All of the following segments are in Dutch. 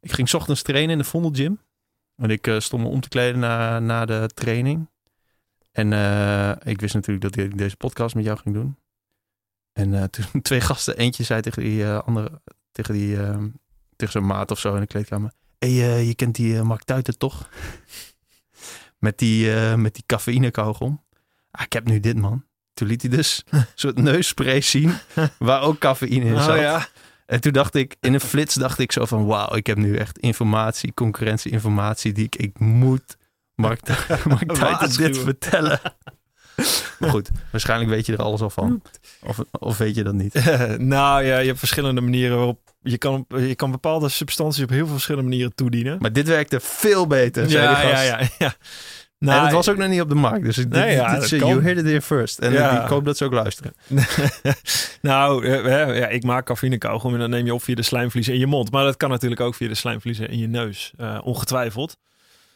Ik ging ochtends trainen in de Vondel Gym. En ik eh, stond me om te kleden na, na de training. En eh, ik wist natuurlijk dat ik deze podcast met jou ging doen. En eh, toen twee gasten, eentje zei tegen die andere, tegen die, ehm, tegen zijn maat of zo in de kleedkamer. Hé, hey, je kent die Mark Tuiten toch? met die, met die cafeïne kauwgom. Ah, ik heb nu dit man. Toen liet hij dus een soort neusspray zien waar ook cafeïne in zat. Oh ja. En toen dacht ik, in een flits dacht ik zo van... wauw, ik heb nu echt informatie, concurrentie-informatie... die ik, ik moet Mark, Tu- Mark dit vertellen. Maar goed, waarschijnlijk weet je er alles al van. Of, of weet je dat niet? nou ja, je hebt verschillende manieren waarop je kan, je kan bepaalde substanties op heel veel verschillende manieren toedienen. Maar dit werkte veel beter, ja, ja, gast. ja, ja. en Nou, het was ook nog niet op de markt. Dus dit, Nee, ja, dit- you heard it here first. En Ja. ik hoop dat ze ook luisteren. nou, eh, eh, ja, ik maak cafeïne kauwgom en dan neem je op via de slijmvliezen in je mond. Maar dat kan natuurlijk ook via de slijmvliezen in je neus, eh, ongetwijfeld.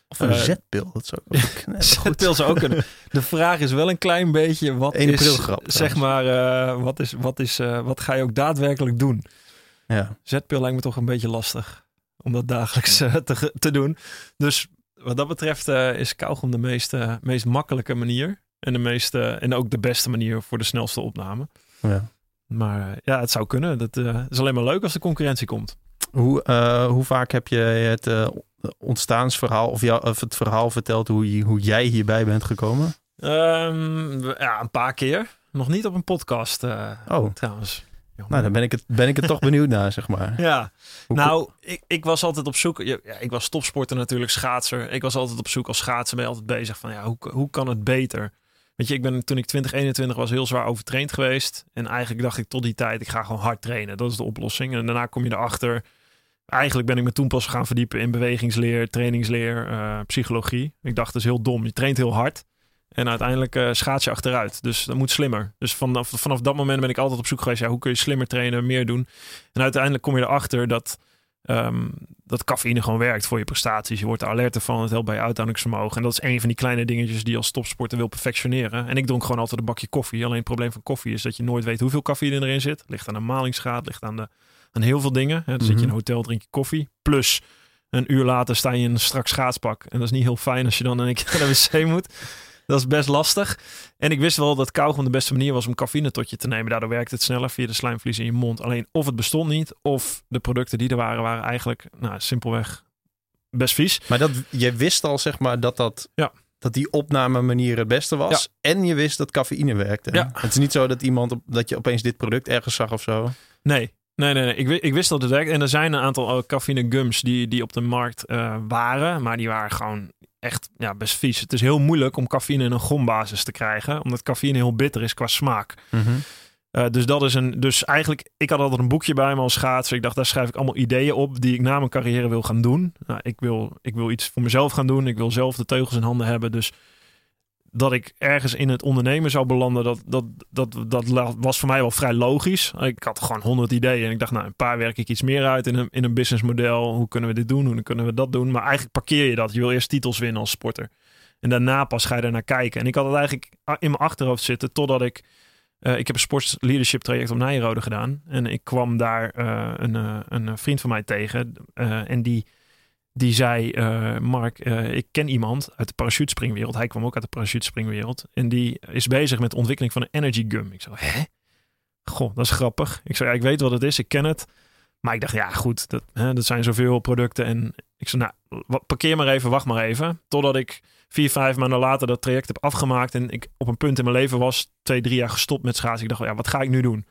Of een zetpil, dat zou ook. Zetpil zou ook kunnen. De vraag is wel een klein beetje, wat 1 is, grap, zeg maar, wat, is, wat, is, wat ga je ook daadwerkelijk doen? Ja. Zetpil lijkt me toch een beetje lastig om dat dagelijks te, te doen. Dus wat dat betreft eh, is kauwgom de meest, eh, meest makkelijke manier. En, de meest, eh, en ook de beste manier voor de snelste opname. Ja. Maar eh, ja, het zou kunnen. Dat is alleen maar leuk als de concurrentie komt. Hoe, hoe vaak heb je het ontstaansverhaal of, jou, of het verhaal verteld hoe, hoe jij hierbij bent gekomen? Ehm, ja, een paar keer. Nog niet op een podcast Oh, trouwens. Nou dan ben ik het, ben ik het toch benieuwd naar, zeg maar. Ja, Hoe- nou, ik, ik was altijd op zoek. Ja, ja, ik was topsporter natuurlijk, schaatser. Ik was altijd op zoek als schaatser. Ben je altijd bezig van, ja, hoe, hoe kan het beter? Weet je, ik ben toen ik 2021 was heel zwaar overtraind geweest. En eigenlijk dacht ik tot die tijd, ik ga gewoon hard trainen. Dat is de oplossing. En daarna kom je erachter. Eigenlijk ben ik me toen pas gaan verdiepen in bewegingsleer, trainingsleer, eh, psychologie. Ik dacht, dat is heel dom. Je traint heel hard. En uiteindelijk eh schaats je achteruit. Dus dat moet slimmer. Dus vanaf, vanaf dat moment ben ik altijd op zoek geweest. Ja, hoe kun je slimmer trainen, meer doen? En uiteindelijk kom je erachter dat, ehm, dat cafeïne gewoon werkt voor je prestaties. Je wordt er alerter van. Het helpt bij je uithoudingsvermogen. En dat is een van die kleine dingetjes die je als topsporter wil perfectioneren. En ik dronk gewoon altijd een bakje koffie. Alleen het probleem van koffie is dat je nooit weet hoeveel cafeïne erin zit. Ligt aan de malingsgraad, ligt aan, de, aan heel veel dingen. Hè. Dan zit je in Mhm. een hotel, drink je koffie. Plus een uur later sta je in een strak schaatspak. En dat is niet heel fijn als je dan in één keer naar de wc moet. Dat is best lastig. En ik wist wel dat kauwgom de beste manier was om cafeïne tot je te nemen. Daardoor werkt het sneller via de slijmvlies in je mond. Alleen of het bestond niet, of de producten die er waren, waren eigenlijk nou, simpelweg best vies. Maar dat, je wist al, zeg maar, dat, dat, Ja. dat die opname manier het beste was. En je wist dat cafeïne werkte. Ja. Het is niet zo dat iemand, op, dat je opeens dit product ergens zag of zo. Nee, nee, nee. nee. Ik, ik wist dat het werkt. En er zijn een aantal eh, cafeïne gums die, die op de markt eh, waren. Maar die waren gewoon echt ja, best vies. Het is heel moeilijk om cafeïne in een gombasis te krijgen. Omdat cafeïne heel bitter is qua smaak. Eh, dus dat is een. Dus eigenlijk, ik had altijd een boekje bij me als schaatser. Ik dacht, daar schrijf ik allemaal ideeën op die ik na mijn carrière wil gaan doen. Nou, ik, wil, ik wil iets voor mezelf gaan doen. Ik wil zelf de teugels in handen hebben. Dus dat ik ergens in het ondernemen zou belanden, dat, dat, dat, dat was voor mij wel vrij logisch. Ik had gewoon honderd ideeën en ik dacht, nou, een paar werk ik iets meer uit in een, in een businessmodel. Hoe kunnen we dit doen? Hoe kunnen we dat doen? Maar eigenlijk parkeer je dat. Je wil eerst titels winnen als sporter. En daarna pas ga je er naar kijken. En ik had het eigenlijk in mijn achterhoofd zitten totdat ik eh, ik heb een sports leadership traject op Nijrode gedaan. En ik kwam daar eh, een, eh, een vriend van mij tegen. en die, die zei, eh, Mark, eh, ik ken iemand uit de parachutespringwereld. Hij kwam ook uit de parachutespringwereld. En die is bezig met de ontwikkeling van een energy gum. Ik zei, hè? Goh, dat is grappig. Ik zei, ja, ik weet wat het is, ik ken het. Maar ik dacht, ja goed, dat, hè, dat zijn zoveel producten. En ik zei, nou, parkeer maar even, wacht maar even. Totdat ik vier, vijf maanden later dat traject heb afgemaakt. En ik op een punt in mijn leven was, twee, drie jaar gestopt met schaatsen. Ik dacht, ja, wat ga ik nu doen?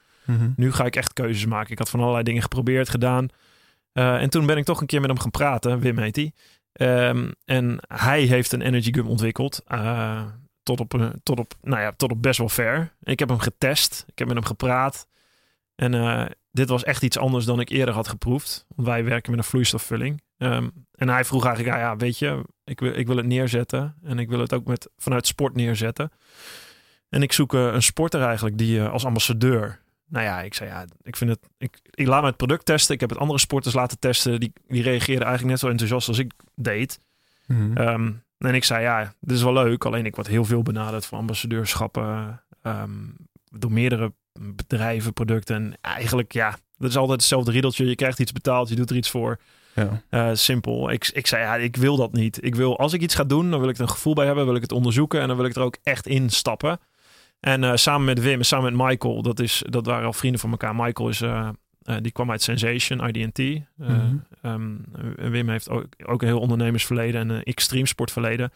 Nu ga ik echt keuzes maken. Ik had van allerlei dingen geprobeerd, gedaan. Eh, en toen ben ik toch een keer met hem gaan praten. Wim heet hij. Ehm, en hij heeft een energy gum ontwikkeld. eh, tot, op, een- tot, op, nou ja, tot op best wel ver. Ik heb hem getest. Ik heb met hem gepraat. En eh, dit was echt iets anders dan ik eerder had geproefd. Want wij werken met een vloeistofvulling. Ehm, en hij vroeg eigenlijk, ja, ja, weet je, ik wil, ik wil het neerzetten. En ik wil het ook met, vanuit sport neerzetten. En ik zoek eh, een sporter eigenlijk die eh, als ambassadeur. Nou ja, ik zei ja, ik vind het. Ik, ik laat me het product testen. Ik heb het andere sporters laten testen. Die, die reageerden eigenlijk net zo enthousiast als ik deed. Mhm. Ehm, en ik zei ja, dit is wel leuk. Alleen ik word heel veel benaderd voor ambassadeurschappen. ehm, door meerdere bedrijven, producten. En eigenlijk ja, dat is altijd hetzelfde riedeltje. Je krijgt iets betaald, je doet er iets voor. Ja. Eh, simpel. Ik, ik zei, ja, ik wil dat niet. Ik wil, als ik iets ga doen, dan wil ik er een gevoel bij hebben. Wil ik het onderzoeken en dan wil ik er ook echt in stappen. En eh, samen met Wim, samen met Michael, dat, is, dat waren al vrienden van elkaar. Michael is, eh, eh, die kwam uit Sensation, IDT. Mhm. ehm, Wim heeft ook, ook een heel ondernemersverleden en een extreem sportverleden.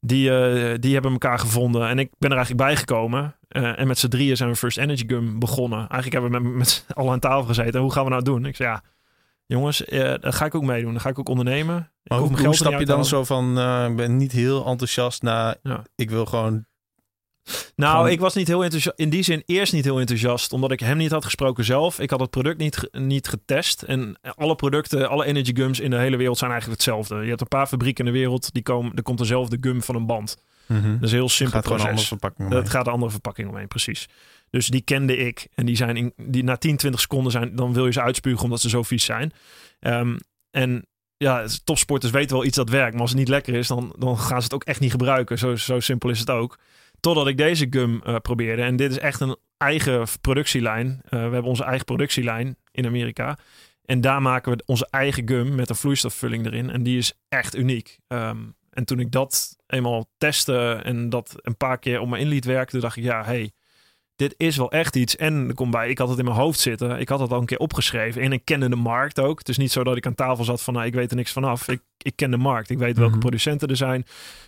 Die, die hebben elkaar gevonden en ik ben er eigenlijk bijgekomen. Eh, en met z'n drieën zijn we First Energy Gum begonnen. Eigenlijk hebben we met, met allen aan tafel gezeten. Hoe gaan we nou doen? Ik zei, ja, jongens, daar ga ik ook meedoen. Dan ga ik ook ondernemen. Maar hoe, hoe stap je dan zo van, ik ben niet heel enthousiast naar, Ja. ik wil gewoon... Nou, Gewoon- ik was niet heel enthousiast. In die zin eerst niet heel enthousiast, omdat ik hem niet had gesproken zelf. Ik had het product niet, niet getest. En alle producten, alle energy gums in de hele wereld zijn eigenlijk hetzelfde. Je hebt een paar fabrieken in de wereld, die komen, er komt dezelfde gum van een band. Dat is een heel simpel gaat proces. anders verpakken. Dat gaat een andere verpakking omheen, precies. Dus die kende ik. En die zijn in, die na 10, 20 seconden zijn, dan wil je ze uitspugen omdat ze zo vies zijn. Ehm, en ja, topsporters weten wel iets dat werkt. Maar als het niet lekker is, dan, dan gaan ze het ook echt niet gebruiken. Zo, zo simpel is het ook. Totdat ik deze gum eh, probeerde. En dit is echt een eigen productielijn. Eh, we hebben onze eigen productielijn in Amerika. En daar maken we onze eigen gum met een vloeistofvulling erin. En die is echt uniek. Ehm, en toen ik dat eenmaal testte en dat een paar keer om me in liet werken, dacht ik, ja, hey, dit is wel echt iets. En er komt bij, ik had het in mijn hoofd zitten. Ik had het al een keer opgeschreven. En ik kende de markt ook. Het is niet zo dat ik aan tafel zat van, nou, ik weet er niks vanaf. Ik, ik ken de markt. Ik weet welke Mhm. producenten er zijn.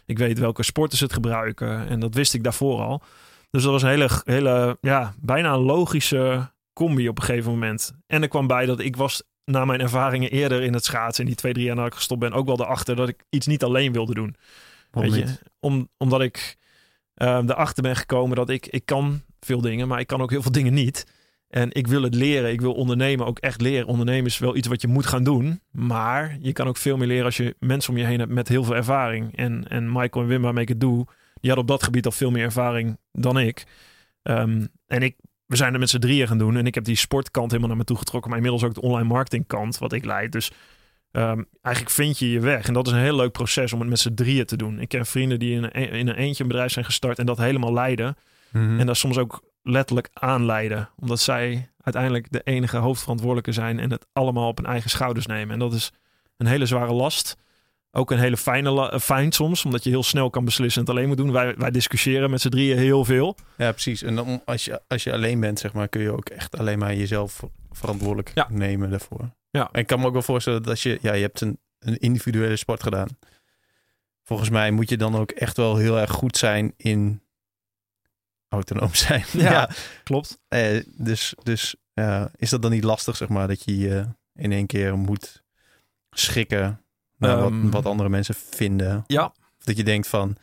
Ik weet welke sporters het gebruiken. En dat wist ik daarvoor al. Dus dat was een hele, hele ja, bijna een logische combi op een gegeven moment. En er kwam bij dat ik was na mijn ervaringen eerder in het schaatsen, in die twee, drie jaar nadat ik gestopt ben, ook wel erachter dat ik iets niet alleen wilde doen. Je? Om, omdat ik eh, erachter ben gekomen dat ik, ik kan veel dingen, maar ik kan ook heel veel dingen niet. En ik wil het leren. Ik wil ondernemen ook echt leren. Ondernemen is wel iets wat je moet gaan doen. Maar je kan ook veel meer leren als je mensen om je heen hebt met heel veel ervaring. En, en Michael en Wim, waarmee ik het doe, die hadden op dat gebied al veel meer ervaring dan ik. Ehm, en ik, we zijn er met z'n drieën gaan doen. En ik heb die sportkant helemaal naar me toe getrokken. Maar inmiddels ook de online marketingkant, wat ik leid. Dus ehm, eigenlijk vind je je weg. En dat is een heel leuk proces om het met z'n drieën te doen. Ik ken vrienden die in een, in een eentje een bedrijf zijn gestart en dat helemaal leiden. Mhm. En daar soms ook letterlijk aanleiden. Omdat zij uiteindelijk de enige hoofdverantwoordelijke zijn en het allemaal op hun eigen schouders nemen. En dat is een hele zware last. Ook een hele fijne eh, fijn soms, omdat je heel snel kan beslissen en het alleen moet doen. Wij, wij discussiëren met z'n drieën heel veel. Ja, precies. En dan, als, je, als je alleen bent, zeg maar, kun je ook echt alleen maar jezelf verantwoordelijk Ja. nemen daarvoor. Ja. En ik kan me ook wel voorstellen dat als je, ja, je hebt een, een individuele sport gedaan. Volgens mij moet je dan ook echt wel heel erg goed zijn in autonoom zijn. Ja. Klopt. Eh, dus dus is dat dan niet lastig, zeg maar, dat je je in één keer moet schikken naar Ehm. wat, wat andere mensen vinden? Ja. Dat je denkt van,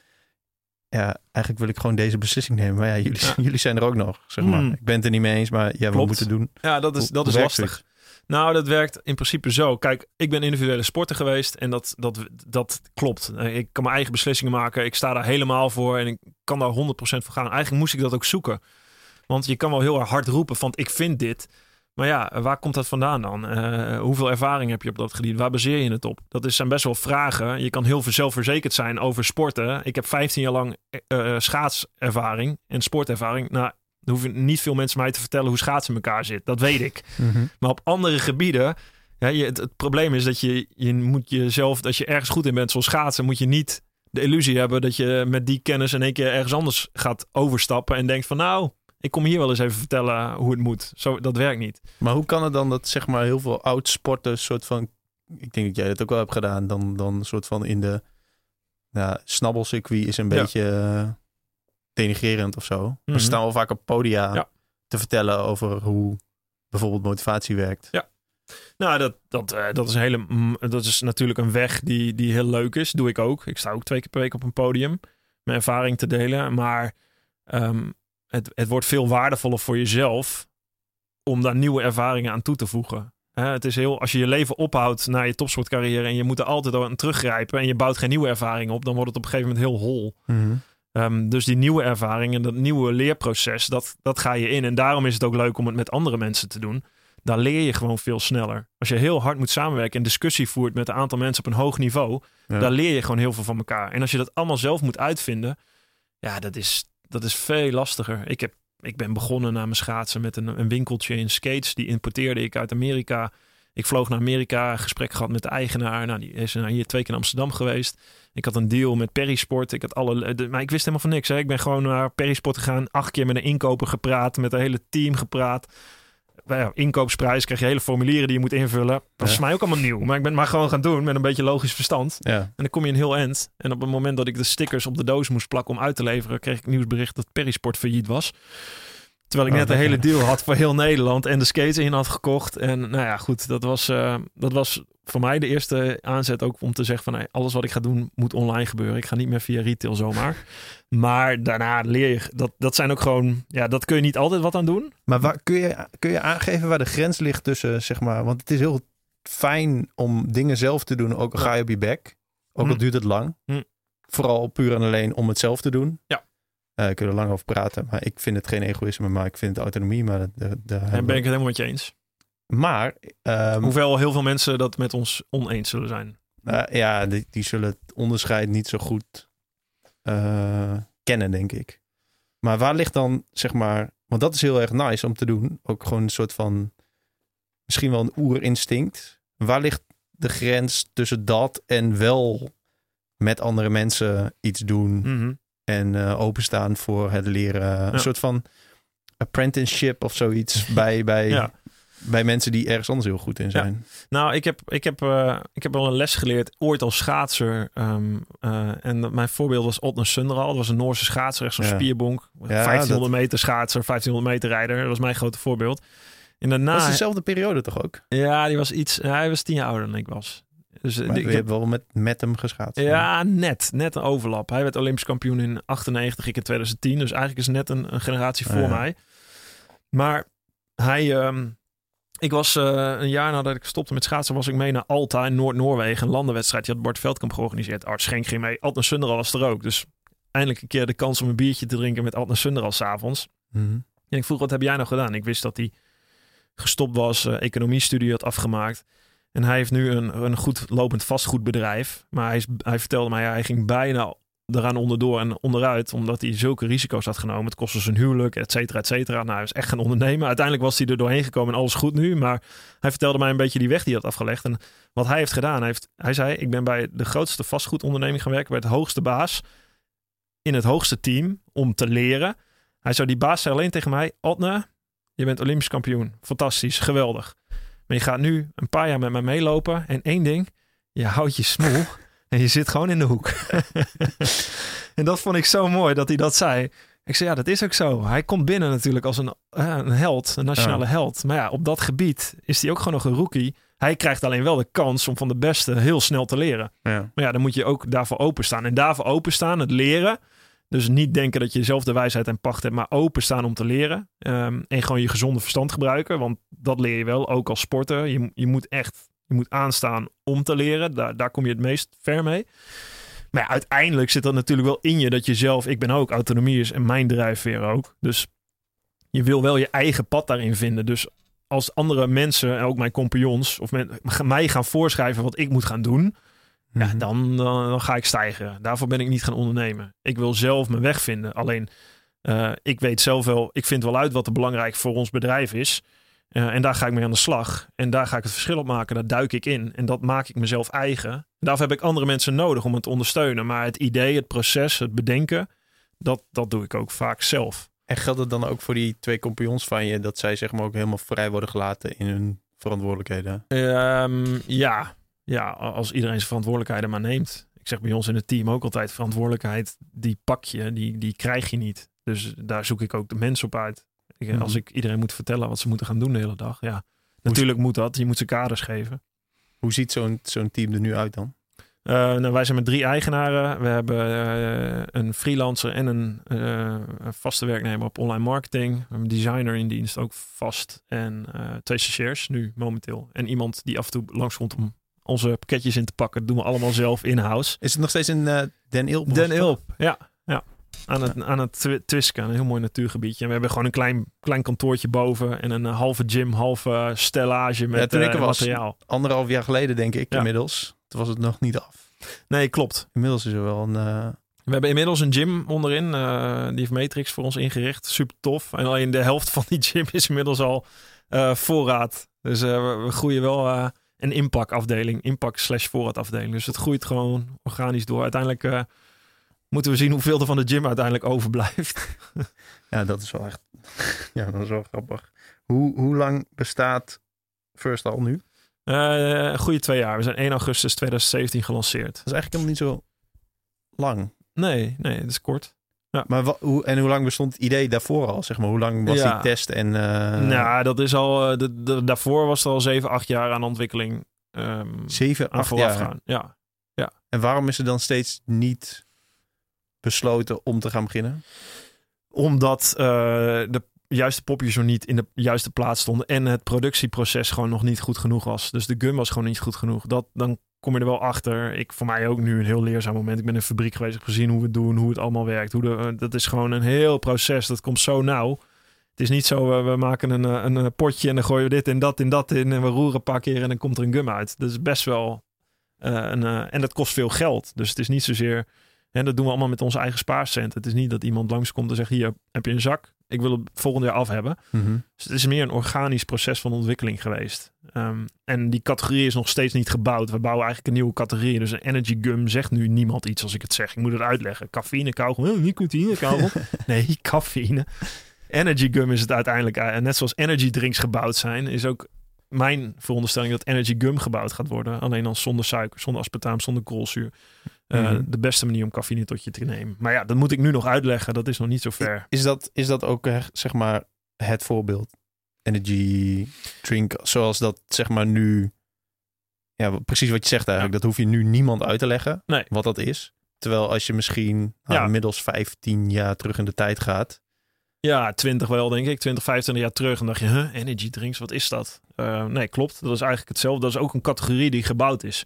ja, eigenlijk wil ik gewoon deze beslissing nemen. Maar ja, jullie, Ja. jullie zijn er ook nog, zeg maar. Hmm. Ik ben het er niet mee eens, maar ja, we Klopt. moeten doen. Ja, dat is, dat is lastig. Nou, dat werkt in principe zo. Kijk, ik ben individuele sporter geweest en dat, dat, dat klopt. Ik kan mijn eigen beslissingen maken. Ik sta daar helemaal voor en ik kan daar 100% voor gaan. Eigenlijk moest ik dat ook zoeken. Want je kan wel heel hard roepen van ik vind dit. Maar ja, waar komt dat vandaan dan? Eh, hoeveel ervaring heb je op dat gebied? Waar baseer je het op? Dat is, zijn best wel vragen. Je kan heel zelfverzekerd zijn over sporten. Ik heb 15 jaar lang eh, eh, schaatservaring en sportervaring. Nou, hoeven niet veel mensen mij te vertellen hoe schaatsen in elkaar zit. Dat weet ik. Maar op andere gebieden, ja, je, het, het probleem is dat je, je moet jezelf, als je ergens goed in bent, zoals schaatsen, moet je niet de illusie hebben dat je met die kennis in één keer ergens anders gaat overstappen en denkt van nou, ik kom hier wel eens even vertellen hoe het moet. Zo, dat werkt niet. Maar hoe kan het dan dat zeg maar heel veel oud-sporters soort van... Ik denk dat jij dat ook wel hebt gedaan. Dan, dan soort van in de ja, snabbelcircuit is een Ja. beetje eh, denigrerend of zo. Mhm. We staan wel vaak op podia Ja. te vertellen over hoe bijvoorbeeld motivatie werkt. Ja. Nou, dat, dat, eh, dat, is een hele, mm, dat is natuurlijk een weg die, die heel leuk is. Doe ik ook. Ik sta ook twee keer per week op een podium. Mijn ervaring te delen. Maar ehm, het, het wordt veel waardevoller voor jezelf om daar nieuwe ervaringen aan toe te voegen. Het is heel, als je je leven ophoudt na je topsportcarrière en je moet er altijd aan teruggrijpen en je bouwt geen nieuwe ervaring op, dan wordt het op een gegeven moment heel hol. Ehm, dus die nieuwe ervaring en dat nieuwe leerproces, dat, dat ga je in. En daarom is het ook leuk om het met andere mensen te doen. Daar leer je gewoon veel sneller. Als je heel hard moet samenwerken en discussie voert met een aantal mensen op een hoog niveau, Ja. daar leer je gewoon heel veel van elkaar. En als je dat allemaal zelf moet uitvinden, ja, dat is, dat is veel lastiger. Ik, heb, ik ben begonnen na mijn schaatsen met een, een winkeltje in skates. Die importeerde ik uit Amerika. Ik vloog naar Amerika, gesprek gehad met de eigenaar. Nou, die is hier twee keer in Amsterdam geweest. Ik had een deal met Perisport. Ik had alle, de, maar ik wist helemaal van niks. Hè. Ik ben gewoon naar Perisport gegaan. Acht keer met een inkoper gepraat. Met het hele team gepraat. Ja, inkoopsprijs krijg je hele formulieren die je moet invullen. Dat is Ja. mij ook allemaal nieuw. Maar ik ben het maar gewoon gaan doen met een beetje logisch verstand. Ja. En dan kom je een heel eind. En op het moment dat ik de stickers op de doos moest plakken om uit te leveren, kreeg ik nieuwsbericht dat Perisport failliet was. Terwijl ik Oh, net de hele deal had voor heel Nederland en de skates in had gekocht. En nou ja, goed, dat was, eh, dat was voor mij de eerste aanzet ook om te zeggen van hey, alles wat ik ga doen moet online gebeuren. Ik ga niet meer via retail zomaar. Maar daarna leer je, dat, dat zijn ook gewoon, ja, dat kun je niet altijd wat aan doen. Maar waar, kun, je, kun je aangeven waar de grens ligt tussen, zeg maar... Want het is heel fijn om dingen zelf te doen, ook al ga je op je bek. Ook al Hm. duurt het lang. Hm. Vooral puur en alleen om het zelf te doen. Ja. Eh, ik kunnen er lang over praten, maar ik vind het geen egoïsme, maar ik vind het autonomie. Maar, de, de, Daar ben ik het helemaal met je eens. Maar ehm, Hoewel heel veel mensen dat met ons oneens zullen zijn. eh, ja, die, die zullen het onderscheid niet zo goed eh, kennen, denk ik. Maar waar ligt dan, zeg maar, want dat is heel erg nice om te doen. Ook gewoon een soort van, misschien wel een oerinstinct. Waar ligt de grens tussen dat en wel met andere mensen iets doen Mhm. en eh, openstaan voor het leren? Ja. Een soort van apprenticeship of zoiets bij, bij, Ja. Bij mensen die ergens anders heel goed in zijn. Nou, ik heb, ik, heb, eh, ik heb wel een les geleerd ooit als schaatser. ehm, eh, en mijn voorbeeld was Otner Sundral. Dat was een Noorse schaatser, echt zo'n Ja. spierbonk. Ja, 1500 meter schaatser, 1500 meter rijder. Dat was mijn grote voorbeeld. En daarna... Dat is dezelfde periode toch ook? Ja, die was iets... Hij was tien jaar ouder dan ik was. Dus eh, Maar die- je ik hebt wel met, met hem geschaatst. ja, net. Net een overlap. Hij werd Olympisch kampioen in 98, ik in 2010. Dus eigenlijk is net een, een generatie voor Ja. mij. Maar hij... ehm, ik was eh, een jaar nadat ik stopte met schaatsen, was ik mee naar Alta in Noord-Noorwegen. Een landenwedstrijd. Die had Bart Veldkamp georganiseerd. Art Schenk ging mee. Adna Sunderal was er ook. Dus eindelijk een keer de kans om een biertje te drinken met Adna Sunderal s'avonds. Mhm. En ik vroeg, wat heb jij nou gedaan? Ik wist dat hij gestopt was, eh economiestudie had afgemaakt. En hij heeft nu een, een goed lopend vastgoedbedrijf. Maar hij, is, hij vertelde mij, ja, hij ging bijna eraan onderdoor en onderuit. Omdat hij zulke risico's had genomen. Het kostte zijn huwelijk, et cetera, et cetera. Nou, hij is echt gaan ondernemen. Uiteindelijk was hij er doorheen gekomen en alles goed nu. Maar hij vertelde mij een beetje die weg die hij had afgelegd. En wat hij heeft gedaan, hij, heeft, hij zei, ik ben bij de grootste vastgoedonderneming gaan werken. Bij het hoogste baas. In het hoogste team om te leren. Hij zou die baas zei alleen tegen mij: Otne, je bent Olympisch kampioen. Fantastisch, geweldig. Maar je gaat nu een paar jaar met mij meelopen. En één ding, je houdt je smoel en je zit gewoon in de hoek. en dat vond ik zo mooi dat hij dat zei. Ik zei, ja, dat is ook zo. Hij komt binnen natuurlijk als een, eh, een held, een nationale Ja. held. Maar ja, op dat gebied is hij ook gewoon nog een rookie. Hij krijgt alleen wel de kans om van de beste heel snel te leren. Ja. Maar ja, dan moet je ook daarvoor openstaan. En daarvoor openstaan, het leren. Dus niet denken dat je zelf de wijsheid en pacht hebt, maar openstaan om te leren. Ehm, en gewoon je gezonde verstand gebruiken. Want dat leer je wel, ook als sporter. Je, je moet echt je moet aanstaan om te leren. Daar, daar kom je het meest ver mee. Maar ja, uiteindelijk zit dat natuurlijk wel in je dat je zelf, ik ben ook, autonomie is en mijn drijfveer ook. Dus je wil wel je eigen pad daarin vinden. Dus als andere mensen, en ook mijn compagnons, of men, mij gaan voorschrijven wat ik moet gaan doen, ja, Mhm. dan, dan, dan ga ik stijgen. Daarvoor ben ik niet gaan ondernemen. Ik wil zelf mijn weg vinden. Alleen, eh, ik weet zelf wel, ik vind wel uit wat er belangrijk voor ons bedrijf is. Eh, en daar ga ik mee aan de slag. En daar ga ik het verschil op maken. Daar duik ik in. En dat maak ik mezelf eigen. Daarvoor heb ik andere mensen nodig om het te ondersteunen. Maar het idee, het proces, het bedenken, dat, dat doe ik ook vaak zelf. En geldt het dan ook voor die twee compagnons van je, dat zij zeg maar ook helemaal vrij worden gelaten in hun verantwoordelijkheden? Ehm, ja. ja, als iedereen zijn verantwoordelijkheden maar neemt. Ik zeg bij ons in het team ook altijd: verantwoordelijkheid, die pak je, die, die krijg je niet. Dus daar zoek ik ook de mensen op uit. Ik, Mhm. Als ik iedereen moet vertellen wat ze moeten gaan doen de hele dag, ja. Natuurlijk moet dat. Je moet ze kaders geven. Hoe ziet zo'n zo'n team er nu uit dan? Eh, nou, wij zijn met drie eigenaren. We hebben eh, een freelancer en een, eh, een vaste werknemer op online marketing. We hebben een designer in dienst, ook vast. En twee stagiairs nu momenteel. En iemand die af en toe langskomt om onze pakketjes in te pakken. Dat doen we allemaal zelf in-house. Is het nog steeds in eh Den Ilp? Den Ilp, ja. Ja. Aan het, aan het Twiska, een heel mooi natuurgebiedje. En we hebben gewoon een klein, klein kantoortje boven. En een eh, halve gym, halve stellage met toen ik er eh, was- materiaal. Anderhalf jaar geleden denk ik Ja. inmiddels. Toen was het nog niet af. Nee, klopt. Inmiddels is er wel een... eh, We hebben inmiddels een gym onderin. eh, die heeft Matrix voor ons ingericht. Super tof. En alleen de helft van die gym is inmiddels al eh, voorraad Dus eh, we, we groeien wel eh, een impactafdeling, impact slash voorraadafdeling. Dus het groeit gewoon organisch door. Uiteindelijk eh, moeten we zien hoeveel er van de gym uiteindelijk overblijft. Ja, dat is wel echt. Ja, dat is wel grappig. Hoe, hoe lang bestaat First al nu? Eh, een goede twee jaar. We zijn 1 augustus 2017 gelanceerd. Dat is eigenlijk helemaal niet zo lang. Nee, nee, dat is kort. Maar wa- hoe, en hoe lang bestond het idee daarvoor al? Zeg maar, hoe lang was Ja. die test? En, eh, nou, dat is al. eh, de, de- daarvoor was er al 7, 8 jaar aan ontwikkeling. aan acht vooraf jaar. gaan. Ja. En waarom is er dan steeds niet besloten om te gaan beginnen? Omdat eh, de juiste popjes nog niet in de juiste plaats stonden. En het productieproces gewoon nog niet goed genoeg was. Dus de gum was gewoon niet goed genoeg. Dat, dan kom je er wel achter. Ik, voor mij ook nu een heel leerzaam moment. Ik ben in een fabriek geweest. Heb gezien hoe we het doen. Hoe het allemaal werkt. Hoe de, eh, dat is gewoon een heel proces. Dat komt zo nauw. Het is niet zo, we maken een, eh, een, potje en dan gooien we dit en dat en dat in. En we roeren een paar keer en dan komt er een gum uit. Dat is best wel... een, en dat kost veel geld. Dus het is niet zozeer... En dat doen we allemaal met onze eigen spaarcent. Het is niet dat iemand langskomt en zegt: Hier heb je een zak. Ik wil het volgend jaar af hebben. Dus het is meer een organisch proces van ontwikkeling geweest. Ehm, en die categorie is nog steeds niet gebouwd. We bouwen eigenlijk een nieuwe categorie. Dus een energy gum zegt nu niemand iets als ik het zeg. Ik moet het uitleggen. Cafeïne, kauwgom. Oh, nicotine, kauwgom. nee, cafeïne. Energy gum is het uiteindelijk. eh, net zoals energy drinks gebouwd zijn, is ook mijn veronderstelling dat energy gum gebouwd gaat worden. Alleen dan zonder suiker, zonder aspartaam, zonder koolzuur. Eh, Mhm. De beste manier om cafeïne tot je te nemen. Maar ja, dat moet ik nu nog uitleggen. Dat is nog niet zo ver. Is dat, is dat ook eh, zeg maar het voorbeeld? Energy drink, zoals dat zeg maar nu... Ja, precies wat je zegt eigenlijk. Dat hoef je nu niemand uit te leggen, Nee. wat dat is. Terwijl als je misschien nou, Ja. inmiddels 15 jaar terug in de tijd gaat... Ja, 20 wel, denk ik. 20, 25 jaar terug. En dacht je, huh, energy drinks, wat is dat? Eh, nee, klopt. Dat is eigenlijk hetzelfde. Dat is ook een categorie die gebouwd is.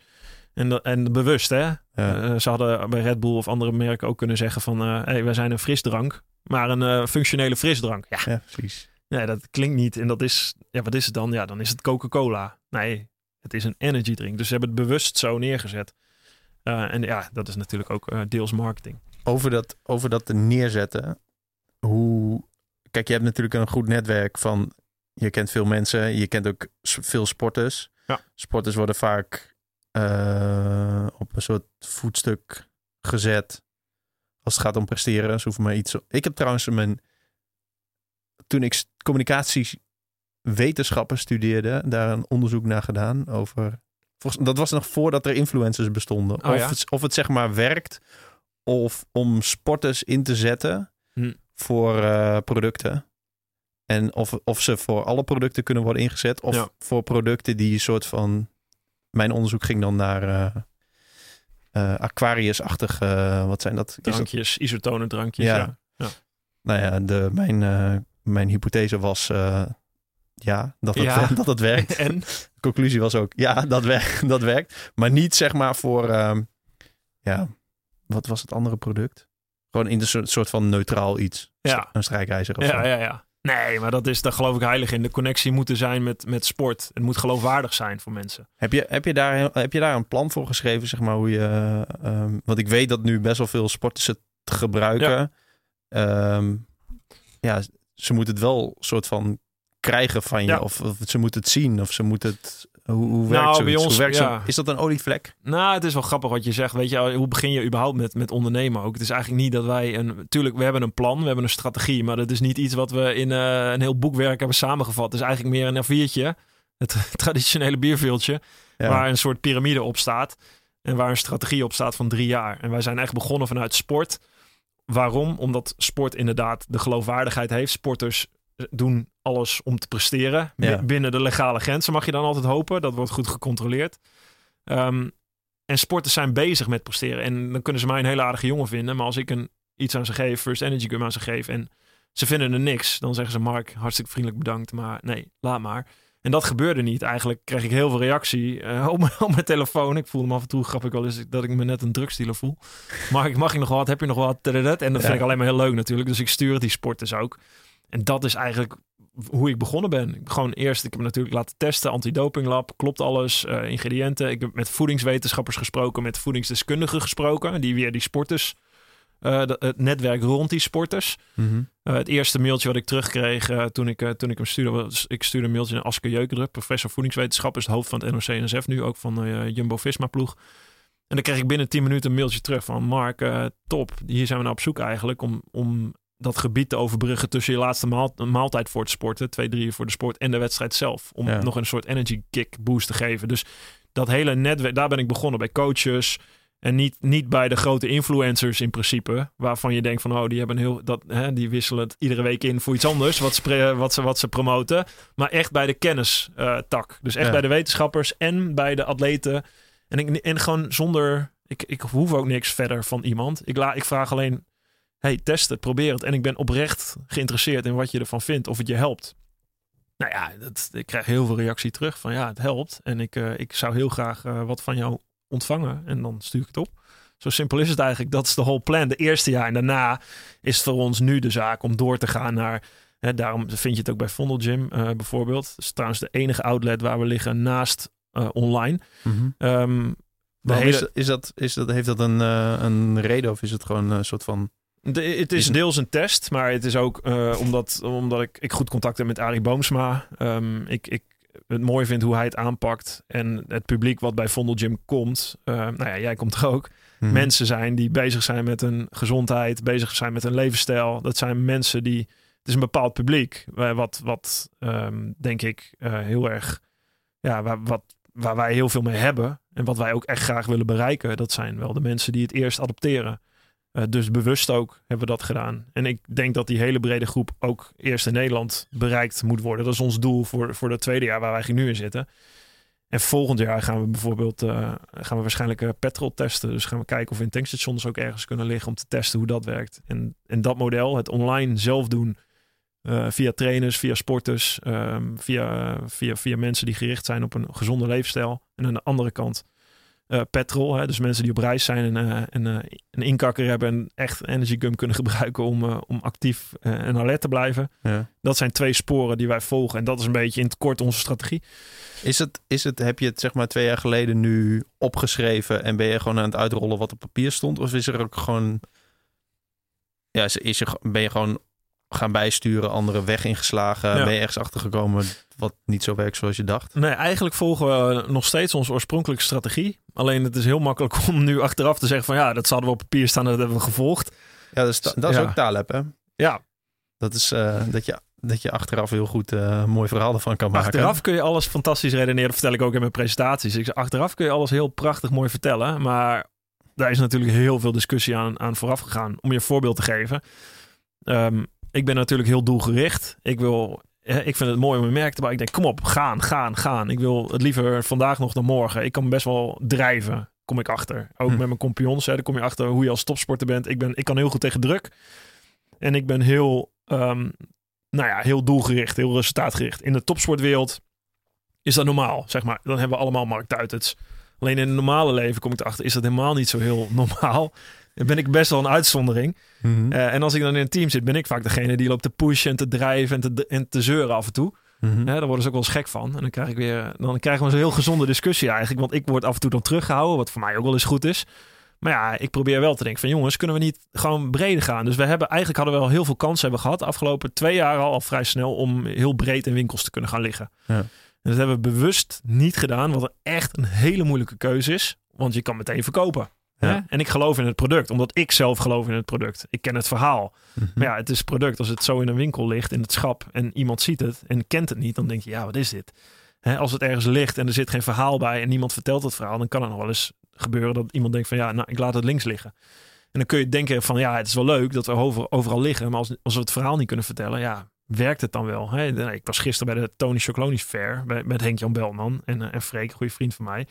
En, en bewust, hè? Ja. Eh, ze hadden bij Red Bull of andere merken ook kunnen zeggen van... eh hey, wij zijn een frisdrank, maar een eh, functionele frisdrank. Ja, ja, precies. nee, dat klinkt niet. En dat is, ja, wat is het dan? Ja, dan is het Coca-Cola. Nee, het is een energy drink. Dus ze hebben het bewust zo neergezet. En ja, dat is natuurlijk ook eh, deels marketing. Over dat, over dat te neerzetten. Hoe... Kijk, je hebt natuurlijk een goed netwerk van... Je kent veel mensen, je kent ook veel sporters. Ja. Sporters worden vaak eh, op een soort voetstuk gezet. Als het gaat om presteren. Ze hoeven maar iets... Ik heb trouwens mijn... Toen ik communicatiewetenschappen studeerde... daar een onderzoek naar gedaan over... Volgens, dat was nog voordat er influencers bestonden. Oh of, ja? het, of het zeg maar werkt... of om sporters in te zetten... Hm. voor eh, producten. En of, of ze voor alle producten kunnen worden ingezet... of Ja. voor producten die een soort van... Mijn onderzoek ging dan naar... eh eh, Aquarius-achtige... eh, wat zijn dat? Is dat- Drankjes, isotone drankjes. Ja. Ja. nou ja, de, mijn, mijn hypothese was ja, dat het, Ja. dat het werkt. en? De conclusie was ook ja, dat werkt. Dat werkt. Maar niet zeg maar voor, ehm, ja, wat was het andere product? Gewoon in een soort, van neutraal iets. Ja. Een strijkijzer of zo. Ja, ja, ja. Nee, maar dat is, daar geloof ik heilig in. De connectie moet er zijn met, met sport. Het moet geloofwaardig zijn voor mensen. Heb, je, heb, je daar, heb je daar een plan voor geschreven, zeg maar, hoe je... ehm, want ik weet dat nu best wel veel sporters het gebruiken. Ja, ja ze moeten het wel soort van krijgen van je. Ja. Of, of ze moeten het zien. Of ze moeten het... Hoe, hoe Nou, werkt zoiets? bij ons, hoe werkt ja. zo, is dat een olievlek? Nou, het is wel grappig wat je zegt. Weet je, hoe begin je überhaupt met, met ondernemen ook? Het is eigenlijk niet dat wij een... Tuurlijk, we hebben een plan, we hebben een strategie. Maar dat is niet iets wat we in eh, een heel boekwerk hebben samengevat. Het is eigenlijk meer een A4'tje. Het traditionele bierveeltje. Ja. Waar een soort piramide op staat. En waar een strategie op staat van drie jaar. En wij zijn echt begonnen vanuit sport. Waarom? Omdat sport inderdaad de geloofwaardigheid heeft. Sporters doen alles om te presteren. Ja. Binnen de legale grenzen mag je dan altijd hopen. Dat wordt goed gecontroleerd. Ehm, en sporters zijn bezig met presteren. En dan kunnen ze mij een hele aardige jongen vinden. Maar als ik een, iets aan ze geef, First Energy Gum aan ze geef... en ze vinden er niks, dan zeggen ze... Mark, hartstikke vriendelijk bedankt, maar nee, laat maar. En dat gebeurde niet. Eigenlijk kreeg ik heel veel reactie eh, op, mijn, op mijn telefoon. Ik voelde me af en toe grappig wel eens dat ik me net een drugsdealer voel. Mag ik, mag ik nog wat? Heb je nog wat? En dat Ja. vind ik alleen maar heel leuk natuurlijk. Dus ik stuur die sporters ook. En dat is eigenlijk hoe ik begonnen ben. Gewoon eerst, ik heb natuurlijk laten testen, antidopinglab, klopt alles, eh, ingrediënten. Ik heb met voedingswetenschappers gesproken, met voedingsdeskundigen gesproken, die weer die sporters eh, het netwerk rond die sporters. Mhm. Uh, het eerste mailtje wat ik terugkreeg toen, ik, toen ik hem stuurde, was ik stuurde een mailtje naar Aske Jeukerdruk, professor voedingswetenschap, is het hoofd van het NOC-NSF nu, ook van de Jumbo-Visma-ploeg. En dan kreeg ik binnen 10 minuten een mailtje terug van Mark, top, hier zijn we nou op zoek eigenlijk om, om dat gebied te overbruggen tussen je laatste maal, maaltijd voor het sporten, twee, drie uur voor de sport en de wedstrijd zelf. Om Ja. nog een soort energy kick boost te geven. Dus dat hele netwerk, daar ben ik begonnen bij coaches. En niet, niet bij de grote influencers in principe. Waarvan je denkt van oh, die hebben een heel. Dat, hè, die wisselen het iedere week in voor iets anders. Wat ze, wat ze, wat ze promoten. Maar echt bij de kennistak. dus echt Ja. bij de wetenschappers en bij de atleten. En, ik, en gewoon zonder. Ik, ik hoef ook niks verder van iemand. Ik, la, ik vraag alleen. Hey, test het, probeer het. En ik ben oprecht geïnteresseerd in wat je ervan vindt. Of het je helpt. Nou ja, dat, ik krijg heel veel reactie terug van ja, het helpt. En ik, eh, ik zou heel graag eh, wat van jou ontvangen. En dan stuur ik het op. Zo simpel is het eigenlijk. Dat is de whole plan. De eerste jaar en daarna is het voor ons nu de zaak om door te gaan naar... Hè, daarom vind je het ook bij Vondel Gym eh, bijvoorbeeld. Dat is trouwens de enige outlet waar we liggen naast online. De hele- is, is dat, is dat, heeft dat een, een reden of is het gewoon een soort van... De, het is deels een test, maar het is ook eh, omdat, omdat ik, ik goed contact heb met Arie Boomsma. Ehm, ik, ik het mooi vind hoe hij het aanpakt. En het publiek wat bij Vondel Gym komt. eh, nou ja, jij komt er ook. Mhm. Mensen zijn die bezig zijn met hun gezondheid, bezig zijn met hun levensstijl. Dat zijn mensen die. Het is een bepaald publiek. eh, Wat, wat ehm, denk ik eh, heel erg. Ja, waar, wat, waar wij heel veel mee hebben. En wat wij ook echt graag willen bereiken. Dat zijn wel de mensen die het eerst adopteren. Eh, dus bewust ook hebben we dat gedaan. En ik denk dat die hele brede groep ook eerst in Nederland bereikt moet worden. Dat is ons doel voor, voor het tweede jaar waar wij nu in zitten. En volgend jaar gaan we bijvoorbeeld eh, gaan we waarschijnlijk eh, petrol testen. Dus gaan we kijken of we in tankstations ook ergens kunnen liggen om te testen hoe dat werkt. En, en dat model, het online zelf doen via trainers, via sporters, ehm, via, via, via mensen die gericht zijn op een gezonde leefstijl. En aan de andere kant eh, petrol, hè, dus mensen die op reis zijn en, eh, en eh, een inkakker hebben en echt energy gum kunnen gebruiken om, om actief en alert te blijven. Ja. Dat zijn twee sporen die wij volgen en dat is een beetje in het kort onze strategie. Is het, is het, heb je het zeg maar twee jaar geleden nu opgeschreven en ben je gewoon aan het uitrollen wat op papier stond? Of is er ook gewoon, ja, is, is er, ben je gewoon gaan bijsturen, andere weg ingeslagen? Ja. Ben je ergens achtergekomen wat niet zo werkt zoals je dacht? Nee, eigenlijk volgen we nog steeds onze oorspronkelijke strategie. Alleen het is heel makkelijk om nu achteraf te zeggen van ja, dat hadden we op papier staan, dat hebben we gevolgd. Ja, dat is, dat is Ja. ook Taleb, hè? Ja, Dat is eh, dat, je, dat je achteraf heel goed eh, mooi verhaal ervan kan maken. achteraf kun je alles fantastisch redeneren. Dat vertel ik ook in mijn presentaties. Ik zeg, achteraf kun je alles heel prachtig mooi vertellen. Maar daar is natuurlijk heel veel discussie aan, aan vooraf gegaan. Om je een voorbeeld te geven. Ehm, ik ben natuurlijk heel doelgericht. Ik wil... Ik vind het mooi om een merk te bouwen. Ik denk, kom op, gaan, gaan, gaan. Ik wil het liever vandaag nog dan morgen. Ik kan best wel drijven, kom ik achter. Ook Hm. met mijn compagnons. Hè, dan kom je achter hoe je als topsporter bent. Ik, ben, ik kan heel goed tegen druk. En ik ben heel, ehm, nou ja, heel doelgericht, heel resultaatgericht. In de topsportwereld is dat normaal, zeg maar. Dan hebben we allemaal Mark. Alleen in het normale leven kom ik erachter, is dat helemaal niet zo heel normaal. Dan ben ik best wel een uitzondering. Mhm. Eh, en als ik dan in een team zit, ben ik vaak degene die loopt te pushen en te drijven en te, en te zeuren af en toe. Ja, daar worden ze ook wel eens gek van. En dan, krijg ik weer, dan krijgen we zo'n heel gezonde discussie eigenlijk. Want ik word af en toe dan teruggehouden, wat voor mij ook wel eens goed is. Maar ja, ik probeer wel te denken van jongens, kunnen we niet gewoon breder gaan? Dus we hebben eigenlijk hadden we wel heel veel kansen hebben gehad de afgelopen twee jaar al, al vrij snel om heel breed in winkels te kunnen gaan liggen. Ja. En dat hebben we bewust niet gedaan, wat echt een hele moeilijke keuze is. Want je kan meteen verkopen. Ja. En ik geloof in het product, omdat ik zelf geloof in het product. Ik ken het verhaal. Mhm. Maar ja, het is product. Als het zo in een winkel ligt, in het schap, en iemand ziet het en kent het niet, dan denk je, ja, wat is dit? Hè, als het ergens ligt en er zit geen verhaal bij en niemand vertelt het verhaal, dan kan het nog wel eens gebeuren dat iemand denkt van, ja, nou, ik laat het links liggen. En dan kun je denken van, ja, het is wel leuk dat we over, overal liggen, maar als, als we het verhaal niet kunnen vertellen, ja, werkt het dan wel? Hè? Ik was gisteren bij de Tony Chocolonis Fair bij, met Henk-Jan Belman en, eh, en Freek, een goede vriend van mij,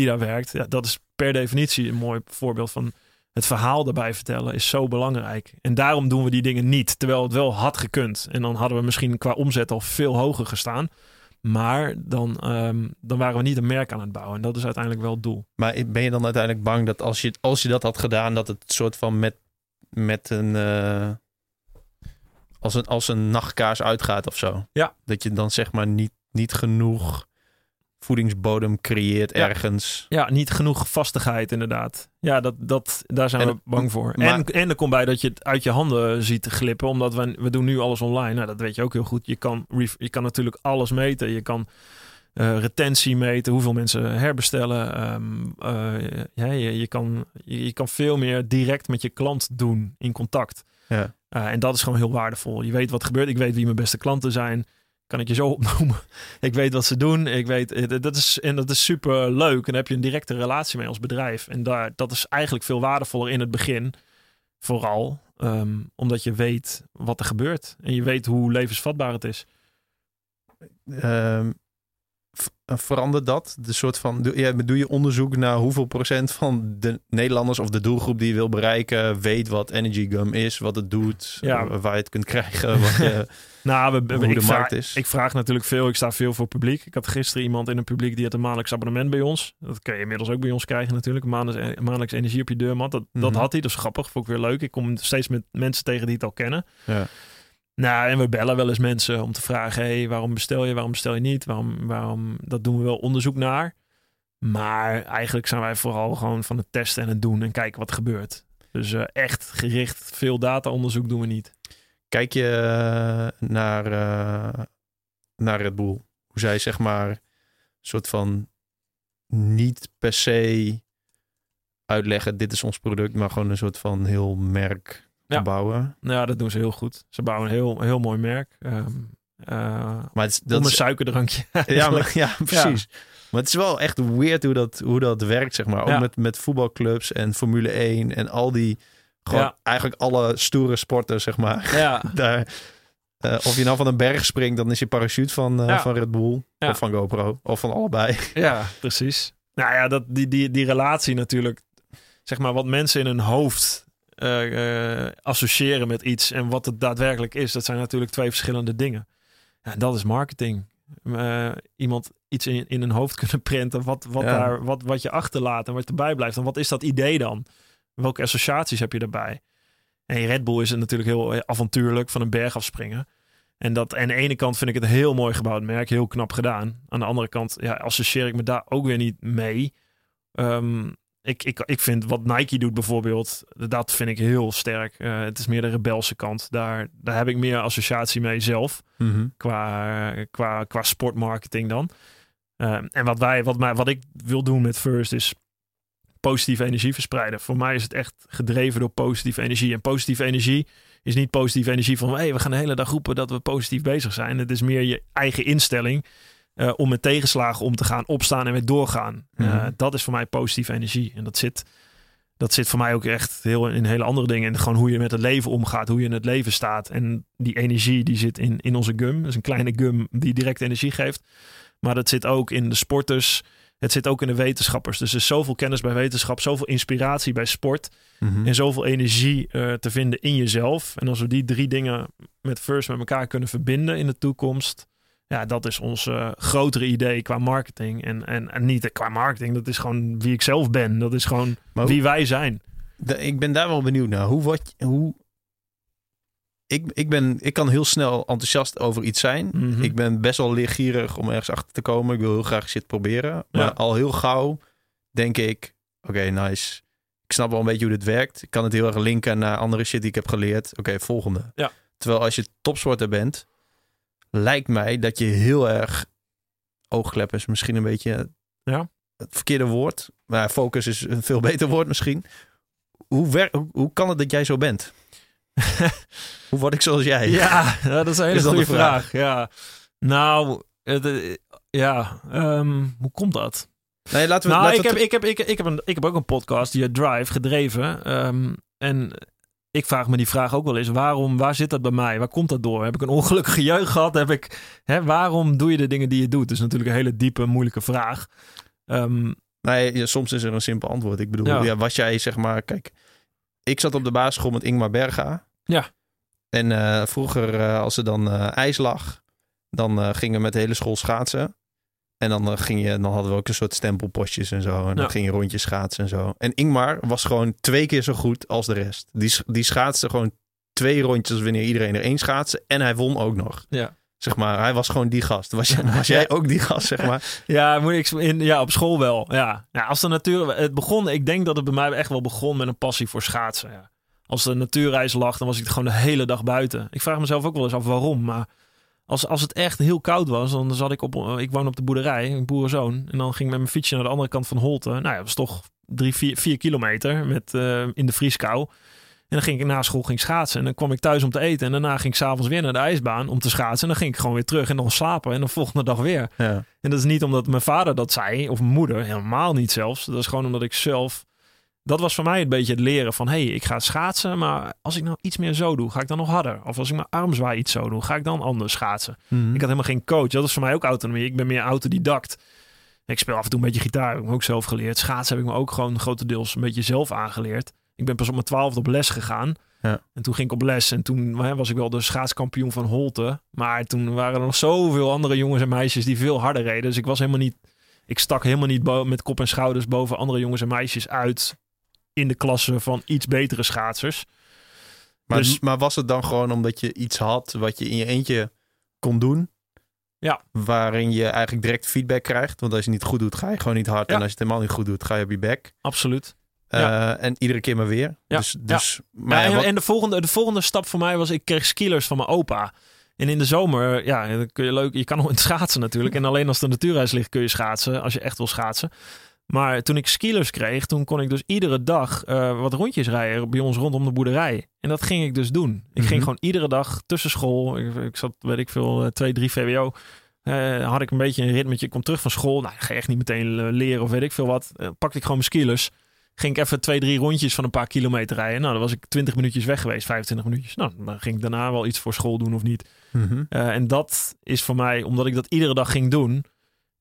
die daar werkt. Ja, dat is per definitie een mooi voorbeeld van het verhaal erbij vertellen is zo belangrijk. En daarom doen we die dingen niet. Terwijl het wel had gekund. En dan hadden we misschien qua omzet al veel hoger gestaan. Maar dan, ehm, dan waren we niet een merk aan het bouwen. En dat is uiteindelijk wel het doel. Maar ben je dan uiteindelijk bang dat als je, als je dat had gedaan, dat het soort van met, met een, eh, als een. als een nachtkaars uitgaat of zo? Ja. Dat je dan zeg maar niet, niet genoeg voedingsbodem creëert Ja. ergens. Ja, niet genoeg vastigheid inderdaad. Ja, dat, dat, daar zijn En- we bang voor. maar- en, en er komt bij dat je het uit je handen ziet glippen. Omdat we, we doen nu alles online. Nou, dat weet je ook heel goed. Je kan, je kan natuurlijk alles meten. Je kan eh, retentie meten. Hoeveel mensen herbestellen. Ehm, eh, ja, je, je, kan, je, je kan veel meer direct met je klant doen in contact. Ja. Eh, en dat is gewoon heel waardevol. Je weet wat gebeurt. Ik weet wie mijn beste klanten zijn. Kan ik je zo opnoemen. ik weet wat ze doen. Ik weet, eh, dat is, en dat is super leuk. En heb je een directe relatie mee als bedrijf. En daar, dat is eigenlijk veel waardevoller in het begin. Vooral ehm, omdat je weet wat er gebeurt. En je weet hoe levensvatbaar het is. Eh, verandert dat? De soort van, doe, ja, doe je onderzoek naar hoeveel procent van de Nederlanders of de doelgroep die je wil bereiken weet wat Energy Gum is, wat het doet, Ja. eh, waar je het kunt krijgen, wat je, Nou, we, we- hoe ik, de vraag, markt is. ik vraag natuurlijk veel. Ik sta veel voor publiek. Ik had gisteren iemand in een publiek die had een maandelijks abonnement bij ons. Dat kun je inmiddels ook bij ons krijgen natuurlijk. Maandelijks, maandelijks energie op je deurmat. Dat, dat Mhm. had hij. Dat is grappig. Vond ik weer leuk. Ik kom steeds met mensen tegen die het al kennen. Ja. Nou, en we bellen wel eens mensen om te vragen: hey, waarom bestel je, waarom bestel je niet? Waarom, waarom, dat doen we wel onderzoek naar. Maar eigenlijk zijn wij vooral gewoon van het testen en het doen en kijken wat er gebeurt. Dus eh, echt gericht, veel data-onderzoek doen we niet. Kijk je eh, naar, eh, naar Red Bull? Hoe zij zeg maar een soort van niet per se uitleggen dit is ons product, maar gewoon een soort van heel merk Ja. bouwen. Nou, ja, dat doen ze heel goed. Ze bouwen een heel, heel mooi merk. Ehm eh, Maar het is, om dat een is, suikerdrankje. ja, maar, ja, precies. Maar het is wel echt weird hoe dat, hoe dat werkt, zeg maar. Ook Ja. met, met voetbalclubs en Formule 1 en al die... Gewoon eigenlijk alle stoere sporten, zeg maar. ja, Daar, eh, of je nou van een berg springt, dan is je parachute van, eh, van Red Bull. Of van GoPro. Of van allebei. ja, precies. Nou ja, dat, die, die, die relatie natuurlijk. Zeg maar wat mensen in hun hoofd eh, associëren met iets en wat het daadwerkelijk is. Dat zijn natuurlijk twee verschillende dingen. Ja, en dat is marketing. Eh, iemand iets in, in hun hoofd kunnen printen. Wat, wat, Ja. daar, wat, wat je achterlaat en wat erbij blijft. En wat is dat idee dan? Welke associaties heb je daarbij? En Red Bull is het natuurlijk heel avontuurlijk van een berg afspringen. En dat, aan de ene kant vind ik het een heel mooi gebouwd merk, heel knap gedaan. Aan de andere kant ja, associeer ik me daar ook weer niet mee. Ehm, ik, ik, ik vind wat Nike doet bijvoorbeeld, dat vind ik heel sterk. Eh, het is meer de rebelse kant. Daar, daar heb ik meer associatie mee zelf, qua, qua, qua sportmarketing dan. Ehm, en wat, wij, wat, mij, wat ik wil doen met First is positieve energie verspreiden. Voor mij is het echt gedreven door positieve energie. En positieve energie is niet positieve energie van... hey, we gaan de hele dag roepen dat we positief bezig zijn. Het is meer je eigen instelling eh, om met tegenslagen om te gaan, opstaan en weer doorgaan. Eh, Mhm. dat is voor mij positieve energie. En dat zit, dat zit voor mij ook echt heel in hele andere dingen. En gewoon hoe je met het leven omgaat, hoe je in het leven staat. En die energie die zit in, in onze gum. Dat is een kleine gum die direct energie geeft. Maar dat zit ook in de sporters. Het zit ook in de wetenschappers. Dus er is zoveel kennis bij wetenschap, zoveel inspiratie bij sport. Mhm. En zoveel energie eh, te vinden in jezelf. En als we die drie dingen met First met elkaar kunnen verbinden in de toekomst. Ja, dat is ons eh, grotere idee qua marketing. En, en, en niet qua marketing, dat is gewoon wie ik zelf ben. Dat is gewoon Maar hoe- wie wij zijn. De- ik ben daar wel benieuwd naar. Hoe wat, hoe... Ik, ik, ben, ik kan heel snel enthousiast over iets zijn. Mhm. Ik ben best wel leergierig om ergens achter te komen. Ik wil heel graag shit proberen. Maar Ja. al heel gauw denk ik... Oké, nice. Ik snap wel een beetje hoe dit werkt. Ik kan het heel erg linken naar andere shit die ik heb geleerd. Oké, volgende. Ja. Terwijl als je topsporter bent... lijkt mij dat je heel erg... Oogklep is misschien een beetje Ja. het verkeerde woord. Maar focus is een veel beter woord misschien. Hoe, wer- hoe, hoe kan het dat jij zo bent? hoe word ik zoals jij? Ja, dat is een hele Is goede de vraag? vraag. Ja. Nou, het, eh, ja, ehm, hoe komt dat? Nee, laten we, Nou, laten ik we heb, ik, heb, ik, ik, heb een, ik heb ook een podcast, die Drive, gedreven. Ehm, en ik vraag me die vraag ook wel eens. Waarom, waar zit dat bij mij? Waar komt dat door? Heb ik een ongelukkige jeugd gehad? Heb ik, hè, waarom doe je de dingen die je doet? Dat is natuurlijk een hele diepe, moeilijke vraag. Ehm, Nee, ja, soms is er een simpel antwoord. Ik bedoel, Ja. ja. was jij zeg maar... Kijk, ik zat op de basisschool met Ingmar Berga. Ja. En eh, vroeger, eh, als er dan eh, ijs lag... dan gingen we met de hele school schaatsen. En dan, eh, ging je, dan hadden we ook een soort stempelpostjes en zo. En dan Ja. ging je rondjes schaatsen en zo. En Ingmar was gewoon twee keer zo goed als de rest. Die, die schaatste gewoon twee rondjes wanneer iedereen er één schaatste. En hij won ook nog. ja. Zeg maar, hij was gewoon die gast. Was, jij, was jij ook die gast, zeg maar? Ja, moet ik, in, ja, op school wel. Ja. ja, als de natuur... Het begon, ik denk dat het bij mij echt wel begon met een passie voor schaatsen. Ja. Als de natuurreis lag, dan was ik gewoon de hele dag buiten. Ik vraag mezelf ook wel eens af waarom, maar... Als, als het echt heel koud was, dan zat ik op... Ik woon op de boerderij, een boerenzoon. En dan ging ik met mijn fietsje naar de andere kant van Holte. Nou ja, dat was toch drie, vier, vier kilometer met, uh, in de vrieskou. En dan ging ik na school ging schaatsen. En dan kwam ik thuis om te eten. En daarna ging ik s'avonds weer naar de ijsbaan om te schaatsen. En dan ging ik gewoon weer terug en dan slapen. En de volgende dag weer. Ja. En dat is niet omdat mijn vader dat zei, of mijn moeder, helemaal niet zelfs. Dat is gewoon omdat ik zelf. Dat was voor mij een beetje het leren van: hé, hey, ik ga schaatsen. Maar als ik nou iets meer zo doe, ga ik dan nog harder. Of als ik mijn arm zwaai iets zo doe, ga ik dan anders schaatsen. Mhm. Ik had helemaal geen coach. Dat is voor mij ook autonomie. Ik ben meer autodidact. Ik speel af en toe een beetje gitaar. Heb ik me ook zelf geleerd. Schaatsen heb ik me ook gewoon grotendeels een beetje zelf aangeleerd. Ik ben pas op mijn twaalfde op les gegaan. Ja. En toen ging ik op les en toen hè, was ik wel de schaatskampioen van Holte. Maar toen waren er nog zoveel andere jongens en meisjes die veel harder reden. Dus ik was helemaal niet, ik stak helemaal niet met kop en schouders boven andere jongens en meisjes uit in de klasse van iets betere schaatsers. Maar, Dus- maar was het dan gewoon omdat je iets had wat je in je eentje kon doen? Ja. Waarin je eigenlijk direct feedback krijgt. Want als je het niet goed doet, ga je gewoon niet hard. Ja. En als je het helemaal niet goed doet, ga je op je bek. Absoluut. Eh, en iedere keer maar weer. Ja. Dus, dus, maar en, wat- en de, volgende, de volgende stap voor mij was, ik kreeg skilers van mijn opa. En in de zomer, ja, dan kun je leuk, je kan nog in het schaatsen natuurlijk. En alleen als de natuurreis ligt kun je schaatsen, als je echt wil schaatsen. Maar toen ik skilers kreeg, toen kon ik dus iedere dag eh, wat rondjes rijden bij ons rondom de boerderij. En dat ging ik dus doen. Ik Mhm. ging gewoon iedere dag tussen school, ik, ik zat, weet ik veel, eh, twee, drie VWO. eh, had ik een beetje een ritmetje. Ik kom terug van school. Nou, ik ga echt niet meteen leren of weet ik veel wat. Pakte ik gewoon mijn skilers ging ik even twee, drie rondjes van een paar kilometer rijden. Nou, dan was ik 20 minuutjes weg geweest, 25 minuutjes. Nou, dan ging ik daarna wel iets voor school doen of niet. Mhm. En dat is voor mij, omdat ik dat iedere dag ging doen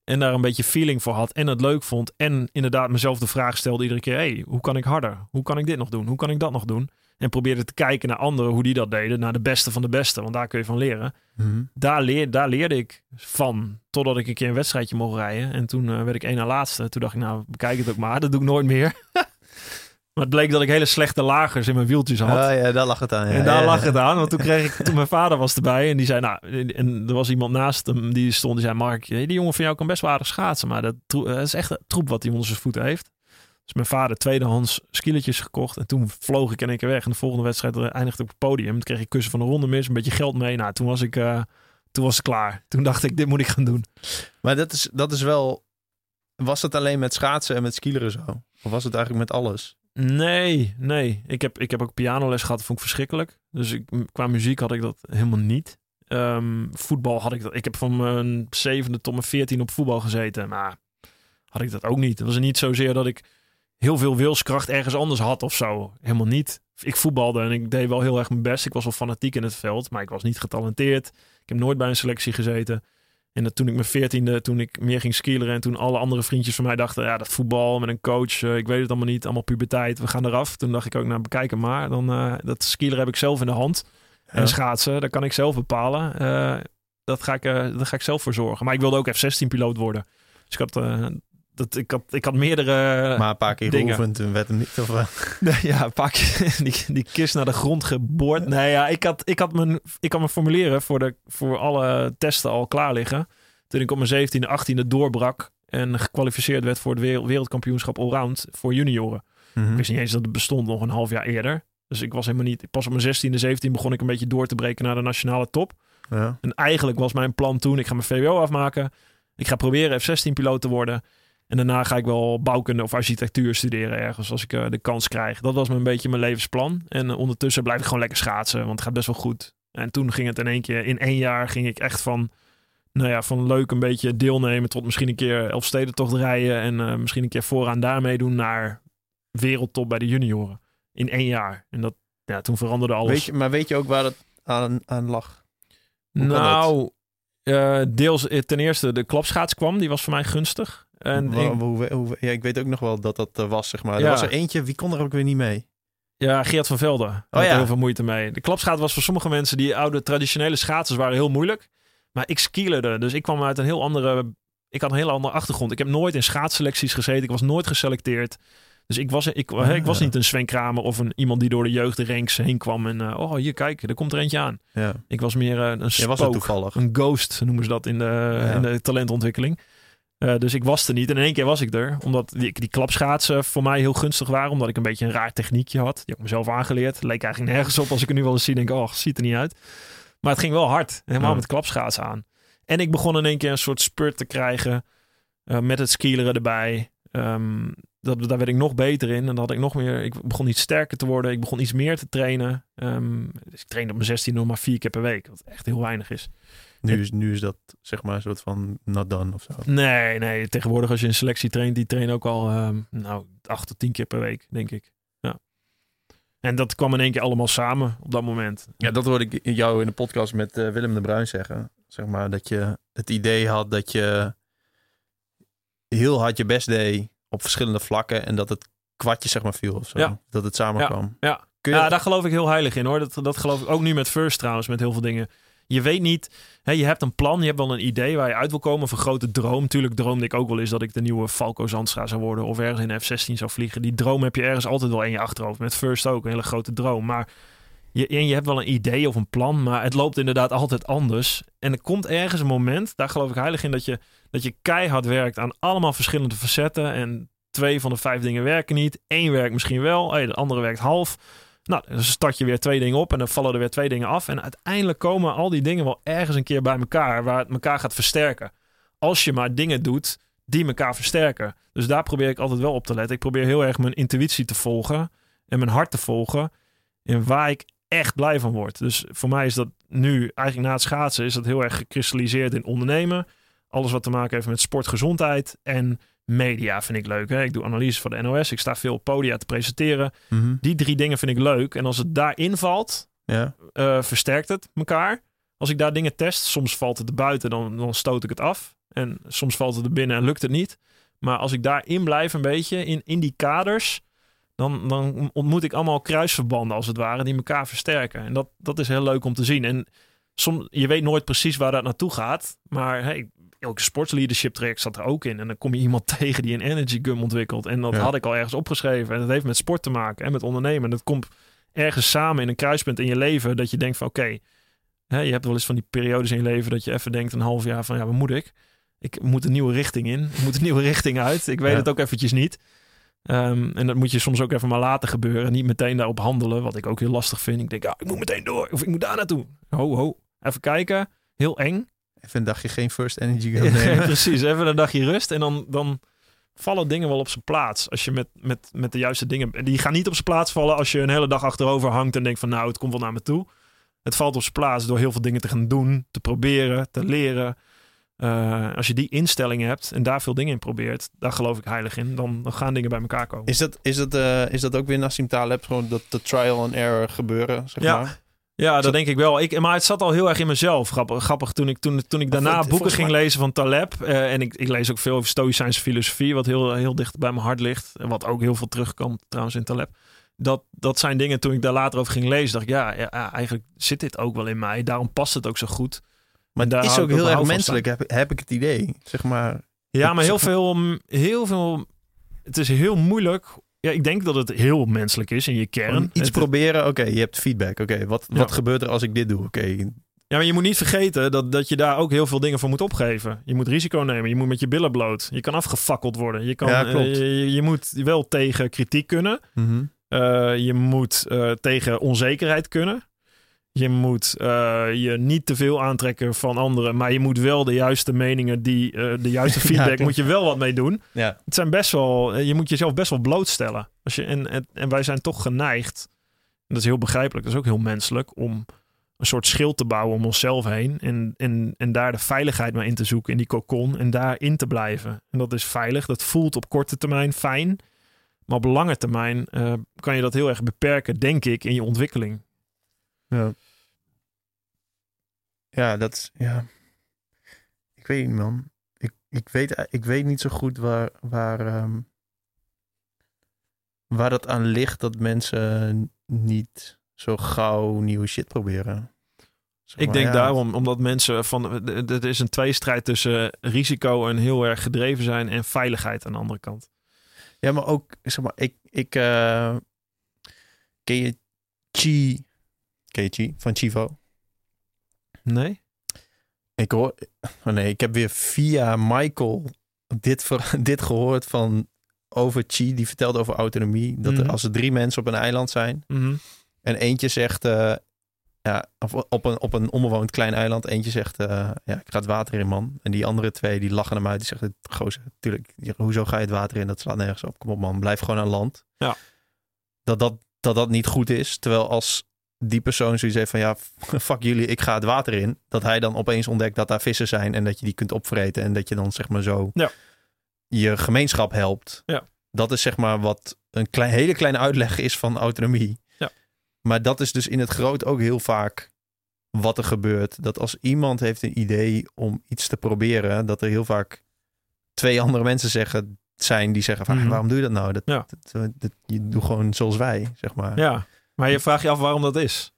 en daar een beetje feeling voor had en het leuk vond en inderdaad mezelf de vraag stelde iedere keer, hey, hoe kan ik harder? Hoe kan ik dit nog doen? Hoe kan ik dat nog doen? En probeerde te kijken naar anderen, hoe die dat deden, naar de beste van de beste, want daar kun je van leren. Mhm. Daar, leer, daar leerde ik van, totdat ik een keer een wedstrijdje mocht rijden. En toen eh, werd ik één na laatste. Toen dacht ik, nou, bekijk het ook maar, dat doe ik nooit meer. maar het bleek dat ik hele slechte lagers in mijn wieltjes had. Oh ja, daar lag het aan. Ja. En daar Ja, lag ja. het aan. Want toen kreeg ik, toen mijn vader was erbij en die zei, nou, en er was iemand naast hem die stond, die zei, Mark, die jongen van jou kan best wel aardig schaatsen, maar dat, dat is echt een troep wat hij onder zijn voeten heeft. Dus mijn vader tweedehands skilletjes gekocht en toen vloog ik in één keer weg. En de volgende wedstrijd eindigde ik op het podium. Toen kreeg ik kussen van de ronde mis, een beetje geld mee. Nou, toen was ik, eh, toen was het klaar. Toen dacht ik, dit moet ik gaan doen. Maar dat is, dat is wel... Was het alleen met schaatsen en met skileren zo? Of was het eigenlijk met alles? Nee, nee. Ik heb, ik heb ook pianoles gehad, dat vond ik verschrikkelijk. Dus ik, qua muziek had ik dat helemaal niet. Ehm, voetbal had ik dat. Ik heb van mijn zevende tot mijn veertien op voetbal gezeten. Maar had ik dat ook niet. Het was niet zozeer dat ik heel veel wilskracht ergens anders had of zo. Helemaal niet. Ik voetbalde en ik deed wel heel erg mijn best. Ik was wel fanatiek in het veld, maar ik was niet getalenteerd. Ik heb nooit bij een selectie gezeten. En dat toen ik mijn veertiende, toen ik meer ging skileren en toen alle andere vriendjes van mij dachten, ja, dat voetbal met een coach, eh, ik weet het allemaal niet, allemaal puberteit, we gaan eraf. Toen dacht ik ook, nou bekijken maar, dan eh, dat skileren heb ik zelf in de hand. Ja. En schaatsen, dat kan ik zelf bepalen. Eh, dat, ga ik, daar ga ik zelf voor zorgen. Maar ik wilde ook F-16-piloot worden. Dus ik had, dat, ik had, ik had meerdere... maar een paar keer dingen. geoefend en werd hem niet. Of, Nee, ja, een paar keer die, die kist naar de grond geboord. Nee, ja, ik had, ik had, mijn, ik had mijn formulieren voor, de, voor alle testen al klaar liggen. Toen ik op mijn 17e, 18e doorbrak en gekwalificeerd werd voor het wereld- wereldkampioenschap allround voor junioren. mhm. Ik wist niet eens dat het bestond nog een half jaar eerder. Dus ik was helemaal niet... Pas op mijn 16e, 17 begon ik een beetje door te breken naar de nationale top. ja. En eigenlijk was mijn plan toen, ik ga mijn VWO afmaken. Ik ga proberen F-16-piloot te worden. En daarna ga ik wel bouwkunde of architectuur studeren ergens als ik eh, de kans krijg. Dat was een beetje mijn levensplan. En eh, ondertussen blijf ik gewoon lekker schaatsen, want het gaat best wel goed. En toen ging het in één keer, in één jaar ging ik echt van, nou ja, van leuk een beetje deelnemen tot misschien een keer Elfstedentocht rijden. En eh, misschien een keer vooraan daar meedoen naar wereldtop bij de junioren. In één jaar. En dat, ja, toen veranderde alles. Weet je, maar weet je ook waar het aan, aan lag? Hoe nou, deels ten eerste de klapschaats kwam. Die was voor mij gunstig. En ik- hoe- hoe- ja, ik weet ook nog wel dat dat er was, zeg maar. Er Ja. was er eentje, wie kon er ook weer niet mee? ja, Geert van Velde had Oh ja. er heel veel moeite mee. De klapschaat was voor sommige mensen, die oude traditionele schaatsers waren heel moeilijk. Maar ik skilerde, dus ik kwam uit een heel andere... Ik had een heel andere achtergrond. Ik heb nooit in schaatsselecties gezeten. Ik was nooit geselecteerd. Dus ik was, ik, ik was niet een Sven Kramer of een, iemand die door de jeugdranks heen kwam. En eh, oh, hier kijk, er komt er eentje aan. Ja. Ik was meer eh, een Jij was spook. toevallig. Een ghost noemen ze dat in de, in de talentontwikkeling. Eh, dus ik was er niet. En in één keer was ik er. Omdat die, die klapschaatsen voor mij heel gunstig waren. Omdat ik een beetje een raar techniekje had. Die heb ik mezelf aangeleerd. Leek eigenlijk nergens op. Als ik er nu wel eens zie, denk ik, oh, ziet er niet uit. Maar het ging wel hard. Helemaal Ja. met klapschaatsen aan. En ik begon in één keer een soort spurt te krijgen. eh, met het skileren erbij. Ehm, dat, daar werd ik nog beter in. En dan had ik nog meer. Ik begon iets sterker te worden. Ik begon iets meer te trainen. Ehm, dus ik trainde op mijn 16 nog maar vier keer per week. Wat echt heel weinig is. Nu is, nu is dat zeg maar een soort van not done of zo. Nee, nee. Tegenwoordig als je een selectie traint, die trainen ook al ehm, nou, acht tot tien keer per week, denk ik. Ja. En dat kwam in één keer allemaal samen op dat moment. Ja, dat hoorde ik jou in de podcast met eh, Willem de Bruin zeggen. Zeg maar dat je het idee had dat je heel hard je best deed op verschillende vlakken en dat het kwartje zeg maar viel of zo. Ja. Dat het samenkwam. Ja. Kun je Ja, daar geloof ik heel heilig in hoor. Dat, dat geloof ik ook nu met First trouwens, met heel veel dingen. Je weet niet, hè, je hebt een plan, je hebt wel een idee waar je uit wil komen, of een grote droom. Tuurlijk droomde ik ook wel eens dat ik de nieuwe Falco Zandstra zou worden of ergens in F-16 zou vliegen. Die droom heb je ergens altijd wel in je achterhoofd. Met First ook, een hele grote droom. Maar je, je hebt wel een idee of een plan, maar het loopt inderdaad altijd anders. En er komt ergens een moment, daar geloof ik heilig in, dat je, dat je keihard werkt aan allemaal verschillende facetten. En twee van de vijf dingen werken niet. Eén werkt misschien wel, de andere werkt half. Nou, dan start je weer twee dingen op en dan vallen er weer twee dingen af. En uiteindelijk komen al die dingen wel ergens een keer bij elkaar, waar het elkaar gaat versterken. Als je maar dingen doet die elkaar versterken. Dus daar probeer ik altijd wel op te letten. Ik probeer heel erg mijn intuïtie te volgen en mijn hart te volgen. En waar ik echt blij van word. Dus voor mij is dat nu, eigenlijk na het schaatsen, is dat heel erg gekristalliseerd in ondernemen. Alles wat te maken heeft met sport, gezondheid en media vind ik leuk. Hè? Ik doe analyses voor de NOS. Ik sta veel op podia te presenteren. Mhm. Die drie dingen vind ik leuk. En als het daarin valt, Ja. eh, versterkt het elkaar. Als ik daar dingen test, soms valt het er buiten, dan, dan stoot ik het af. En soms valt het er binnen en lukt het niet. Maar als ik daarin blijf een beetje, in, in die kaders, dan, dan ontmoet ik allemaal kruisverbanden als het ware, die elkaar versterken. En dat, dat is heel leuk om te zien. En je weet nooit precies waar dat naartoe gaat. Maar hey, elke sportsleadership traject zat er ook in. En dan kom je iemand tegen die een energy gum ontwikkelt. En dat Ja. had ik al ergens opgeschreven. En dat heeft met sport te maken en met ondernemen. En dat komt ergens samen in een kruispunt in je leven. Dat je denkt van oké, hè, je hebt wel eens van die periodes in je leven dat je even denkt een half jaar van ja, wat moet ik? Ik moet een nieuwe richting in. Ik moet een nieuwe richting uit. Ik weet Ja. het ook eventjes niet. Ehm, en dat moet je soms ook even maar laten gebeuren. Niet meteen daarop handelen, wat ik ook heel lastig vind. Ik denk, ja, ik moet meteen door. Of ik moet daar naartoe. Ho, ho. Even kijken. Heel eng. Even een dagje geen First Energy gaan Ja, nemen. precies. Even een dagje rust. En dan, dan vallen dingen wel op zijn plaats. Als je met, met, met de juiste dingen... Die gaan niet op zijn plaats vallen als je een hele dag achterover hangt... en denkt van, nou, het komt wel naar me toe. Het valt op zijn plaats door heel veel dingen te gaan doen. Te proberen, te leren. Eh, als je die instelling hebt en daar veel dingen in probeert... daar geloof ik heilig in. Dan, dan gaan dingen bij elkaar komen. Is dat, is, dat, eh, is dat ook weer Nassim Taleb? Gewoon dat de trial and error gebeuren, zeg Ja. maar? Ja, dat denk ik wel. Ik, maar het zat al heel erg in mezelf. Grappig, grappig toen, ik, toen, toen ik daarna boeken ging mij- lezen van Taleb. eh, en ik, ik lees ook veel over Stoïcijnse filosofie, wat heel, heel dicht bij mijn hart ligt. En wat ook heel veel terugkomt trouwens in Taleb. Dat, dat zijn dingen toen ik daar later over ging lezen. Dacht ik, ja, eigenlijk zit dit ook wel in mij. Daarom past het ook zo goed. Maar Daar het is ook heel erg menselijk, heb, heb ik het idee. Zeg maar, Ja, maar heel veel, heel veel... Het is heel moeilijk. Ja, ik denk dat het heel menselijk is in je kern. iets Het- proberen. Oké, je hebt feedback. Oké, wat, Ja. wat gebeurt er als ik dit doe? Oké, Ja, maar je moet niet vergeten dat, dat je daar ook heel veel dingen voor moet opgeven. Je moet risico nemen. Je moet met je billen bloot. Je kan afgefakkeld worden. Je, kan, Ja, klopt. eh, je, je moet wel tegen kritiek kunnen. mhm. Eh, je moet eh, tegen onzekerheid kunnen. Je moet eh, je niet te veel aantrekken van anderen. Maar je moet wel de juiste meningen, die, eh, de juiste feedback, moet je wel wat mee doen. ja. Het zijn best wel, eh, je moet jezelf best wel blootstellen. Als je, en, en, en wij zijn toch geneigd, en dat is heel begrijpelijk, dat is ook heel menselijk, om een soort schild te bouwen om onszelf heen. En, en, en daar de veiligheid maar in te zoeken, in die cocon, en daarin te blijven. En dat is veilig, dat voelt op korte termijn fijn. Maar op lange termijn kan je dat heel erg beperken, denk ik, in je ontwikkeling. Ja. Ja, dat is. Ja. Ik weet niet, man. Ik, ik, weet, ik weet niet zo goed waar, waar, ehm, waar dat aan ligt dat mensen niet zo gauw nieuwe shit proberen. Zeg Ik denk ja. daarom, omdat mensen van. Het is een tweestrijd tussen risico en heel erg gedreven zijn en veiligheid aan de andere kant. Ja, maar ook, zeg maar, ik, ik eh, ken je Chi, ken je Chi van Chivo? Nee? Ik hoor, oh nee, ik heb weer via Michael dit, ver- dit gehoord van over Chi, die vertelt over autonomie. Dat er, Mhm. als er drie mensen op een eiland zijn Mhm. en eentje zegt, eh, ja, of op een, op een onbewoond klein eiland, eentje zegt, eh, ja, ik ga het water in, man. En die andere twee, die lachen hem uit, die zeggen, gozer, tuurlijk, hoezo ga je het water in? Dat slaat nergens op. Kom op, man, blijf gewoon aan land. Ja. Dat dat, dat dat niet goed is. Terwijl als die persoon zoiets heeft van, ja, fuck jullie, ik ga het water in. Dat hij dan opeens ontdekt dat daar vissen zijn en dat je die kunt opvreten. En dat je dan, zeg maar, zo Ja. je gemeenschap helpt. Ja. Dat is, zeg maar, wat een klein, hele kleine uitleg is van autonomie. Ja. Maar dat is dus in het groot ook heel vaak wat er gebeurt. Dat als iemand heeft een idee om iets te proberen, dat er heel vaak twee andere mensen zeggen, zijn die zeggen van, Mhm. waarom doe je dat nou? Dat, Ja. dat, dat- je doet gewoon zoals wij, zeg maar. Ja. Maar je vraagt je af waarom dat is.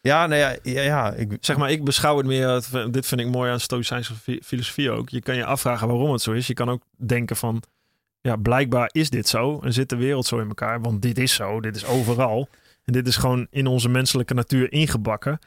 Ja, nou ja, ja, ja ik, Zeg maar, ik beschouw het meer, dit vind ik mooi aan Stoïcijnse fi- filosofie ook. Je kan je afvragen waarom het zo is. Je kan ook denken van, ja, blijkbaar is dit zo en zit de wereld zo in elkaar. Want dit is zo, dit is overal. En dit is gewoon in onze menselijke natuur ingebakken.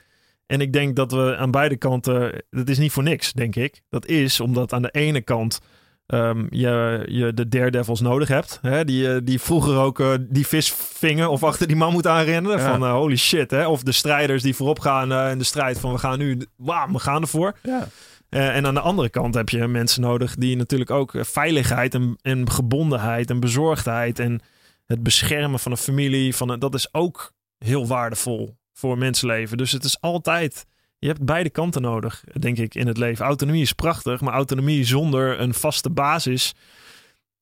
En ik denk dat we aan beide kanten, dat is niet voor niks, denk ik. Dat is omdat aan de ene kant ehm, je, je de daredevils nodig hebt. Hè? Die, eh, die vroeger ook eh, die vis vingen of achter die man moet aanrennen. Ja. Van eh, holy shit. Hè? Of de strijders die voorop gaan in de strijd van we gaan nu, wauw, we gaan ervoor. ja. En aan de andere kant heb je mensen nodig die natuurlijk ook veiligheid en, en gebondenheid en bezorgdheid en het beschermen van een familie, van een, dat is ook heel waardevol voor mensenleven. Dus het is altijd, je hebt beide kanten nodig, denk ik, in het leven. Autonomie is prachtig, maar autonomie zonder een vaste basis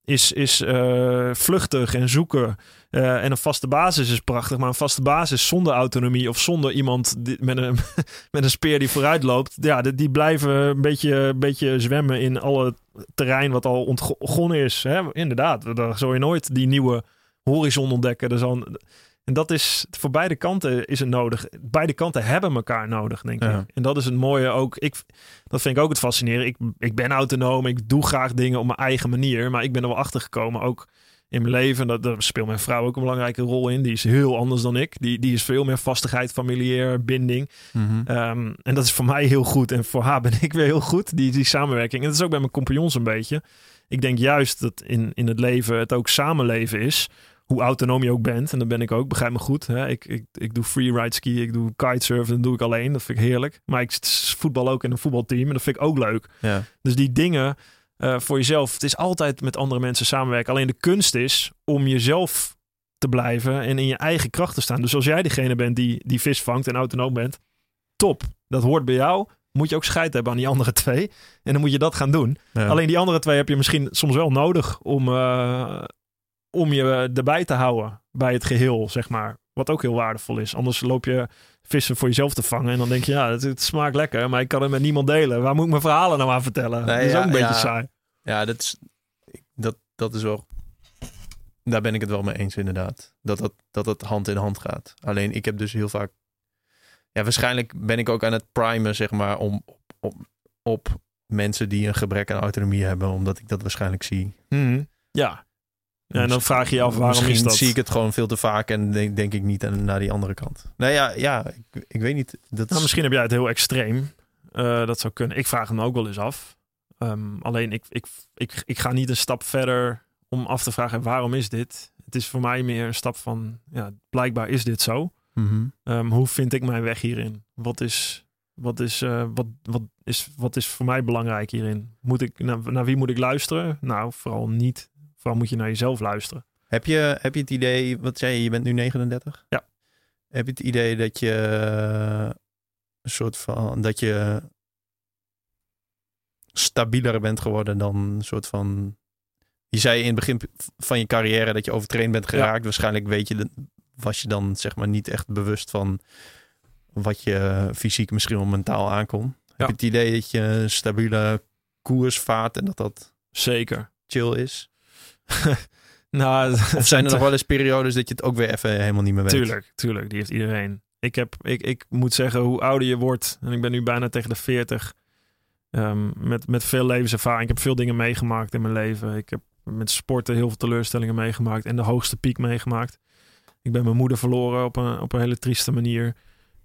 is, is eh, vluchtig en zoeken. Eh, en een vaste basis is prachtig, maar een vaste basis zonder autonomie of zonder iemand met, een, met een speer die vooruit loopt, ja, die, die blijven een beetje, een beetje zwemmen in alle terrein wat al ontgonnen is. Hè? Inderdaad, daar zou je nooit die nieuwe horizon ontdekken. Er zal, en dat is voor beide kanten is het nodig. Beide kanten hebben elkaar nodig, denk Ja. ik. En dat is het mooie ook. Ik, dat vind ik ook het fascinerende. Ik, ik ben autonoom, ik doe graag dingen op mijn eigen manier, maar ik ben er wel achter gekomen ook in mijn leven. Dat, daar speelt mijn vrouw ook een belangrijke rol in. Die is heel anders dan ik. Die, die is veel meer vastigheid, familiair, binding. Mhm. Ehm, en dat is voor mij heel goed. En voor haar ben ik weer heel goed. Die, die samenwerking. En dat is ook bij mijn compagnons een beetje. Ik denk juist dat in, in het leven het ook samenleven is. Hoe autonoom je ook bent. En dat ben ik ook. Begrijp me goed. Hè? Ik, ik, ik doe freeride ski. Ik doe kitesurfen. Dat doe ik alleen. Dat vind ik heerlijk. Maar ik voetbal ook in een voetbalteam. En dat vind ik ook leuk. ja. Dus die dingen eh, voor jezelf. Het is altijd met andere mensen samenwerken. Alleen de kunst is om jezelf te blijven en in je eigen kracht te staan. Dus als jij degene bent die, die vis vangt en autonoom bent, top. Dat hoort bij jou. Moet je ook scheid hebben aan die andere twee. En dan moet je dat gaan doen. Ja. Alleen die andere twee heb je misschien soms wel nodig om, eh, om je erbij te houden bij het geheel, zeg maar. Wat ook heel waardevol is. Anders loop je vissen voor jezelf te vangen. En dan denk je, ja, het, het smaakt lekker, maar ik kan het met niemand delen. Waar moet ik mijn verhalen nou aan vertellen? Nee, dat is ja, ook een beetje ja. saai. Ja, dat is, dat, dat is wel. Daar ben ik het wel mee eens, inderdaad. Dat dat, dat het hand in hand gaat. Alleen ik heb dus heel vaak. Ja, waarschijnlijk ben ik ook aan het primen, zeg maar, om op, op, op mensen die een gebrek aan autonomie hebben, omdat ik dat waarschijnlijk zie. Ja. Ja, en dan vraag je je af, waarom Misschien is dat? zie ik het gewoon veel te vaak en denk, denk ik niet aan, naar die andere kant. Nou ja, ja ik, ik weet niet. Dat Nou, is- misschien heb jij het heel extreem. Eh, dat zou kunnen. Ik vraag hem ook wel eens af. Ehm, alleen ik, ik, ik, ik ga niet een stap verder om af te vragen waarom is dit. Het is voor mij meer een stap van, ja, blijkbaar is dit zo. Mhm. Ehm, hoe vind ik mijn weg hierin? Wat is, wat is, eh, wat, wat is, wat is voor mij belangrijk hierin? Moet ik, naar, naar wie moet ik luisteren? Nou, vooral niet. Vooral moet je naar jezelf luisteren. Heb je, heb je het idee, wat zei je, je bent nu 39? Ja. Heb je het idee dat je eh, een soort van, dat je stabieler bent geworden dan een soort van, je zei in het begin van je carrière dat je overtraind bent geraakt. Waarschijnlijk weet je, was je dan zeg maar niet echt bewust van wat je fysiek misschien wel mentaal aankon. Heb je het idee dat je een stabiele koers vaart en dat dat Zeker. chill is? Nou, Of zijn er nog wel eens periodes dat je het ook weer even helemaal niet meer weet? Tuurlijk, tuurlijk. Die heeft iedereen. Ik, heb, ik, ik moet zeggen, hoe ouder je wordt, en ik ben nu bijna tegen de 40, ehm, met, met veel levenservaring. Ik heb veel dingen meegemaakt in mijn leven. Ik heb met sporten heel veel teleurstellingen meegemaakt en de hoogste piek meegemaakt. Ik ben mijn moeder verloren op een, op een hele trieste manier.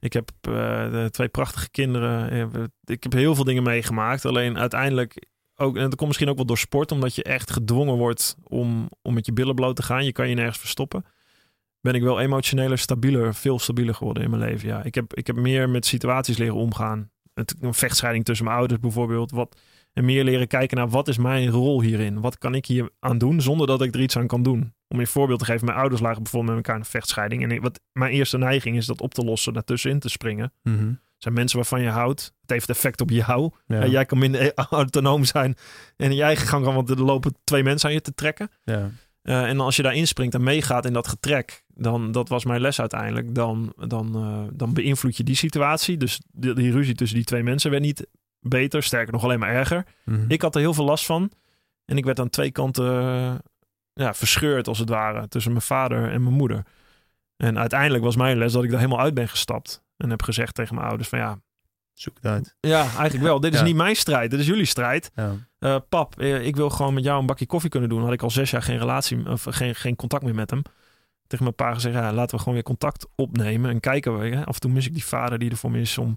Ik heb uh, twee prachtige kinderen. Ik heb heel veel dingen meegemaakt. Alleen uiteindelijk ook, en dat komt misschien ook wel door sport, omdat je echt gedwongen wordt om, om met je billen bloot te gaan. Je kan je nergens verstoppen. Ben ik wel emotioneler, stabieler, veel stabieler geworden in mijn leven. Ja, ik heb, ik heb meer met situaties leren omgaan. een vechtscheiding tussen mijn ouders bijvoorbeeld. Wat, en meer leren kijken naar wat is mijn rol hierin? Wat kan ik hier aan doen zonder dat ik er iets aan kan doen? Om je een voorbeeld te geven, mijn ouders lagen bijvoorbeeld met elkaar een vechtscheiding. En wat mijn eerste neiging is dat op te lossen, daartussenin te springen. Mhm. Zijn mensen waarvan je houdt. Het heeft effect op jou. Ja. jij kan minder autonoom zijn en in je eigen gang gaan, want er lopen twee mensen aan je te trekken. Ja. Uh, en als je daar inspringt en meegaat in dat getrek, dan, dat was mijn les uiteindelijk, dan, dan, uh, dan beïnvloed je die situatie. Dus die, die, ruzie tussen die twee mensen werd niet beter, sterker nog alleen maar erger. Mhm. Ik had er heel veel last van. En ik werd aan twee kanten uh, ja, verscheurd, als het ware, tussen mijn vader en mijn moeder. En uiteindelijk was mijn les dat ik er helemaal uit ben gestapt. En heb gezegd tegen mijn ouders van ja... Zoek het uit. Ja, eigenlijk wel. Dit is niet mijn strijd. Dit is jullie strijd. Ja. Uh, pap, ik wil gewoon met jou een bakje koffie kunnen doen. Had ik al zes jaar geen relatie of geen, geen contact meer met hem. Tegen mijn pa gezegd, ja, laten we gewoon weer contact opnemen. En kijken we. Af en toe mis ik die vader die er voor me is om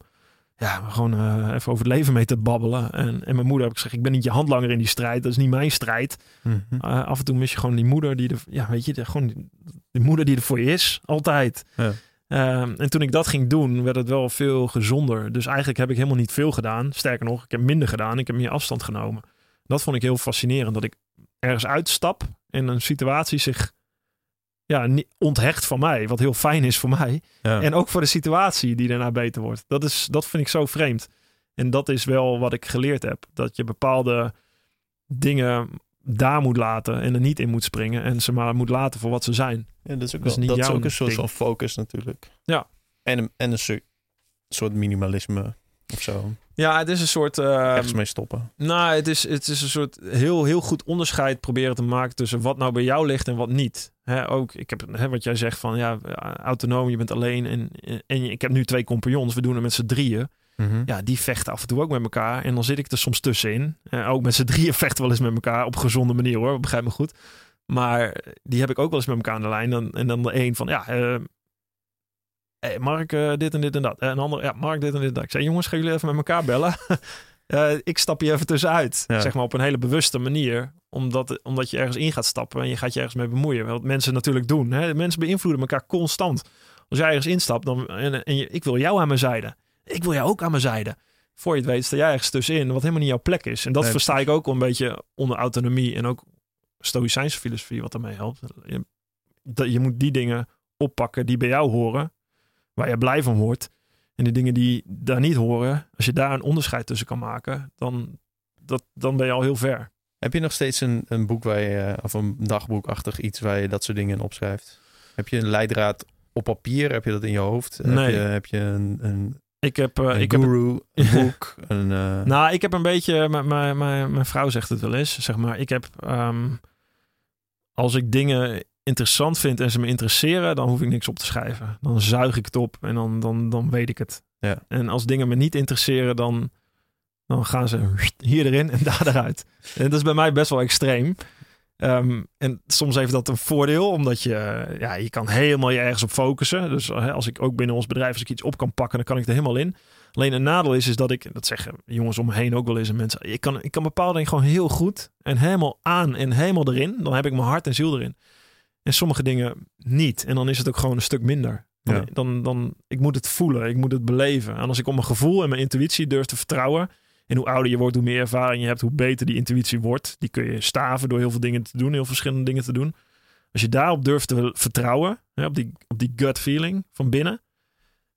ja, gewoon uh, even over het leven mee te babbelen. En, en mijn moeder heb ik gezegd, ik ben niet je handlanger in die strijd. Dat is niet mijn strijd. Mm -hmm. uh, af en toe mis je gewoon die moeder die er, ja, weet je, de, gewoon die, die, moeder die er voor je is. Altijd. Ja. Uh, en toen ik dat ging doen, werd het wel veel gezonder. Dus eigenlijk heb ik helemaal niet veel gedaan. Sterker nog, ik heb minder gedaan. Ik heb meer afstand genomen. Dat vond ik heel fascinerend. Dat ik ergens uitstap en een situatie zich ja, onthecht van mij. Wat heel fijn is voor mij. Ja. En ook voor de situatie die daarna beter wordt. Dat, is, dat vind ik zo vreemd. En dat is wel wat ik geleerd heb. Dat je bepaalde dingen daar moet laten en er niet in moet springen. En ze maar moet laten voor wat ze zijn. Ja, dat is ook, Dat is wel, niet dat is jouw ook een soort van focus natuurlijk. Ja. En, een- en een soort, minimalisme of zo. Ja, het is een soort... Ergens mee stoppen. Nou, het is, het is een soort heel, heel goed onderscheid proberen te maken tussen wat nou bij jou ligt en wat niet. Hè, ook, ik heb hè, wat jij zegt van ja, autonoom, je bent alleen en, en ik heb nu twee compagnons, we doen het met z'n drieën. Ja, die vechten af en toe ook met elkaar en dan zit ik er soms tussenin. Eh, ook met z'n drieën vechten wel eens met elkaar op gezonde manier hoor, begrijp me goed. Maar die heb ik ook wel eens met elkaar aan de lijn. Dan, en dan de een van ja, hey, Mark eh, dit en dit en dat. En een ander, ja, Mark dit en dit en dat. Ik zei jongens, gaan jullie even met elkaar bellen? Ik stap je even tussenuit. Ja. Zeg maar op een hele bewuste manier. Omdat, omdat je ergens in gaat stappen en je gaat je ergens mee bemoeien. Wat mensen natuurlijk doen. Hè? Mensen beïnvloeden elkaar constant. Als jij ergens instapt dan, en, en je, ik wil jou aan mijn zijde. Ik wil jou ook aan mijn zijde. Voor je het weet sta jij ergens tussenin wat helemaal niet jouw plek is. En dat Nee, versta ik ook wel een beetje onder autonomie. En ook stoïcijnse filosofie wat daarmee helpt. Je, dat, je moet die dingen oppakken die bij jou horen. Waar je blij van wordt. En de dingen die daar niet horen, als je daar een onderscheid tussen kan maken, dan, dat, dan ben je al heel ver. Heb je nog steeds een, een boek waar je, eh, of een dagboekachtig iets waar je dat soort dingen in opschrijft? Heb je een leidraad op papier? Heb je dat in je hoofd? Nee. Heb je, heb je een, een, Ik heb, een ik heb een boek? Een, eh, Nou, ik heb een beetje, mijn- mijn mijn- mijn vrouw zegt het wel eens, zeg maar, ik heb, ehm, als ik dingen interessant vind en ze me interesseren, dan hoef ik niks op te schrijven. Dan zuig ik het op en dan, dan, dan weet ik het. Ja. En als dingen me niet interesseren, dan, dan gaan ze hier erin en daar eruit. En dat is bij mij best wel extreem. Ehm, en soms heeft dat een voordeel, omdat je, ja, je kan helemaal je ergens op focussen. Dus hè, als ik ook binnen ons bedrijf, als ik iets op kan pakken, dan kan ik er helemaal in. Alleen een nadeel is, is dat ik, dat zeggen jongens om me heen ook wel eens en mensen, ik kan, ik kan bepaalde dingen gewoon heel goed en helemaal aan en helemaal erin. Dan heb ik mijn hart en ziel erin. En sommige dingen niet. En dan is het ook gewoon een stuk minder. Dan, Ja. dan, dan, ik moet het voelen, ik moet het beleven. En als ik op mijn gevoel en mijn intuïtie durf te vertrouwen. En hoe ouder je wordt, hoe meer ervaring je hebt, hoe beter die intuïtie wordt. Die kun je staven door heel veel dingen te doen, heel verschillende dingen te doen. Als je daarop durft te vertrouwen, hè, op, die, op die gut feeling van binnen.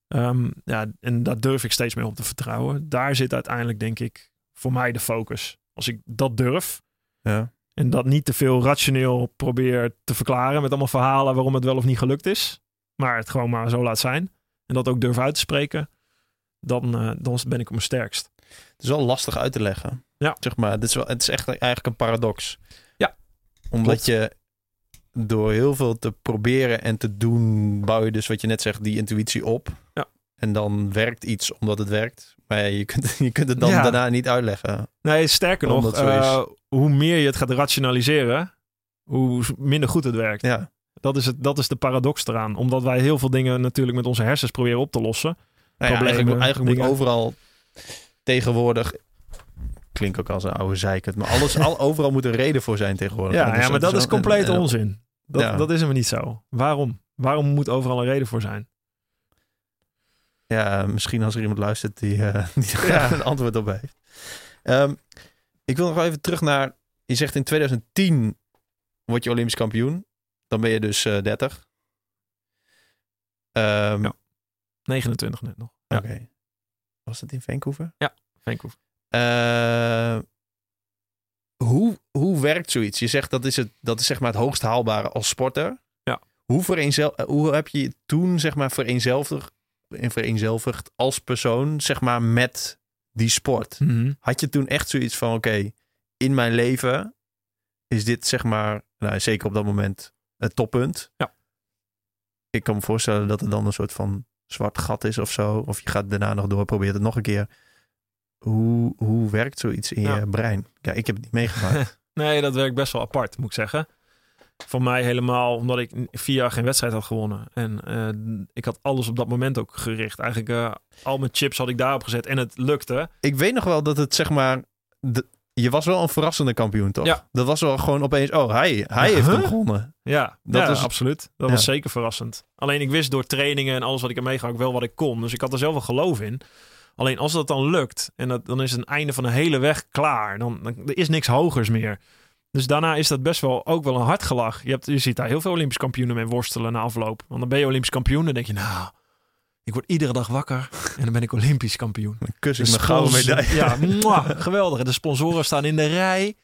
Ehm, ja, en daar durf ik steeds meer op te vertrouwen. Daar zit uiteindelijk, denk ik, voor mij de focus. Als ik dat durf, ja. en dat niet te veel rationeel probeer te verklaren met allemaal verhalen waarom het wel of niet gelukt is. Maar het gewoon maar zo laat zijn. En dat ook durf uit te spreken. Dan, eh, dan ben ik op mijn sterkst. Het is wel lastig uit te leggen. Ja. Zeg maar, het is, wel, het is echt eigenlijk een paradox. Ja, Omdat klopt. je door heel veel te proberen en te doen, bouw je dus wat je net zegt, die intuïtie op. Ja. En dan werkt iets omdat het werkt. Maar ja, je kunt, je kunt het dan Ja. daarna niet uitleggen. Nee, sterker nog, eh, hoe meer je het gaat rationaliseren, hoe minder goed het werkt. Ja. Dat, is het, dat is de paradox eraan. Omdat wij heel veel dingen natuurlijk met onze hersens proberen op te lossen. Nou ja, eigenlijk, eigenlijk moet overal tegenwoordig... Klinkt ook als een oude zeikert. Maar alles, al, overal moet een reden voor zijn tegenwoordig. Ja, maar dat is en- en- onzin. Dat, Ja. dat is hem niet zo. Waarom? Waarom moet overal een reden voor zijn? Ja, misschien als er iemand luistert die, eh, die daar Ja. een antwoord op heeft. Ehm, ik wil nog even terug naar... Je zegt in 2010 word je Olympisch kampioen. Dan ben je dus eh 30. Ehm, Ja. 29 net nog. Oké. Was dat in Vancouver? Vancouver. Eh, hoe, hoe werkt zoiets? Je zegt dat is, het, dat is zeg maar het hoogst haalbare als sporter. Ja. Hoe, vereenzel, eh, hoe heb je toen zeg maar vereenzelvigd, vereenzelvigd als persoon zeg maar met die sport? Mhm. Had je toen echt zoiets van oké, in mijn leven is dit zeg maar, nou, zeker op dat moment het toppunt. Ja. Ik kan me voorstellen dat het dan een soort van zwart gat is of zo. Of je gaat daarna nog door, probeert het nog een keer. Hoe, hoe werkt zoiets in Ja. je brein? Ja, ik heb het niet meegemaakt. Nee, dat werkt best wel apart, moet ik zeggen. Voor mij helemaal omdat ik vier jaar geen wedstrijd had gewonnen. En eh, ik had alles op dat moment ook gericht. Eigenlijk eh, al mijn chips had ik daarop gezet en het lukte. ik weet nog wel dat het zeg maar... de- je was wel een verrassende kampioen, toch? Ja. Dat was wel gewoon opeens... Oh, hij, hij Ja, heeft hem huh? gewonnen. Ja, Dat ja was- absoluut. Dat was zeker verrassend. Alleen ik wist door trainingen en alles wat ik heb meegemaakt wel wat ik kon. Dus ik had er zelf wel geloof in. Alleen als dat dan lukt en dat, dan is het einde van een hele weg klaar. Dan, dan er is niks hogers meer. Dus daarna is dat best wel ook wel een hard gelach. Je, hebt, je ziet daar heel veel Olympisch kampioenen mee worstelen na afloop. Want dan ben je Olympisch kampioen. Dan denk je, nou, ik word iedere dag wakker en dan ben ik Olympisch kampioen. Dan kus ik mijn gouden medaille. Ja, mwah, geweldig. De sponsoren staan in de rij.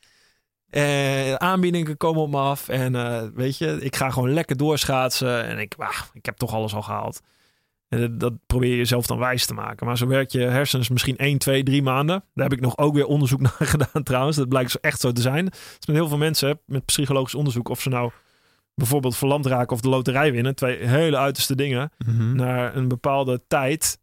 Eh, aanbiedingen komen op me af. En eh, weet je, ik ga gewoon lekker doorschaatsen. En ik, ah, ik heb toch alles al gehaald. En dat, dat probeer je jezelf dan wijs te maken. Maar zo werkt je hersens misschien 1, 2, 3 maanden. Daar heb ik nog ook weer onderzoek naar gedaan trouwens. Dat blijkt zo echt zo te zijn. Is met heel veel mensen met psychologisch onderzoek. Of ze nou bijvoorbeeld verlamd raken of de loterij winnen. Twee hele uiterste dingen Mhm. naar een bepaalde tijd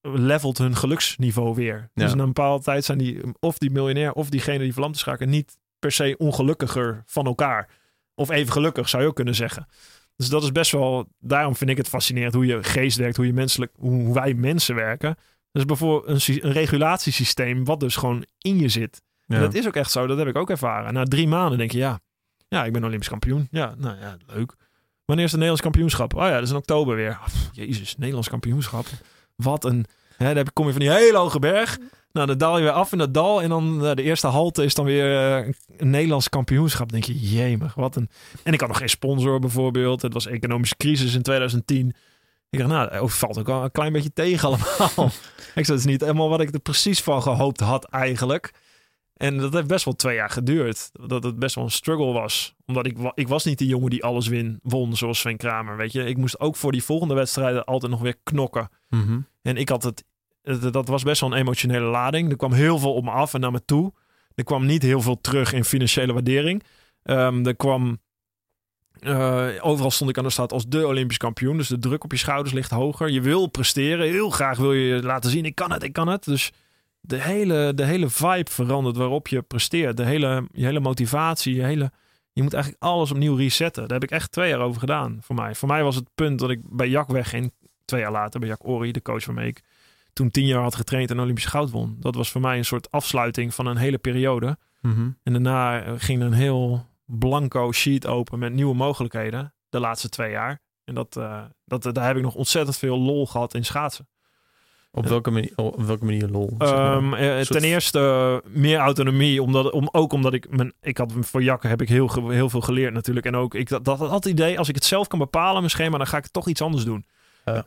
levelt hun geluksniveau weer. Ja. Dus na een bepaalde tijd zijn die of die miljonair of diegene die verlamd is geraken niet per se ongelukkiger van elkaar. Of even gelukkig zou je ook kunnen zeggen. Dus dat is best wel, daarom vind ik het fascinerend hoe je geest werkt, hoe je menselijk, hoe wij mensen werken. Dus bijvoorbeeld een, sy- een regulatiesysteem wat dus gewoon in je zit. En dat is ook echt zo, dat heb ik ook ervaren. Na drie maanden denk je, ja, ja, ik ben Olympisch kampioen. Ja, nou ja, leuk. Wanneer is het Nederlands kampioenschap? Oh ja, dat is in oktober weer. Pff, jezus, Nederlands kampioenschap. Wat een... Hè, dan kom je van die hele hoge berg. Nou, dan daal je weer af in dat dal. En dan eh, de eerste halte is dan weer eh, een Nederlands kampioenschap. Dan denk je, jemig, wat een... En ik had nog geen sponsor bijvoorbeeld. Het was economische crisis in 2010. Ik dacht, nou, het valt ook wel een klein beetje tegen allemaal. ik zei, het is niet helemaal wat ik er precies van gehoopt had eigenlijk. En dat heeft best wel twee jaar geduurd. Dat het best wel een struggle was. Omdat ik, ik was niet die jongen die alles win, won, zoals Sven Kramer. Weet je, ik moest ook voor die volgende wedstrijden altijd nog weer knokken. Mhm. En ik had het, dat was best wel een emotionele lading. Er kwam heel veel op me af en naar me toe. Er kwam niet heel veel terug in financiële waardering. Ehm, er kwam, eh, overal stond ik aan de start als de Olympisch kampioen. Dus de druk op je schouders ligt hoger. Je wil presteren. Heel graag wil je laten zien, ik kan het, ik kan het. Dus de hele, de hele vibe verandert waarop je presteert. De hele, je hele motivatie, je hele... Je moet eigenlijk alles opnieuw resetten. Daar heb ik echt twee jaar over gedaan voor mij. Voor mij was het punt dat ik bij Jack wegging. Twee jaar later bij Jack Ori, de coach waarmee ik toen tien jaar had getraind en Olympisch goud won. Dat was voor mij een soort afsluiting van een hele periode. Mhm. En daarna eh, ging er een heel blanco sheet open met nieuwe mogelijkheden. De laatste twee jaar. En dat, eh, dat, daar heb ik nog ontzettend veel lol gehad in schaatsen. Op, welke manier, op welke manier lol? zeg maar? Ehm, eh, ten eerste eh, meer autonomie, omdat, om, ook omdat ik mijn, ik had voor Jakke heb ik heel, heel veel geleerd natuurlijk. En ook ik dat, dat had het idee, als ik het zelf kan bepalen, mijn schema, dan ga ik toch iets anders doen.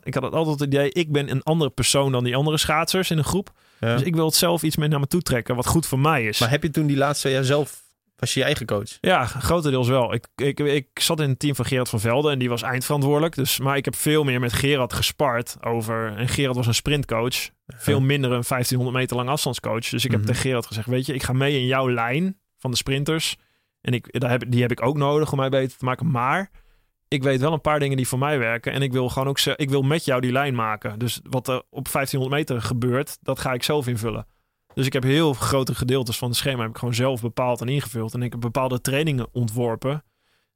Ik had het altijd het idee, ik ben een andere persoon dan die andere schaatsers in een groep. Ja. Dus ik wil het zelf iets meer naar me toe trekken, wat goed voor mij is. Maar heb je toen die laatste jaar zelf... Was je je eigen coach? Ja, grotendeels wel. Ik, ik, ik zat in het team van Gerard van Velde en die was eindverantwoordelijk. Dus, maar ik heb veel meer met Gerard gespart over. En Gerard was een sprintcoach. Veel minder een 1500 meter lang afstandscoach. Dus ik heb Mhm. tegen Gerard gezegd: Weet je, ik ga mee in jouw lijn van de sprinters. En ik, daar heb, die heb ik ook nodig om mij beter te maken. Maar ik weet wel een paar dingen die voor mij werken. En ik wil gewoon ook ik wil met jou die lijn maken. Dus wat er op 1500 meter gebeurt, dat ga ik zelf invullen. Dus ik heb heel grote gedeeltes van het schema heb ik gewoon zelf bepaald en ingevuld. En ik heb bepaalde trainingen ontworpen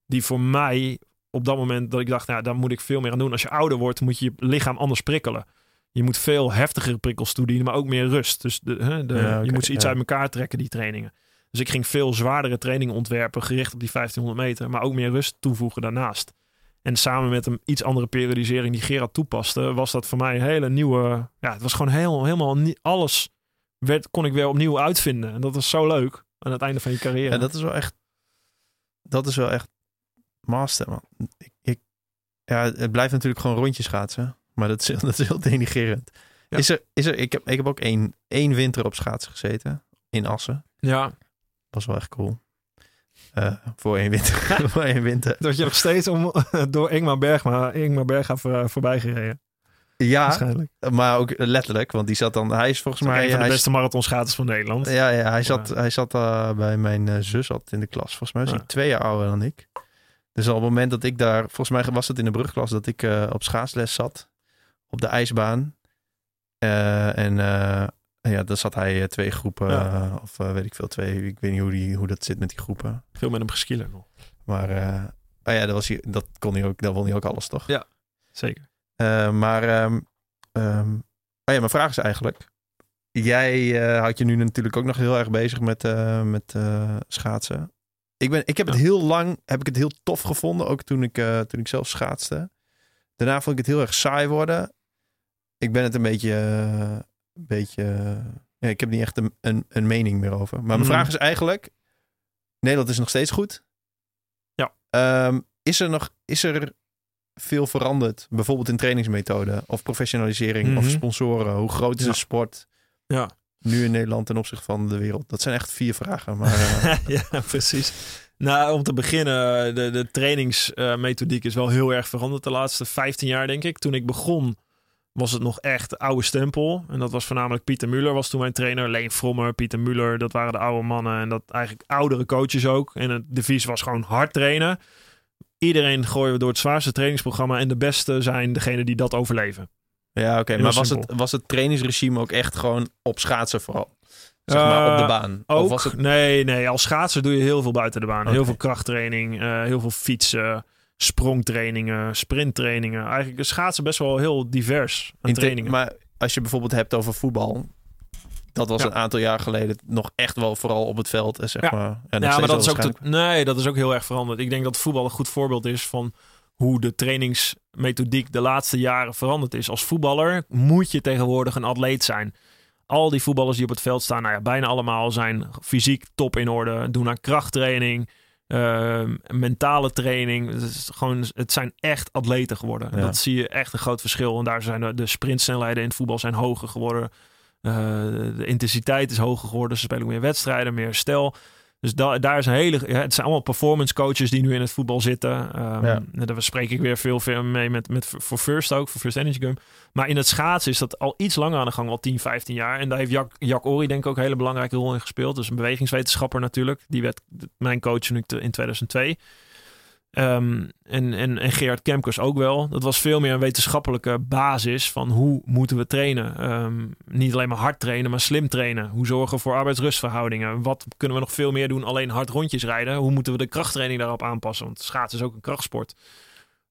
die voor mij op dat moment dat ik dacht, nou, daar moet ik veel meer aan doen. Als je ouder wordt, moet je je lichaam anders prikkelen. Je moet veel heftigere prikkels toedienen, maar ook meer rust. Dus de, hè, de, Ja, je moet ze iets ja. uit elkaar trekken, die trainingen. Dus ik ging veel zwaardere trainingen ontwerpen, gericht op die 1500 meter, maar ook meer rust toevoegen daarnaast. En samen met een iets andere periodisering die Gerard toepaste, was dat voor mij een hele nieuwe. Ja, het was gewoon heel, helemaal alles werd, kon ik weer opnieuw uitvinden. En dat was zo leuk aan het einde van je carrière. Ja, dat is wel echt. Dat is wel echt master, man. Ik, ik, ja, het blijft natuurlijk gewoon rondjes schaatsen. Maar dat is, heel- dat is heel denigerend. Ja. Is er, is er, ik, heb, ik heb ook één, één winter op schaatsen gezeten. In Assen. ja, Was wel echt cool. Eh, voor één winter. voor één winter. dat je nog steeds om, door Ingmar Bergma, Ingmar Bergma voor, voorbij gereden. Ja, waarschijnlijk. maar ook letterlijk. Want die zat dan... Hij is volgens mij... een van de hij beste marathonschaters van Nederland. Ja, ja hij zat, hij zat eh, bij mijn eh, zus altijd in de klas. Volgens mij was hij Ja. twee jaar ouder dan ik. Dus al op het moment dat ik daar... Volgens mij was het in de brugklas dat ik eh, op schaatsles zat. Op de ijsbaan. En ja, dan zat hij twee groepen. Ja. of weet ik veel, twee. Ik weet niet hoe, die, hoe dat zit met die groepen. Veel met hem geskielerd nog. Maar oh ja, dat, was hij, dat kon hij ook. Dat won hij ook alles, toch? Ja. Zeker. Eh, maar ehm, ehm, oh ja, mijn vraag is eigenlijk... Jij eh houdt je nu natuurlijk ook nog heel erg bezig met, eh, met schaatsen. Ik, ben, ik heb het heel lang heb ik het heel tof gevonden, ook toen ik, toen ik zelf schaatste. Daarna vond ik het heel erg saai worden. Ik ben het een beetje... een beetje ja, ik heb niet echt een, een, een mening meer over. Maar mijn Mhm. vraag is eigenlijk... Nederland is nog steeds goed. Ja. Ehm, is er nog... Is er veel veranderd? Bijvoorbeeld in trainingsmethode of professionalisering of Mhm. sponsoren. Hoe groot is Ja. de sport Ja. nu in Nederland ten opzichte van de wereld? Dat zijn echt vier vragen. Maar eh, ja, precies. Nou, om te beginnen, de, de trainingsmethodiek is wel heel erg veranderd de laatste 15 jaar, denk ik. Toen ik begon, was het nog echt oude stempel. En dat was voornamelijk Pieter Muller, was toen mijn trainer. Leen Frommer, Pieter Muller, dat waren de oude mannen. En dat eigenlijk oudere coaches ook. En het devies was gewoon hard trainen. Iedereen gooien we door het zwaarste trainingsprogramma. En de beste zijn degene die dat overleven. ja, oké. Maar was het, was het trainingsregime ook echt gewoon op schaatsen vooral? Zeg maar op de Eh, baan? Ook, Of was het... nee, nee, als schaatser doe je heel veel buiten de baan. Heel veel krachttraining, eh, heel veel fietsen, sprongtrainingen, sprinttrainingen. Eigenlijk is schaatsen best wel heel divers aan in trainingen. Maar als je bijvoorbeeld hebt over voetbal... Dat was Ja. een aantal jaar geleden nog echt wel vooral op het veld. eh, Zeg Ja. maar. En ja, maar dat is ook nee, dat is ook heel erg veranderd. Ik denk dat voetbal een goed voorbeeld is van hoe de trainingsmethodiek de laatste jaren veranderd is. Als voetballer moet je tegenwoordig een atleet zijn. Al die voetballers die op het veld staan, nou ja, bijna allemaal zijn fysiek top in orde. Doen aan krachttraining, ehm, mentale training. Het, is gewoon, het zijn echt atleten geworden. Ja. Dat zie je echt een groot verschil. En daar zijn de, de sprintsnelheden in het voetbal zijn hoger geworden. Eh, de intensiteit is hoger geworden. Ze spelen meer wedstrijden, meer stijl. Dus da daar is een hele. Ja, het zijn allemaal performance coaches die nu in het voetbal zitten. Ehm, Ja. Daar spreek ik weer veel, veel mee met, met voor First ook, voor First Energy Gum. Maar in het schaatsen is dat al iets langer aan de gang, al 10, 15 jaar. En daar heeft Jack, Jack Ori denk ik ook een hele belangrijke rol in gespeeld. Dus een bewegingswetenschapper natuurlijk. Die werd mijn coach nu in 2002. Ehm, en, en, en Gerard Kemkers ook wel. Dat was veel meer een wetenschappelijke basis van hoe moeten we trainen. Ehm, niet alleen maar hard trainen, maar slim trainen. Hoe zorgen we voor arbeidsrustverhoudingen? Wat kunnen we nog veel meer doen? Alleen hard rondjes rijden. Hoe moeten we de krachttraining daarop aanpassen? Want schaatsen is ook een krachtsport.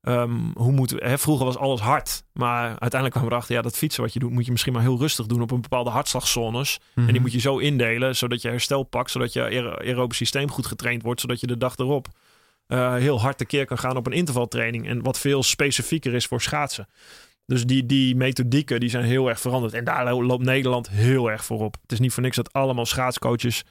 Ehm, hoe moeten we, hè, vroeger was alles hard, maar uiteindelijk kwamen we erachter, ja, dat fietsen wat je doet, moet je misschien maar heel rustig doen op een bepaalde hartslagzones. En Mhm. die moet je zo indelen, zodat je herstel pakt, zodat je aer- aerobisch systeem goed getraind wordt, zodat je de dag erop eh, heel hard tekeer kan gaan op een intervaltraining. En wat veel specifieker is voor schaatsen. Dus die, die methodieken die zijn heel erg veranderd. En daar lo- loopt Nederland heel erg voor op. Het is niet voor niks dat allemaal schaatscoaches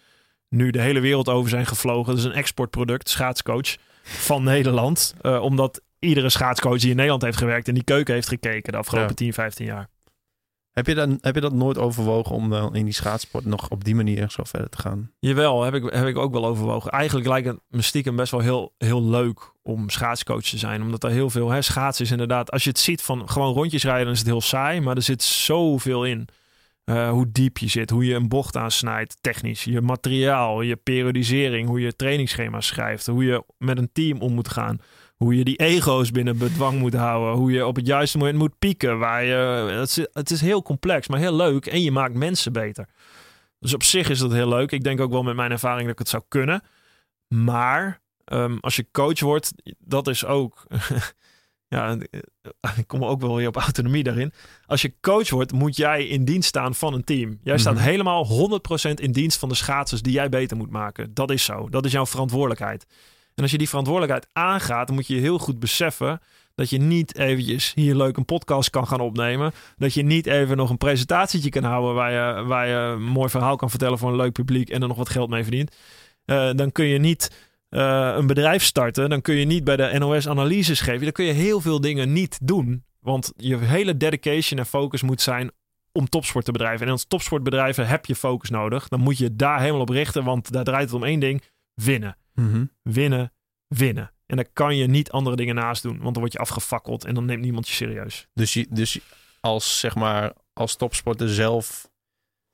nu de hele wereld over zijn gevlogen. Dat is een exportproduct, schaatscoach van Nederland. Eh, omdat iedere schaatscoach die in Nederland heeft gewerkt en die keuken heeft gekeken de afgelopen Ja. 10, 15 jaar. Heb, je dan, heb je dat nooit overwogen om dan in die schaatsport nog op die manier zo verder te gaan? Jawel, heb ik, heb ik ook wel overwogen. Eigenlijk lijkt het me stiekem best wel heel, heel leuk om schaatscoach te zijn. Omdat er heel veel... Hè, schaatsen is inderdaad... Als je het ziet van gewoon rondjes rijden, dan is het heel saai. Maar er zit zoveel in. Eh, hoe diep je zit, hoe je een bocht aansnijdt, technisch. Je materiaal, je periodisering, hoe je trainingsschema's schrijft. Hoe je met een team om moet gaan. Hoe je die ego's binnen bedwang moet houden. Hoe je op het juiste moment moet pieken. Waar je, het, is, het is heel complex, maar heel leuk. En je maakt mensen beter. Dus op zich is dat heel leuk. Ik denk ook wel met mijn ervaring dat ik het zou kunnen. Maar ehm, als je coach wordt, dat is ook. ja, eh, ik kom ook wel weer op autonomie daarin. Als je coach wordt, moet jij in dienst staan van een team. Jij staat Mhm. helemaal 100% in dienst van de schaatsers die jij beter moet maken. Dat is zo. Dat is jouw verantwoordelijkheid. En als je die verantwoordelijkheid aangaat, dan moet je heel goed beseffen dat je niet eventjes hier leuk een podcast kan gaan opnemen. Dat je niet even nog een presentatietje kan houden waar je, waar je een mooi verhaal kan vertellen voor een leuk publiek en er nog wat geld mee verdient. Eh, dan kun je niet eh, een bedrijf starten. Dan kun je niet bij de NOS analyses geven. Dan kun je heel veel dingen niet doen. Want je hele dedication en focus moet zijn om topsport te bedrijven. En als topsportbedrijven heb je focus nodig. Dan moet je daar helemaal op richten. Want daar draait het om één ding. Winnen. Mhm. Winnen. Winnen. En daar kan je niet andere dingen naast doen. Want dan word je afgefakkeld en dan neemt niemand je serieus. Dus, je, dus als, zeg maar, als topsporter zelf...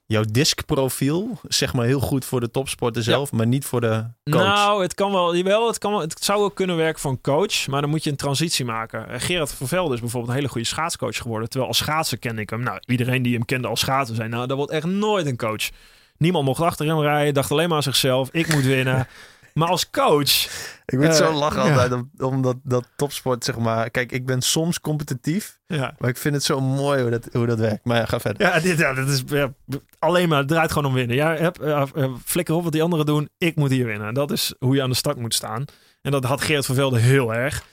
Jouw diskprofiel, zeg maar heel goed voor de topsporter zelf, maar niet voor de coach. Nou, het kan wel. Jawel, het, kan wel, het zou ook kunnen werken voor een coach. Maar dan moet je een transitie maken. Eh, Gerard Vervelde is bijvoorbeeld een hele goede schaatscoach geworden. Terwijl als schaatser kende ik hem. Nou, iedereen die hem kende als schaatser zei... Nou, dat wordt echt nooit een coach. Niemand mocht achter hem rijden. Dacht alleen maar aan zichzelf. Ik moet winnen. maar als coach... Ik moet Eh, zo lachen ja. altijd, om- omdat dat topsport, zeg maar... Kijk, ik ben soms competitief, Ja, maar ik vind het zo mooi hoe dat, hoe dat werkt. Maar ja, ga verder. ja, dit, ja dat is ja, alleen maar... Het draait gewoon om winnen. Ja, heb, eh, eh, flikker op wat die anderen doen. Ik moet hier winnen. Dat is hoe je aan de start moet staan. En dat had Gerard Vervelde heel erg.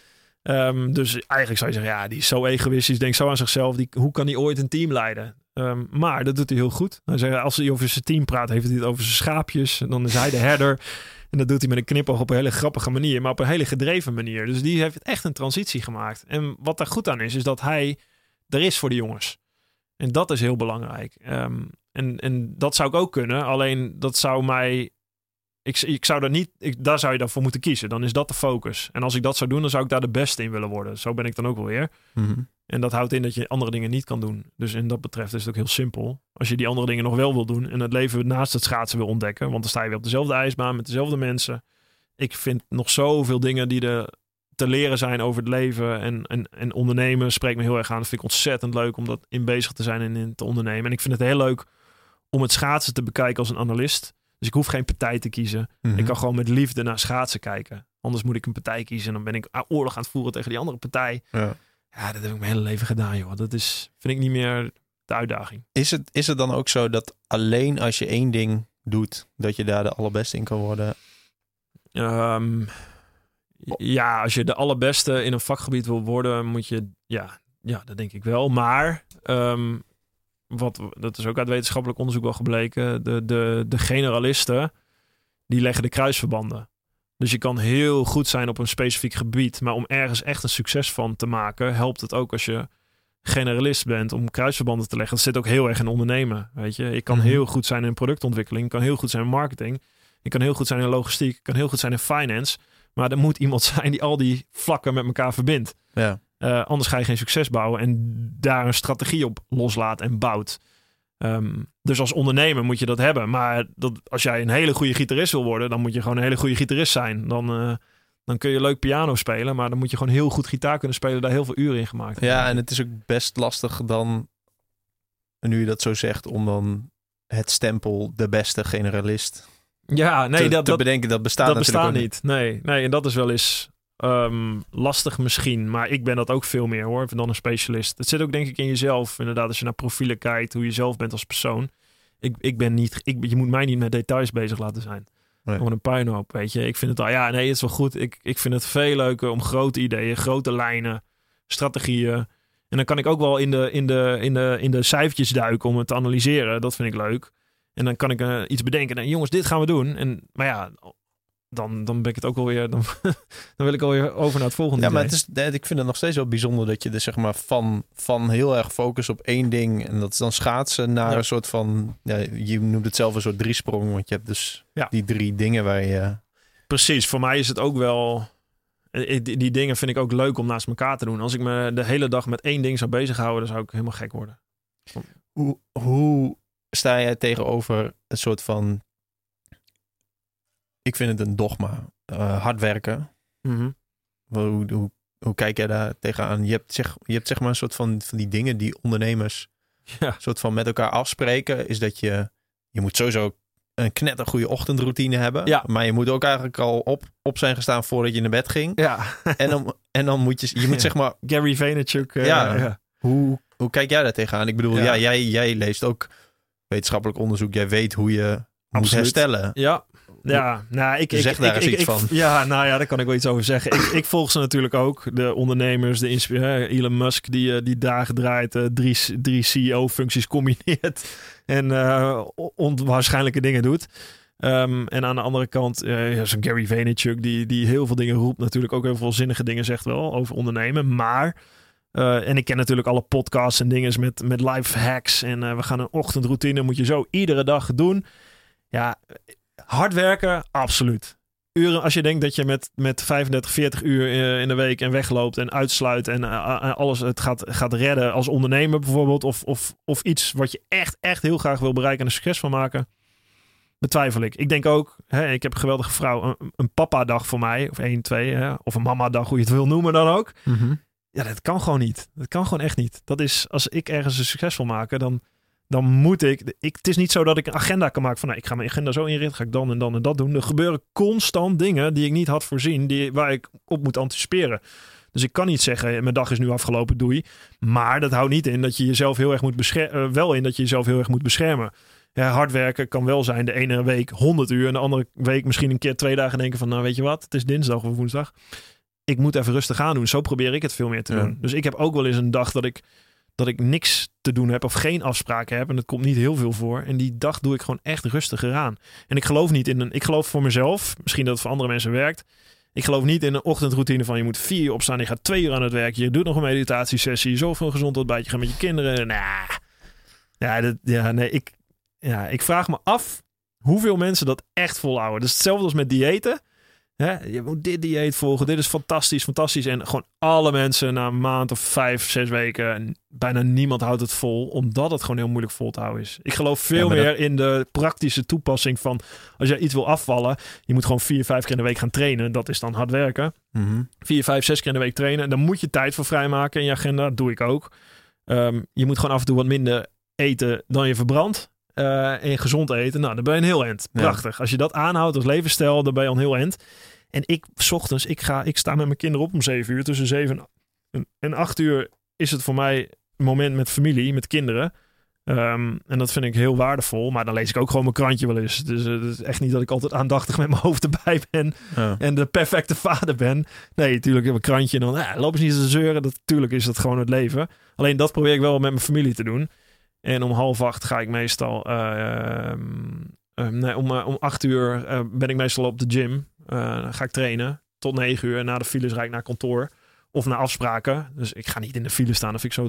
Ehm, dus eigenlijk zou je zeggen, ja, die is zo egoïstisch, denkt zo aan zichzelf. Die, hoe kan hij ooit een team leiden? Ehm, maar dat doet hij heel goed. Hij zegt, als hij over zijn team praat, heeft hij het over zijn schaapjes. En dan is hij de herder. En dat doet hij met een knipoog op een hele grappige manier, maar op een hele gedreven manier. Dus die heeft echt een transitie gemaakt. En wat daar goed aan is, is dat hij er is voor de jongens. En dat is heel belangrijk. Ehm, en, en dat zou ik ook kunnen. Alleen dat zou mij. Ik, ik zou daar niet. Ik, daar zou je dan voor moeten kiezen. Dan is dat de focus. En als ik dat zou doen, dan zou ik daar de beste in willen worden. Zo ben ik dan ook wel weer. Mhm. En dat houdt in dat je andere dingen niet kan doen. Dus in dat betreft is het ook heel simpel. Als je die andere dingen nog wel wil doen en het leven naast het schaatsen wil ontdekken, want dan sta je weer op dezelfde ijsbaan met dezelfde mensen. Ik vind nog zoveel dingen die er te leren zijn over het leven en, en, en ondernemen spreekt me heel erg aan. Dat vind ik ontzettend leuk om dat in bezig te zijn en in te ondernemen. En ik vind het heel leuk om het schaatsen te bekijken als een analist. Dus ik hoef geen partij te kiezen. Mhm. Ik kan gewoon met liefde naar schaatsen kijken. Anders moet ik een partij kiezen en dan ben ik oorlog aan het voeren tegen die andere partij. Ja. Ja, dat heb ik mijn hele leven gedaan, joh. Dat is, vind ik niet meer de uitdaging. Is, het, is het dan ook zo dat alleen als je één ding doet, dat je daar de allerbeste in kan worden? Ehm, ja, als je de allerbeste in een vakgebied wil worden, moet je... Ja, ja dat denk ik wel. Maar, ehm, wat, dat is ook uit wetenschappelijk onderzoek wel gebleken. De, de, de generalisten, die leggen de kruisverbanden. Dus je kan heel goed zijn op een specifiek gebied. Maar om ergens echt een succes van te maken, helpt het ook als je generalist bent om kruisverbanden te leggen. Dat zit ook heel erg in ondernemen. Weet je, ik kan Mhm. heel goed zijn in productontwikkeling, ik kan heel goed zijn in marketing, ik kan heel goed zijn in logistiek, ik kan heel goed zijn in finance. Maar er moet iemand zijn die al die vlakken met elkaar verbindt. Ja. Eh, anders ga je geen succes bouwen en daar een strategie op loslaat en bouwt. Ehm, dus als ondernemer moet je dat hebben. Maar dat, als jij een hele goede gitarist wil worden, dan moet je gewoon een hele goede gitarist zijn. Dan, eh, dan kun je leuk piano spelen, maar dan moet je gewoon heel goed gitaar kunnen spelen, daar heel veel uren in gemaakt hebben. ja, en het is ook best lastig dan, nu je dat zo zegt, om dan het stempel de beste generalist ja nee, te, dat, te dat, bedenken. Dat bestaat dat bestaat niet. Nee, nee, en dat is wel eens ehm, lastig misschien. Maar ik ben dat ook veel meer hoor, dan een specialist. Het zit ook denk ik in jezelf. Inderdaad, als je naar profielen kijkt, hoe je zelf bent als persoon. Ik, ik ben niet, ik, je moet mij niet met details bezig laten zijn. Nee. Gewoon een puinhoop, weet je. Ik vind het al, ja, nee, het is wel goed. Ik, ik vind het veel leuker om grote ideeën, grote lijnen, strategieën. En dan kan ik ook wel in de, in de, in de, in de cijfertjes duiken om het te analyseren. Dat vind ik leuk. En dan kan ik eh, iets bedenken. En jongens, dit gaan we doen. En, maar ja, dan, dan ben ik het ook alweer. Dan, dan wil ik alweer over naar het volgende. Ja, maar het is, ik vind het nog steeds wel bijzonder dat je dus zeg maar van, van heel erg focus op één ding en dat is dan schaatsen naar Ja. een soort van, ja, je noemt het zelf een soort driesprong, want je hebt dus Ja. die drie dingen waar je, Precies, voor mij is het ook wel. eh, Die, die dingen vind ik ook leuk om naast elkaar te doen. Als ik me de hele dag met één ding zou bezighouden, dan zou ik helemaal gek worden. hoe, hoe sta jij tegenover een soort van, ik vind het een dogma, eh, hard werken. Hoe, hoe, hoe kijk jij daar tegenaan? Je hebt, zeg, je hebt zeg maar een soort van, van die dingen die ondernemers Ja. soort van met elkaar afspreken. Is dat je je moet sowieso een knettergoede ochtendroutine hebben. Ja. Maar je moet ook eigenlijk al op, op zijn gestaan voordat je naar bed ging. Ja, En dan, en dan moet je, je moet zeg maar, Gary Vaynerchuk. eh, Ja. ja. hoe, hoe kijk jij daar tegenaan? Ik bedoel, Ja. jij, jij leest ook wetenschappelijk onderzoek. Jij weet hoe je moet herstellen. Ja. Ja, nou, ik, ik, Zeg ik, daar ik, eens ik- iets van. Ja, nou ja, daar kan ik wel iets over zeggen. ik, ik volg ze natuurlijk ook. De ondernemers, de Elon Musk, die, eh, die dagen draait, eh, drie, drie CEO-functies combineert en on- onwaarschijnlijke dingen doet. Ehm, en aan de andere kant, ja, zo'n Gary Vaynerchuk, die, die heel veel dingen roept. Natuurlijk ook heel veel zinnige dingen zegt wel over ondernemen. Maar, en ik ken natuurlijk alle podcasts en dingen met, met life hacks. En we gaan een ochtendroutine, moet je zo iedere dag doen. Ja, hard werken, absoluut. Uren, als je denkt dat je met, met 35, 40 uur eh, in de week en wegloopt en uitsluit en eh, eh, alles het gaat, gaat redden als ondernemer bijvoorbeeld. Of, of, of iets wat je echt, echt heel graag wil bereiken en er succes van maken. Betwijfel ik. Ik denk ook, hè, ik heb een geweldige vrouw, een, een papa-dag voor mij, of één, twee, hè, of een mama-dag, hoe je het wil noemen dan ook. Ja, dat kan gewoon niet. Dat kan gewoon echt niet. Dat is, als ik ergens een succes wil maken, dan, dan moet ik, ik... Het is niet zo dat ik een agenda kan maken van, nou, ik ga mijn agenda zo inrichten, ga ik dan en dan en dat doen. Er gebeuren constant dingen die ik niet had voorzien, die, waar ik op moet anticiperen. Dus ik kan niet zeggen, mijn dag is nu afgelopen, doei. Maar dat houdt niet in dat je jezelf heel erg moet beschermen. wel in dat je jezelf heel erg moet beschermen. Ja, hard werken kan wel zijn de ene week 100 uur en de andere week misschien een keer twee dagen denken van, nou weet je wat, het is dinsdag of woensdag ik moet even rustig aan doen. Zo probeer ik het veel meer te Ja. doen. Dus ik heb ook wel eens een dag dat ik, dat ik niks te doen heb of geen afspraken heb. En dat komt niet heel veel voor. En die dag doe ik gewoon echt rustiger aan. En ik geloof niet in een. Ik geloof voor mezelf, misschien dat het voor andere mensen werkt. Ik geloof niet in een ochtendroutine van je moet vier uur opstaan. Je gaat twee uur aan het werk. Je doet nog een meditatiesessie. Zoveel gezond ontbijt. Je gaat met je kinderen. Nah. Ja, dat, ja, nee, ik, ja, ik vraag me af hoeveel mensen dat echt volhouden. Dus hetzelfde als met diëten. Hè? Je moet dit dieet volgen. Dit is fantastisch, fantastisch. En gewoon alle mensen na een maand of vijf, zes weken. Bijna niemand houdt het vol. Omdat het gewoon heel moeilijk vol te houden is. Ik geloof veel Ja, meer in de praktische toepassing van... Als je iets wil afvallen. Je moet gewoon vier, vijf keer in de week gaan trainen. Dat is dan hard werken. Mhm. Vier, vijf, zes keer in de week trainen. Dan moet je tijd voor vrijmaken in je agenda. Dat doe ik ook. Ehm, je moet gewoon af en toe wat minder eten dan je verbrandt. Eh, en gezond eten, nou, dan ben je een heel end. Ja. Prachtig. Als je dat aanhoudt als levensstijl, dan ben je al een heel end. En ik, s ochtends, ik, ga, ik sta met mijn kinderen op om zeven uur. Tussen zeven en- acht uur is het voor mij een moment met familie, met kinderen. Ehm, en dat vind ik heel waardevol. Maar dan lees ik ook gewoon mijn krantje wel eens. Dus eh, het is echt niet dat ik altijd aandachtig met mijn hoofd erbij ben Ja. en de perfecte vader ben. Nee, natuurlijk heb ik een krantje en dan ja, loop eens niet te zeuren. Dat, tuurlijk is dat gewoon het leven. Alleen dat probeer ik wel met mijn familie te doen. En om half acht ga ik meestal... eh, ehm, ehm, nee, om, eh, om acht uur eh, ben ik meestal op de gym. Ga ik trainen tot negen uur. En na de files rijd ik naar kantoor. Of naar afspraken. Dus ik ga niet in de file staan. Dat ik zo...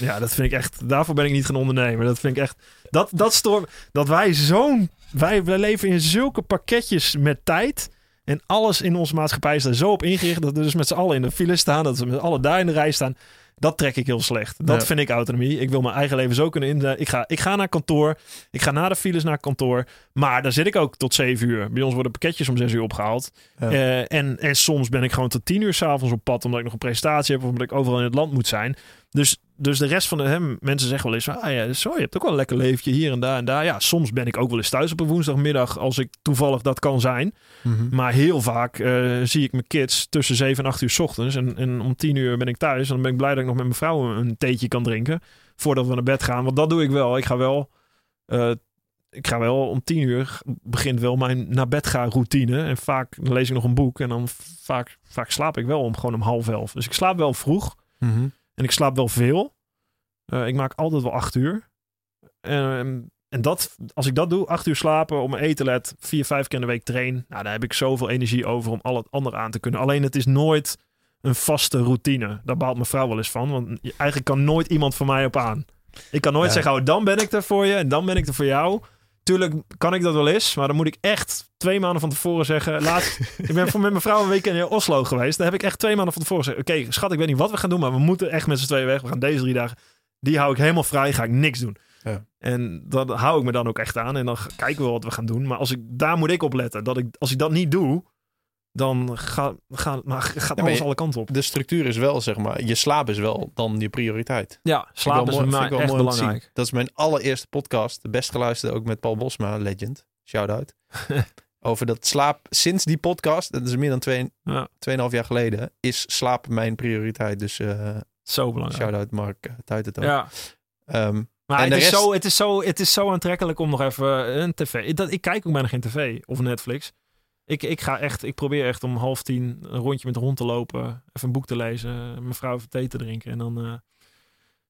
Ja, dat vind ik echt... Daarvoor ben ik niet gaan ondernemen. Dat vind ik echt... Dat, dat stoort... Dat wij zo'n... Wij, wij leven in zulke pakketjes met tijd... En alles in onze maatschappij is daar zo op ingericht dat we dus met z'n allen in de file staan, dat we met z'n allen daar in de rij staan. Dat trek ik heel slecht. Dat Ja. vind ik autonomie. Ik wil mijn eigen leven zo kunnen in. Ik ga, ik ga naar kantoor. Ik ga na de files naar kantoor. Maar daar zit ik ook tot zeven uur. Bij ons worden pakketjes om zes uur opgehaald. Ja. Eh, en, en soms ben ik gewoon tot tien uur s'avonds op pad. Omdat ik nog een presentatie heb. Of omdat ik overal in het land moet zijn. Dus, dus de rest van de hè, mensen zeggen wel eens: van, ah ja, zo, je hebt ook wel een lekker leefje hier en daar en daar. Ja, soms ben ik ook wel eens thuis op een woensdagmiddag. Als ik toevallig dat kan zijn. Mhm. Maar heel vaak eh, zie ik mijn kids tussen 7 en 8 uur 's ochtends. En, en om 10 uur ben ik thuis. En dan ben ik blij dat ik nog met mijn vrouw een, een theetje kan drinken. Voordat we naar bed gaan. Want dat doe ik wel. Ik ga wel. eh, ik ga wel om 10 uur begint wel mijn naar bed gaan routine. En vaak lees ik nog een boek. En dan vaak, vaak slaap ik wel om gewoon om half elf. Dus ik slaap wel vroeg. Mhm. En ik slaap wel veel. Eh, ik maak altijd wel acht uur. En, en dat, als ik dat doe, acht uur slapen, op mijn eten let, vier, vijf keer in de week train. Nou, dan heb ik zoveel energie over om al het andere aan te kunnen. Alleen het is nooit een vaste routine. Daar baalt mijn vrouw wel eens van. Want je- eigenlijk kan nooit iemand van mij op aan. Ik kan nooit Ja. zeggen, oh, dan ben ik er voor je en dan ben ik er voor jou. Tuurlijk kan ik dat wel eens, maar dan moet ik echt twee maanden van tevoren zeggen. Laatst, ik ben voor met mijn vrouw een week in Oslo geweest. Daar heb ik echt twee maanden van tevoren gezegd. Oké, schat, ik weet niet wat we gaan doen, maar we moeten echt met z'n tweeën weg. We gaan deze drie dagen. Die hou ik helemaal vrij, ga ik niks doen. Ja. En dat hou ik me dan ook echt aan. En dan kijken we wat we gaan doen. Maar als ik, daar moet ik op letten. Dat ik, als ik dat niet doe, dan maar gaat alles je- alle kanten op. De structuur is wel, zeg maar, je slaap is wel dan je prioriteit. Ja, slaap is mooi- mij echt belangrijk. Dat is mijn allereerste podcast, de best geluisterde ook met Paul Bosma, legend. Shout-out. Over dat slaap, sinds die podcast, dat is meer dan twee, Ja, 2,5 jaar geleden, is slaap mijn prioriteit. Dus eh zo belangrijk. shout-out Mark uh, het ook. Ja, Ehm, maar het is, rest- zo, het, is zo, het is zo aantrekkelijk om nog even een tv... Ik, dat, ik kijk ook bijna geen tv of Netflix. Ik, ik ga echt, ik probeer echt om half tien een rondje met de hond te lopen. Even een boek te lezen. Mijn vrouw even thee te drinken. En dan, eh,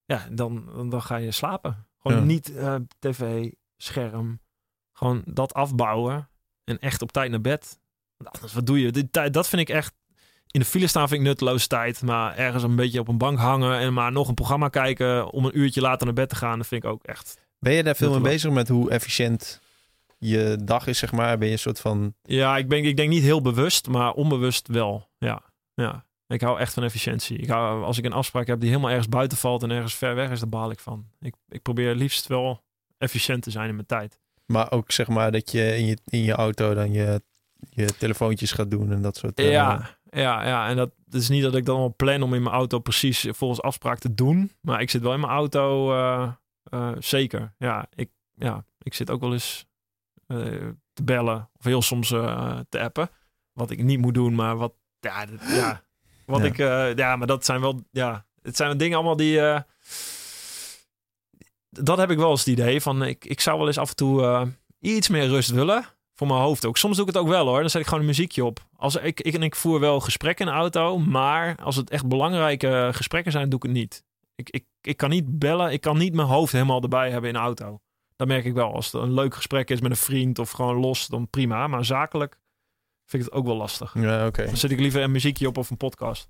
ja, dan, dan ga je slapen. Gewoon Ja. niet eh, tv, scherm. Gewoon dat afbouwen. En echt op tijd naar bed. Want anders, wat doe je? Dat vind ik echt... In de file staan vind ik nutteloze tijd. Maar ergens een beetje op een bank hangen en maar nog een programma kijken om een uurtje later naar bed te gaan, dat vind ik ook echt. ben je daar veel mee Nutteloos. bezig met hoe efficiënt je dag is, zeg maar? Ben je een soort van... Ja, ik, ben, ik denk niet heel bewust, maar onbewust wel. Ja, ja. Ik hou echt van efficiëntie. Ik hou, als ik een afspraak heb die helemaal ergens buiten valt en ergens ver weg is, daar baal ik van. Ik, ik probeer liefst wel efficiënt te zijn in mijn tijd. Maar ook zeg maar dat je in je, in je auto dan je, je telefoontjes gaat doen en dat soort... eh, Ja, ja, ja. En dat, is niet dat ik dan wel plan om in mijn auto precies volgens afspraak te doen. Maar ik zit wel in mijn auto, eh, eh, zeker. Ja ik, ja, ik zit ook wel eens te bellen of heel soms te appen. Wat ik niet moet doen, maar wat, ja, dat- ja, wat Ja. ik, ja, maar dat zijn wel, ja, het zijn dingen allemaal die, dat heb ik wel eens het idee van, ik, ik zou wel eens af en toe eh, iets meer rust willen. Voor mijn hoofd ook. Soms doe ik het ook wel hoor. Dan zet ik gewoon een muziekje op. Als ik, ik, en ik voer wel gesprekken in de auto. Maar als het echt belangrijke gesprekken zijn, doe ik het niet. Ik, ik, ik kan niet bellen. Ik kan niet mijn hoofd helemaal erbij hebben in de auto. Dat merk ik wel. Als het een leuk gesprek is met een vriend of gewoon los, dan prima. Maar zakelijk vind ik het ook wel lastig. Ja, oké. Dan zet ik liever een muziekje op of een podcast.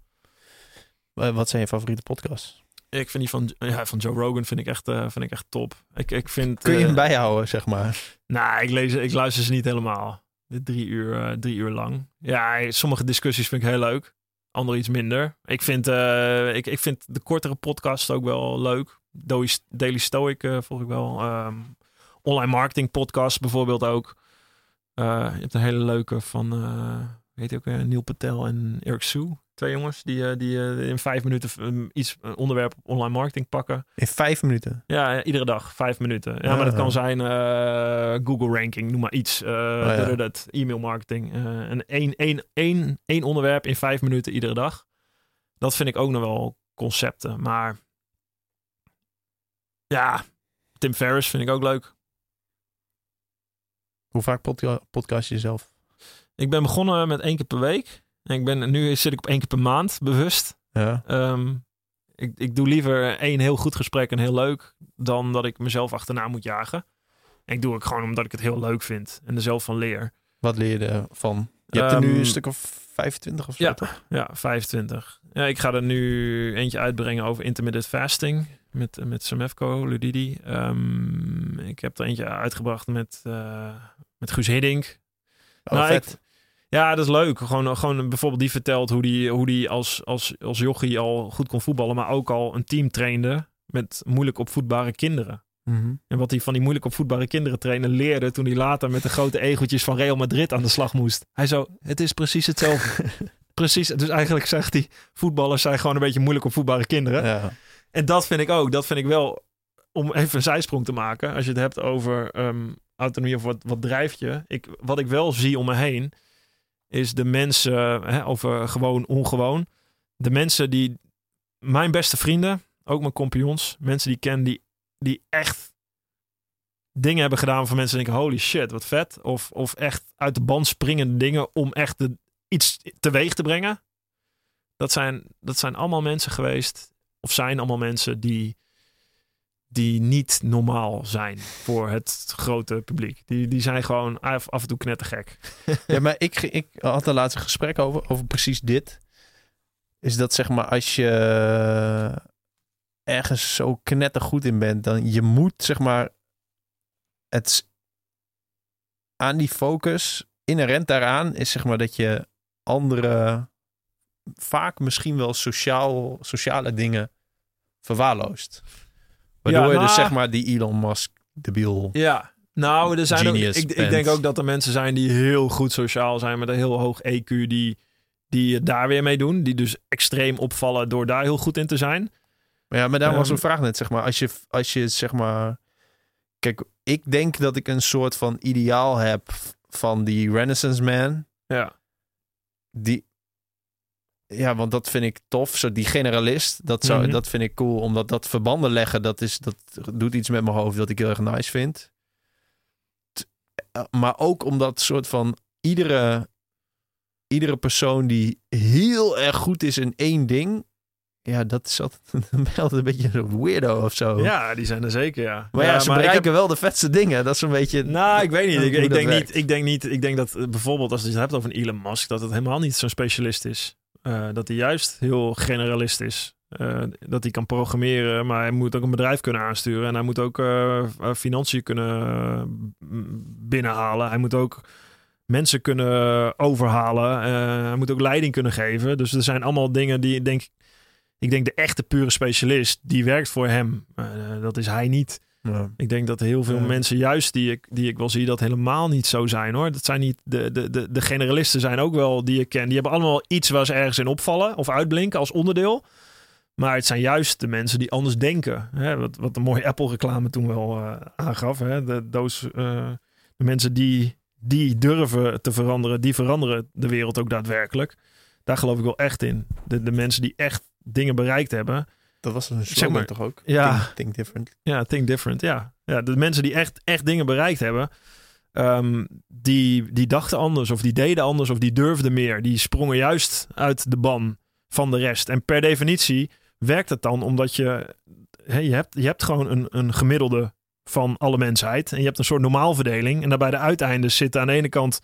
Wat zijn je favoriete podcasts? Ik vind die van, ja, van Joe Rogan vind ik echt, eh, vind ik echt top. Ik, ik vind, Kun je eh, hem bijhouden, zeg maar? Nou, ik, lees, ik luister ze niet helemaal. Drie uur, eh, drie uur lang. Ja, sommige discussies vind ik heel leuk. Andere iets minder. Ik vind, eh, ik, ik vind de kortere podcast ook wel leuk. Daily, Stoic eh, volg ik wel. Ehm, online marketing podcast bijvoorbeeld ook. Eh, je hebt een hele leuke van, eh weet je ook Neil Patel en Eric Sue. Twee jongens die, eh, die eh, in vijf minuten eh, iets, een onderwerp online marketing pakken. In vijf minuten. Ja, iedere dag, vijf minuten. Ja, Ah. maar dat kan zijn Google ranking, noem maar iets. eh ja. dat- e-mail marketing. eh, en één, één, één, één onderwerp in vijf minuten iedere dag. Dat vind ik ook nog wel concepten. Maar ja, Tim Ferriss vind ik ook leuk. Hoe vaak podca podcast je zelf? Ik ben begonnen met één keer per week. En ik ben, nu zit ik op één keer per maand, bewust. Ja. Ehm, ik, ik doe liever één heel goed gesprek en heel leuk, dan dat ik mezelf achterna moet jagen. En ik doe het gewoon omdat ik het heel leuk vind en er zelf van leer. Wat leer je ervan? Je hebt er nu Ehm, een stuk of 25 of zo, ja. toch? Ja, 25. Ja, ik ga er nu eentje uitbrengen over intermittent fasting met, met Samefco, Ludidi. Ehm, ik heb er eentje uitgebracht met, eh, met Guus Hiddink. Oh, Nou, vet. ik- Ja, dat is leuk. Gewoon, gewoon bijvoorbeeld die vertelt hoe die, hoe die als, als, als jochie al goed kon voetballen, maar ook al een team trainde met moeilijk opvoedbare kinderen. Mhm. En wat hij van die moeilijk opvoedbare kinderen trainen leerde toen hij later met de grote egeltjes van Real Madrid aan de slag moest. Hij zo, het is precies hetzelfde. precies. Dus eigenlijk zegt hij, voetballers zijn gewoon een beetje moeilijk opvoedbare kinderen. Ja. En dat vind ik ook. Dat vind ik wel, om even een zijsprong te maken. Als je het hebt over ehm, autonomie of wat, wat drijft je. Ik, wat ik wel zie om me heen, is de mensen, hè, over gewoon, ongewoon. De mensen die, mijn beste vrienden, ook mijn compagnons, mensen die ik ken, die, die echt dingen hebben gedaan van mensen die denken, holy shit, wat vet. Of, of echt uit de band springende dingen om echt de, iets teweeg te brengen. Dat zijn, dat zijn allemaal mensen geweest of zijn allemaal mensen die, die niet normaal zijn voor het grote publiek. Die, die zijn gewoon af, af en toe knettergek. ja, maar ik, ik had een gesprek over, over precies dit. Is dat zeg maar als je ergens zo knettergoed in bent, dan je moet zeg maar het aan die focus inherent daaraan is zeg maar dat je andere vaak misschien wel sociaal, sociale dingen verwaarloost. Waardoor Ja, je dus nou- zeg maar die Elon Musk debiel Ja, Nou, er zijn ook, ik, ik denk ook dat er mensen zijn die heel goed sociaal zijn met een heel hoog EQ, die, die het daar weer mee doen. Die dus extreem opvallen door daar heel goed in te zijn. Maar ja, maar daar was Ehm. een vraag net, zeg maar. Als je, als je, zeg maar... Kijk, ik denk dat ik een soort van ideaal heb van die Renaissance Man. Ja. Die... Ja, want dat vind ik tof. Zo die generalist, dat, zou, Mhm. dat vind ik cool. Omdat dat verbanden leggen, dat, is, dat doet iets met mijn hoofd dat ik heel erg nice vind. T- eh, Maar ook omdat soort van iedere, iedere persoon die heel erg goed is in één ding... Ja, dat is altijd, een beetje een weirdo of zo. ja, die zijn er zeker, ja. Maar ja, ze heb- bereiken wel de vetste dingen. Dat is een beetje... Nou, ik weet niet. Ik, ik, denk werkt. niet ik denk niet. Ik denk dat eh, bijvoorbeeld als je het hebt over een Elon Musk, dat het helemaal niet zo'n specialist is. Eh, dat hij juist heel generalist is. Eh, dat hij kan programmeren, maar hij moet ook een bedrijf kunnen aansturen. En hij moet ook eh, financiën kunnen binnenhalen. Hij moet ook mensen kunnen overhalen. Hij moet ook leiding kunnen geven. Dus er zijn allemaal dingen die ik denk. Ik denk de echte pure specialist, die werkt voor hem. Dat is hij niet. Ja. Ik denk dat heel veel Ja. mensen, juist die ik, die ik wel zie, dat helemaal niet zo zijn hoor. Dat zijn niet de, de, de, de generalisten zijn ook wel die ik ken. Die hebben allemaal iets waar ze ergens in opvallen of uitblinken als onderdeel. Maar het zijn juist de mensen die anders denken. Hè? Wat, wat de mooie Apple-reclame toen wel eh, aangaf. Hè? De, those, eh, de mensen die, die durven te veranderen, die veranderen de wereld ook daadwerkelijk. Daar geloof ik wel echt in. De, de mensen die echt dingen bereikt hebben. Dat was een Zeg slogan maar, toch ook? ja. Think, think different. Ja, think different. Ja, ja de mensen die echt, echt dingen bereikt hebben, ehm, die, die dachten anders of die deden anders of die durfden meer. Die sprongen juist uit de ban van de rest. En per definitie werkt het dan omdat je, hè, je, hebt, je hebt gewoon een, een gemiddelde van alle mensheid. En je hebt een soort normaalverdeling. En daarbij de uiteindes zitten aan de ene kant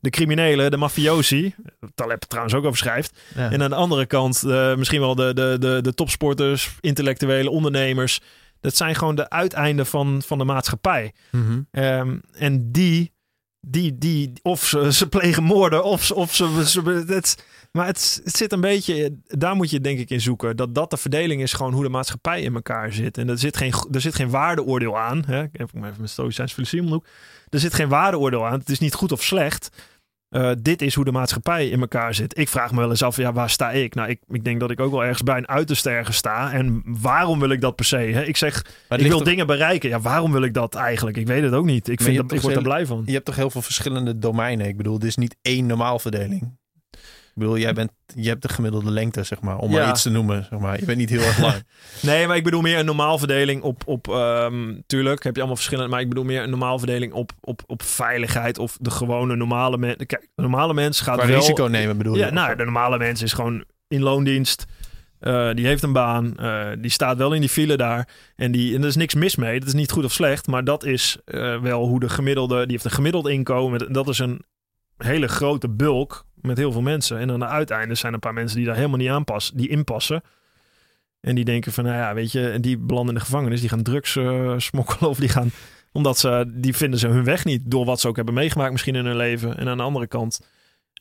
de criminelen, de mafiosi. Taleb trouwens ook over schrijft. Ja. En aan de andere kant eh, misschien wel de, de, de, de topsporters, intellectuele ondernemers. Dat zijn gewoon de uiteinden van, van de maatschappij. Mhm. Ehm, en die, die, die, of ze, ze plegen moorden, of, ze- of ze. ze het, maar het, het zit een beetje, daar moet je denk ik in zoeken. Dat dat de verdeling is gewoon hoe de maatschappij in elkaar zit. En er zit geen, er zit geen waardeoordeel aan. Hè? Ik heb even met Stoïcijns filosofie om de hoek. Er zit geen waardeoordeel aan. Het is niet goed of slecht. Eh, dit is hoe de maatschappij in elkaar zit. Ik vraag me wel eens af, ja, waar sta ik? Nou, ik, ik denk dat ik ook wel ergens bij een uiterste ergens sta. En waarom wil ik dat per se? Hè? Ik zeg, ik wil dingen bereiken. Ja, waarom wil ik dat eigenlijk? Ik weet het ook niet. Ik, Maar vind dat, ik word er blij van. Je hebt toch heel veel verschillende domeinen. Ik bedoel, dit is niet één normaalverdeling. Ik bedoel, jij bent, je hebt de gemiddelde lengte, zeg maar. Om Ja. maar iets te noemen, zeg maar. Je bent niet heel erg lang. Nee, maar ik bedoel meer een normaalverdeling op... op ehm, tuurlijk heb je allemaal verschillende... Maar ik bedoel meer een normaalverdeling op, op, op veiligheid. Of de gewone normale mens. Kijk, de normale mens gaat Qua wel... risico nemen, bedoel je? Ja, nou, de normale mens is gewoon in loondienst. Eh, die heeft een baan. eh, die staat wel in die file daar. En, die, en er is niks mis mee. Dat is niet goed of slecht. Maar dat is eh, wel hoe de gemiddelde... Die heeft een gemiddeld inkomen. En dat is een hele grote bulk met heel veel mensen. En aan de uiteinde zijn er een paar mensen die daar helemaal niet aanpassen. Die inpassen. En die denken van, nou ja, weet je... En die belanden in de gevangenis. Die gaan drugs eh, smokkelen. Of die gaan... Omdat ze... Die vinden ze hun weg niet. Door wat ze ook hebben meegemaakt misschien in hun leven. En aan de andere kant...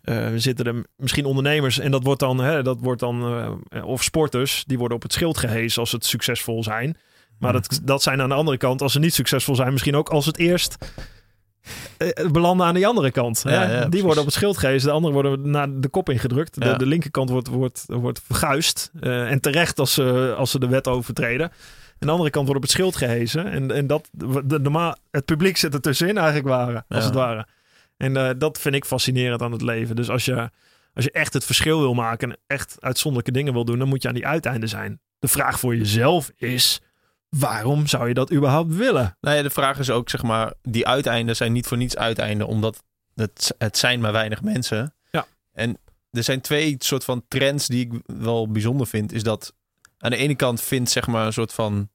eh, zitten er misschien ondernemers en dat wordt dan, hè, dat wordt dan eh, of sporters, die worden op het schild gehezen als het succesvol zijn. Maar dat, dat zijn aan de andere kant, als ze niet succesvol zijn, misschien ook als het eerst belanden aan die andere kant. Ja, die precies. worden op het schild gehezen, de anderen worden naar de kop ingedrukt. De, de linkerkant wordt, wordt, wordt verguisd. eh, en terecht als ze, als ze de wet overtreden. En de andere kant wordt op het schild gehezen. En, en dat, de, normaal, het publiek zit er tussenin eigenlijk waren, als het ware. En eh, dat vind ik fascinerend aan het leven. Dus als je, als je echt het verschil wil maken en echt uitzonderlijke dingen wil doen, dan moet je aan die uiteinden zijn. De vraag voor jezelf is: waarom zou je dat überhaupt willen? Nou ja, de vraag is ook, zeg maar, die uiteinden zijn niet voor niets uiteinden, omdat het, het zijn maar weinig mensen. Ja. En er zijn twee soort van trends die ik wel bijzonder vind. Is dat aan de ene kant vindt, zeg maar, een soort van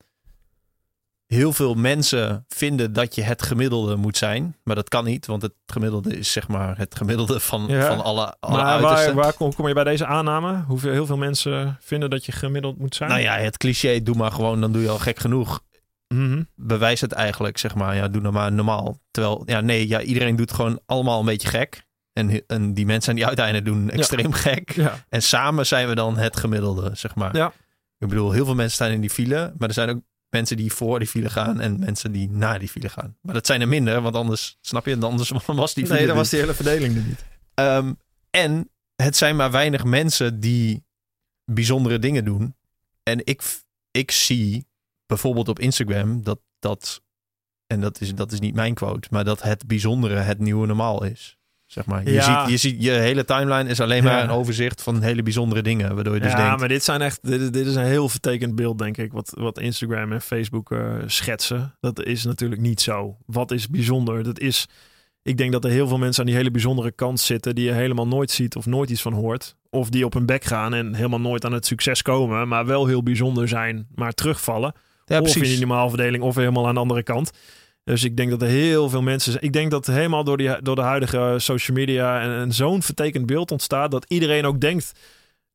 heel veel mensen vinden dat je het gemiddelde moet zijn. Maar dat kan niet, want het gemiddelde is, zeg maar, het gemiddelde van, Ja. van alle, alle maar waar, waar kom, je bij deze aanname? Hoeveel heel veel mensen vinden dat je gemiddeld moet zijn? Nou ja, het cliché, doe maar gewoon, dan doe je al gek genoeg. Mhm. bewijst het eigenlijk, zeg maar, ja, doe nou maar normaal. Terwijl, ja, nee, ja, iedereen doet gewoon allemaal een beetje gek. En, en die mensen aan die uiteinden doen extreem gek. ja. En samen zijn we dan het gemiddelde, zeg maar. Ja. Ik bedoel, heel veel mensen staan in die file, maar er zijn ook mensen die voor die file gaan en mensen die naar die file gaan. Maar dat zijn er minder, want anders, snap je, anders was die file Nee, dan was die hele verdeling er niet. Ehm, en het zijn maar weinig mensen die bijzondere dingen doen. En ik, ik zie bijvoorbeeld op Instagram dat dat, en dat is, dat is niet mijn quote, maar dat het bijzondere het nieuwe normaal is. Zeg maar. Je, Ja. ziet, je ziet je hele timeline is alleen maar Ja. een overzicht van hele bijzondere dingen. Waardoor je dus ja, denkt, maar dit zijn echt, dit, is- dit is een heel vertekend beeld, denk ik, wat, wat Instagram en Facebook eh, schetsen. Dat is natuurlijk niet zo. Wat is bijzonder? Dat is, ik denk dat er heel veel mensen aan die hele bijzondere kant zitten die je helemaal nooit ziet of nooit iets van hoort. Of die op hun bek gaan en helemaal nooit aan het succes komen, maar wel heel bijzonder zijn, maar terugvallen. ja, of in precies. die normaalverdeling of helemaal aan de andere kant. Dus ik denk dat er heel veel mensen. Ik denk dat helemaal door, die, door de huidige social media en, zo'n vertekend beeld ontstaat dat iedereen ook denkt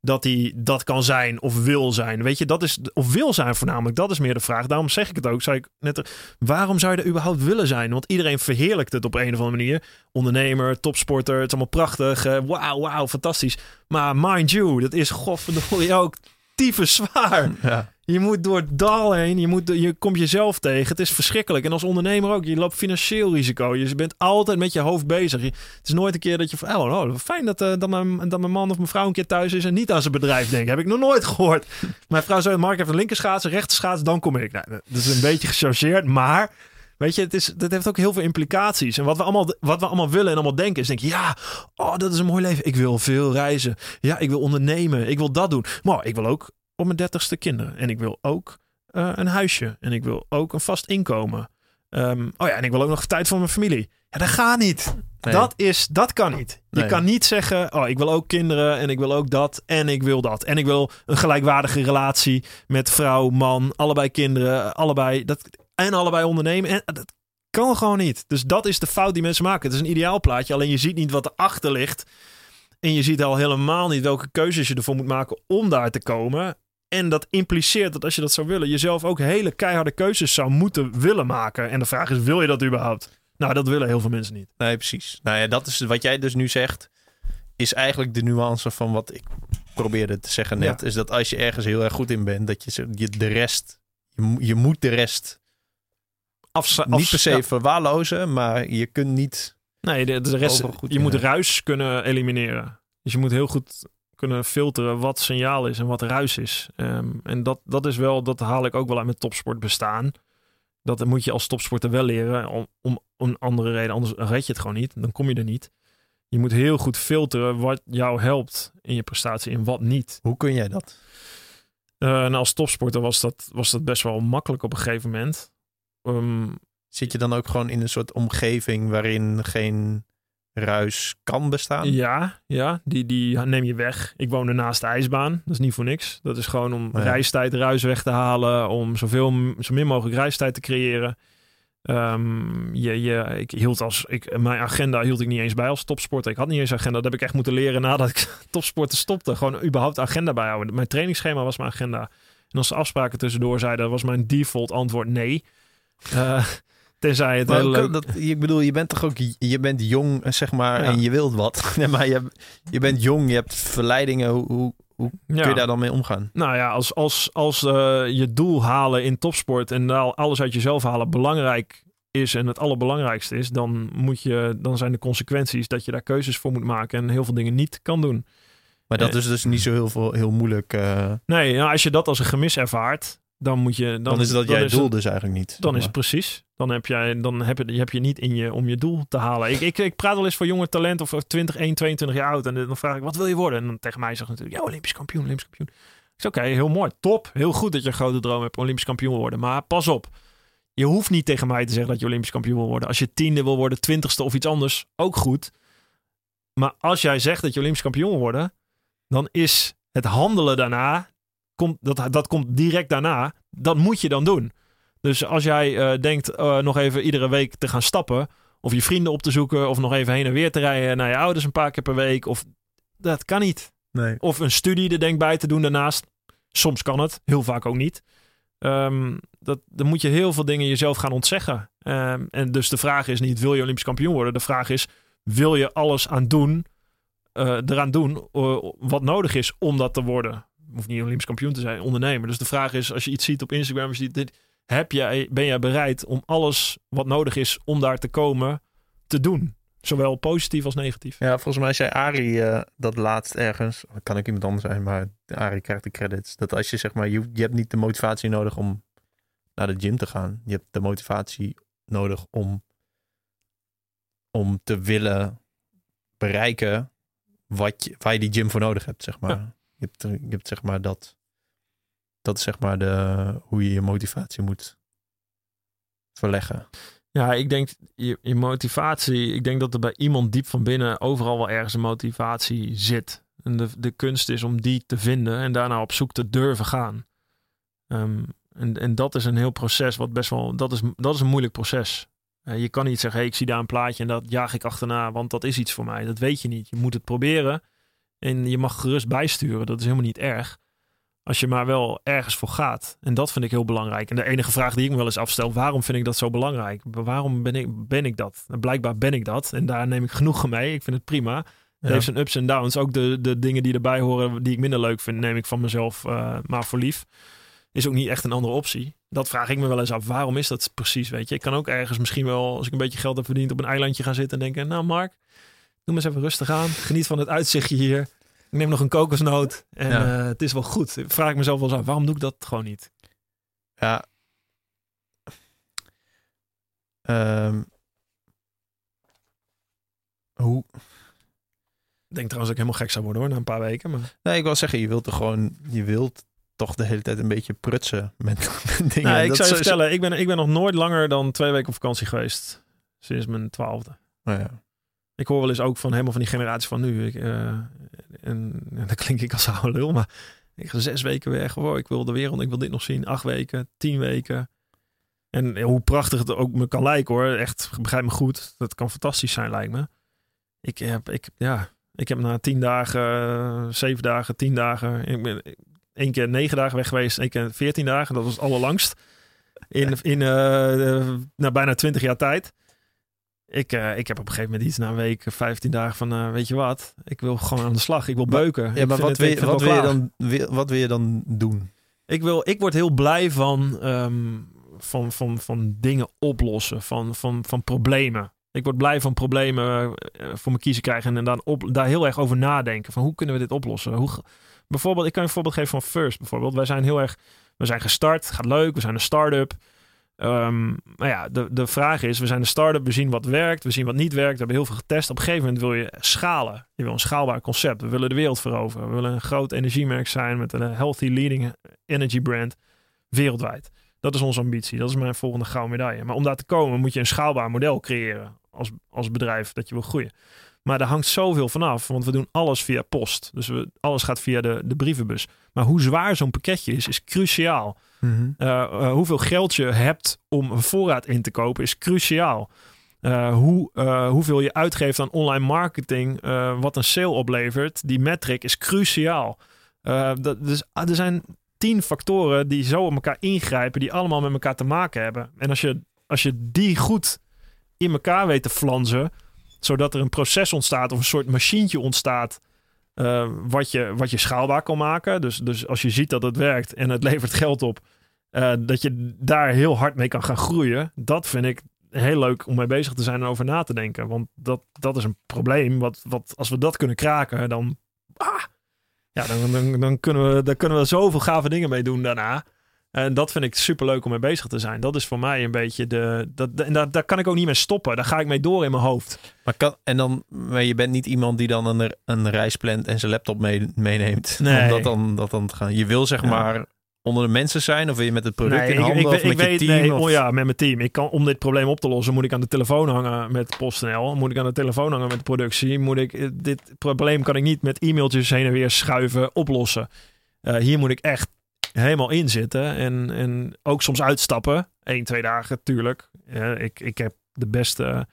dat hij dat kan zijn of wil zijn. Weet je, dat is of wil zijn voornamelijk. Dat is meer de vraag. Daarom zeg ik het ook. Zei ik net, er, waarom zou je er überhaupt willen zijn? Want iedereen verheerlijkt het op een of andere manier. Ondernemer, topsporter, het is allemaal prachtig. eh, Wauw, wauw, fantastisch. Maar mind you, dat is godverdomme ook tyfus zwaar. Ja. Je moet door het dal heen. Je, moet, je komt jezelf tegen. Het is verschrikkelijk. En als ondernemer ook. Je loopt financieel risico. Je bent altijd met je hoofd bezig. Je- het is nooit een keer dat je van... Oh, oh, fijn dat, eh, dat, mijn, dat mijn man of mijn vrouw een keer thuis is... en niet aan zijn bedrijf denkt. Heb ik nog nooit gehoord. Mijn vrouw zei... Mark heeft een linkerschaats, een. Dan kom ik. Nou, dat is een beetje gechargeerd. Maar... Weet je, het is, dat heeft ook heel veel implicaties. En wat we, allemaal, wat we allemaal willen en allemaal denken is denk je, ja, oh, dat is een mooi leven. Ik wil veel reizen. Ja, ik wil ondernemen. Ik wil dat doen. Maar ik wil ook op mijn dertigste kinderen. En ik wil ook eh, een huisje. En ik wil ook een vast inkomen. Ehm, oh ja, en ik wil ook nog tijd voor mijn familie. Ja, dat gaat niet. Nee. Dat, is, dat kan niet. Je Nee. kan niet zeggen, oh, ik wil ook kinderen en ik wil ook dat en ik wil dat. En ik wil een gelijkwaardige relatie met vrouw, man, allebei kinderen, allebei dat, en allebei ondernemen. En dat kan gewoon niet. Dus dat is de fout die mensen maken. Het is een ideaal plaatje, alleen je ziet niet wat erachter ligt. En je ziet al helemaal niet welke keuzes je ervoor moet maken om daar te komen. En dat impliceert dat als je dat zou willen, jezelf ook hele keiharde keuzes zou moeten willen maken. En de vraag is, wil je dat überhaupt? Nou, dat willen heel veel mensen niet. Nee, precies. Nou ja, dat is wat jij dus nu zegt, is eigenlijk de nuance van wat ik probeerde te zeggen net. Ja. Is dat als je ergens heel erg goed in bent, dat je, de rest, je, mo- je moet de rest Afza- niet per se ja. verwaarlozen, maar je kunt niet. Nee, de, de rest, je moet ruis kunnen elimineren. Dus je moet heel goed kunnen filteren wat signaal is en wat ruis is. Ehm, en dat, dat is wel, dat haal ik ook wel uit mijn topsport bestaan. Dat moet je als topsporter wel leren om, om een andere reden. Anders red je het gewoon niet. Dan kom je er niet. Je moet heel goed filteren wat jou helpt in je prestatie en wat niet. Hoe kun jij dat? Eh, en als topsporter was dat, was dat best wel makkelijk op een gegeven moment. Ehm, Zit je dan ook gewoon in een soort omgeving waarin geen ruis kan bestaan? Ja, ja die, die neem je weg. Ik woonde naast de ijsbaan. Dat is niet voor niks. Dat is gewoon om Ja. reistijd, ruis weg te halen. Om zoveel, zo min mogelijk reistijd te creëren. Ehm, je, je, ik hield als, ik, mijn agenda hield ik niet eens bij als topsporter. Ik had niet eens agenda. Dat heb ik echt moeten leren nadat ik topsporten stopte. Gewoon überhaupt agenda bijhouden. Mijn trainingsschema was mijn agenda. En als de afspraken tussendoor zeiden, was mijn default antwoord nee. Eh, tenzij het heel leuk... dat, ik bedoel, je bent toch ook, je bent jong, zeg maar, Ja. en je wilt wat. Nee, maar je, je bent jong, je hebt verleidingen. Hoe, hoe, hoe Ja. kun je daar dan mee omgaan? Nou ja, als, als, als eh, je doel halen in topsport en alles uit jezelf halen belangrijk is en het allerbelangrijkste is, dan, moet je, dan zijn de consequenties dat je daar keuzes voor moet maken en heel veel dingen niet kan doen. Maar dat Eh, is dus niet zo heel, veel, heel moeilijk. eh, Nee, nou, als je dat als een gemis ervaart, dan moet je. Dan, dan, is dat dan jij is doel het- dus eigenlijk niet. Dan is het precies. Dan heb, jij, dan heb, je, heb je niet in je om je doel te halen. Ik, ik, ik praat wel eens voor jonge talent of 20, 1, 22 jaar oud. En dan vraag ik, wat wil je worden? En dan tegen mij zegt natuurlijk, ja, Olympisch kampioen, Olympisch kampioen. Ik zeg, oké, heel mooi, top. Heel goed dat je een grote droom hebt, Olympisch kampioen worden. Maar pas op, je hoeft niet tegen mij te zeggen dat je Olympisch kampioen wil worden. Als je tiende wil worden, twintigste of iets anders, ook goed. Maar als jij zegt dat je Olympisch kampioen wil worden, dan is het handelen daarna, komt, dat, dat komt direct daarna, dat moet je dan doen. Dus als jij eh, denkt eh, nog even iedere week te gaan stappen, of je vrienden op te zoeken, of nog even heen en weer te rijden naar je ouders een paar keer per week, of dat kan niet. Nee. Of een studie er denk bij te doen daarnaast. Soms kan het, heel vaak ook niet. Ehm, dat, dan moet je heel veel dingen jezelf gaan ontzeggen. Ehm, en dus de vraag is niet, wil je Olympisch kampioen worden? De vraag is, wil je alles aan doen, eh, eraan doen wat nodig is om dat te worden? Hoeft niet Olympisch kampioen te zijn, ondernemer. Dus de vraag is, als je iets ziet op Instagram, als je dit, heb jij, ben jij bereid om alles wat nodig is om daar te komen te doen? Zowel positief als negatief. Ja, volgens mij zei Ari eh, dat laatst ergens. Kan ik iemand anders zijn, maar Ari krijgt de credits. Dat als je zeg maar, je, je hebt niet de motivatie nodig om naar de gym te gaan. Je hebt de motivatie nodig om, om te willen bereiken wat je, waar je die gym voor nodig hebt, zeg maar. Ja. Je, hebt, je hebt zeg maar dat. Dat is zeg maar de, hoe je je motivatie moet verleggen. Ja, ik denk je, je motivatie. Ik denk dat er bij iemand diep van binnen overal wel ergens een motivatie zit. En de, de kunst is om die te vinden en daarna op zoek te durven gaan. Ehm, en, en dat is een heel proces wat best wel. Dat is, dat is een moeilijk proces. Eh, je kan niet zeggen, hey, ik zie daar een plaatje en dat jaag ik achterna, want dat is iets voor mij. Dat weet je niet. Je moet het proberen en je mag gerust bijsturen. Dat is helemaal niet erg. Als je maar wel ergens voor gaat. En dat vind ik heel belangrijk. En de enige vraag die ik me wel eens afstel, waarom vind ik dat zo belangrijk? Waarom ben ik, ben ik dat? En blijkbaar ben ik dat. En daar neem ik genoegen mee. Ik vind het prima. Het Ja. heeft zijn ups en downs. Ook de, de dingen die erbij horen, die ik minder leuk vind, neem ik van mezelf eh, maar voor lief. Is ook niet echt een andere optie. Dat vraag ik me wel eens af. Waarom is dat precies? Weet je, ik kan ook ergens misschien wel, als ik een beetje geld heb verdiend, op een eilandje gaan zitten en denken: Nou, Mark, doe maar eens even rustig aan. Geniet van het uitzichtje hier. Ik neem nog een kokosnoot en Ja. eh, het is wel goed. Vraag ik mezelf wel eens af: waarom doe ik dat gewoon niet? Ja. Ehm, hoe? Ik denk trouwens dat ik helemaal gek zou worden hoor, na een paar weken. Maar... Nee, ik wil zeggen, je wilt er gewoon, je wilt toch de hele tijd een beetje prutsen met, met dingen. Nou, ik Dat zou je vertellen, ik ben, ik ben nog nooit langer dan twee weken op vakantie geweest. Sinds mijn twaalfde. Nou ja. Ik hoor wel eens ook van helemaal van die generatie van nu. Ik, eh, en, en dan klink ik als oude lul, maar ik ga zes weken weg. Hoor. Ik wil de wereld, ik wil dit nog zien. Acht weken, tien weken. En hoe prachtig het ook me kan lijken hoor. Echt, begrijp me goed. Dat kan fantastisch zijn lijkt me. Ik heb, ik, ja, ik heb na tien dagen, zeven dagen, tien dagen. Ik ben één keer negen dagen weg geweest. één keer veertien dagen. Dat was het allerlangst. In, in eh, eh, na bijna twintig jaar tijd. Ik, eh, ik heb op een gegeven moment iets na een week, 15 dagen van, eh, weet je wat, ik wil gewoon aan de slag. Ik wil beuken. Ja, maar wat, het- wil, je, wat, wil je dan, wat wil je dan doen? ik, wil, ik word heel blij van, ehm, van, van, van dingen oplossen, van, van, van problemen. Ik word blij van problemen eh, voor me kiezen krijgen en dan op, daar heel erg over nadenken. Van hoe kunnen we dit oplossen? Hoe, bijvoorbeeld, ik kan je een voorbeeld geven van First. Bijvoorbeeld, wij zijn heel erg, we zijn gestart, gaat leuk, we zijn een start-up. Ehm, maar ja, de, de vraag is, we zijn een start-up, we zien wat werkt, we zien wat niet werkt. We hebben heel veel getest. Op een gegeven moment wil je schalen. Je wil een schaalbaar concept. We willen de wereld veroveren. We willen een groot energiemerk zijn met een healthy leading energy brand wereldwijd. Dat is onze ambitie. Dat is mijn volgende gouden medaille. Maar om daar te komen moet je een schaalbaar model creëren als, als bedrijf dat je wil groeien. Maar daar hangt zoveel vanaf, want we doen alles via post. Dus we, alles gaat via de, de brievenbus. Maar hoe zwaar zo'n pakketje is, is cruciaal. Uh, uh, hoeveel geld je hebt om een voorraad in te kopen is cruciaal. Uh, hoe, hoeveel je uitgeeft aan online marketing, wat een sale oplevert, die metric is cruciaal. Dat, dus er zijn tien factoren die zo op elkaar ingrijpen, die allemaal met elkaar te maken hebben. En als je, als je die goed in elkaar weet te flansen, zodat er een proces ontstaat of een soort machientje ontstaat. Uh, wat, je, wat je schaalbaar kan maken. Dus, dus als je ziet dat het werkt en het levert geld op, uh, dat je daar heel hard mee kan gaan groeien. Dat vind ik heel leuk om mee bezig te zijn en over na te denken. Want dat, dat is een probleem. Wat, wat, als we dat kunnen kraken, dan, ah, ja, dan, dan, dan, kunnen we, dan kunnen we zoveel gave dingen mee doen daarna. En dat vind ik super leuk om mee bezig te zijn. Dat is voor mij een beetje de. Dat, en daar, daar kan ik ook niet mee stoppen. Daar ga ik mee door in mijn hoofd. Maar, kan, en dan, maar je bent niet iemand die dan een, een reis plant en zijn laptop mee, meeneemt. Nee. Om dat dan, dat dan te gaan. Je wil zeg Ja. maar onder de mensen zijn? Of wil je met het product Nee, in handen? ik, of ik, met ik je weet, team? nee, of- oh ja, met mijn team. Ik kan, om dit probleem op te lossen, moet ik aan de telefoon hangen met PostNL. Moet ik aan de telefoon hangen met de productie. Moet ik, eh, dit probleem kan ik niet met e-mailtjes heen en weer schuiven oplossen. Eh, hier moet ik echt helemaal in zitten. En, en ook soms uitstappen. Eén, twee dagen, tuurlijk. Eh, ik, ik heb de beste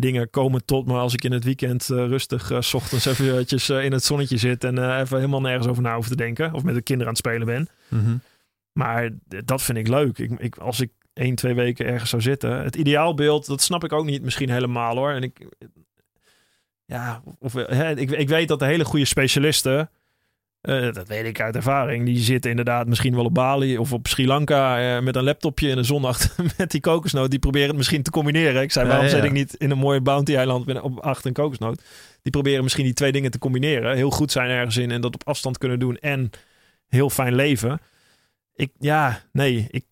dingen komen tot me als ik in het weekend eh, rustig eh, s ochtends eventjes eh, in het zonnetje zit en even helemaal nergens over na hoef te denken. Of met de kinderen aan het spelen ben. Mhm. Maar dat vind ik leuk. Ik, ik, als ik één, twee weken ergens zou zitten. Het ideaalbeeld, dat snap ik ook niet misschien helemaal hoor. En ik, ja, of, hè, ik, ik weet dat de hele goede specialisten Eh, dat weet ik uit ervaring. Die zitten inderdaad misschien wel op Bali of op Sri Lanka eh, met een laptopje en een zon achter met die kokosnoot. Die proberen het misschien te combineren. Ik zei, waarom ja. zit ik niet in een mooie bounty-eiland op achter een kokosnoot? Die proberen misschien die twee dingen te combineren. Heel goed zijn ergens in en dat op afstand kunnen doen en heel fijn leven. Ik, ja, nee, ik,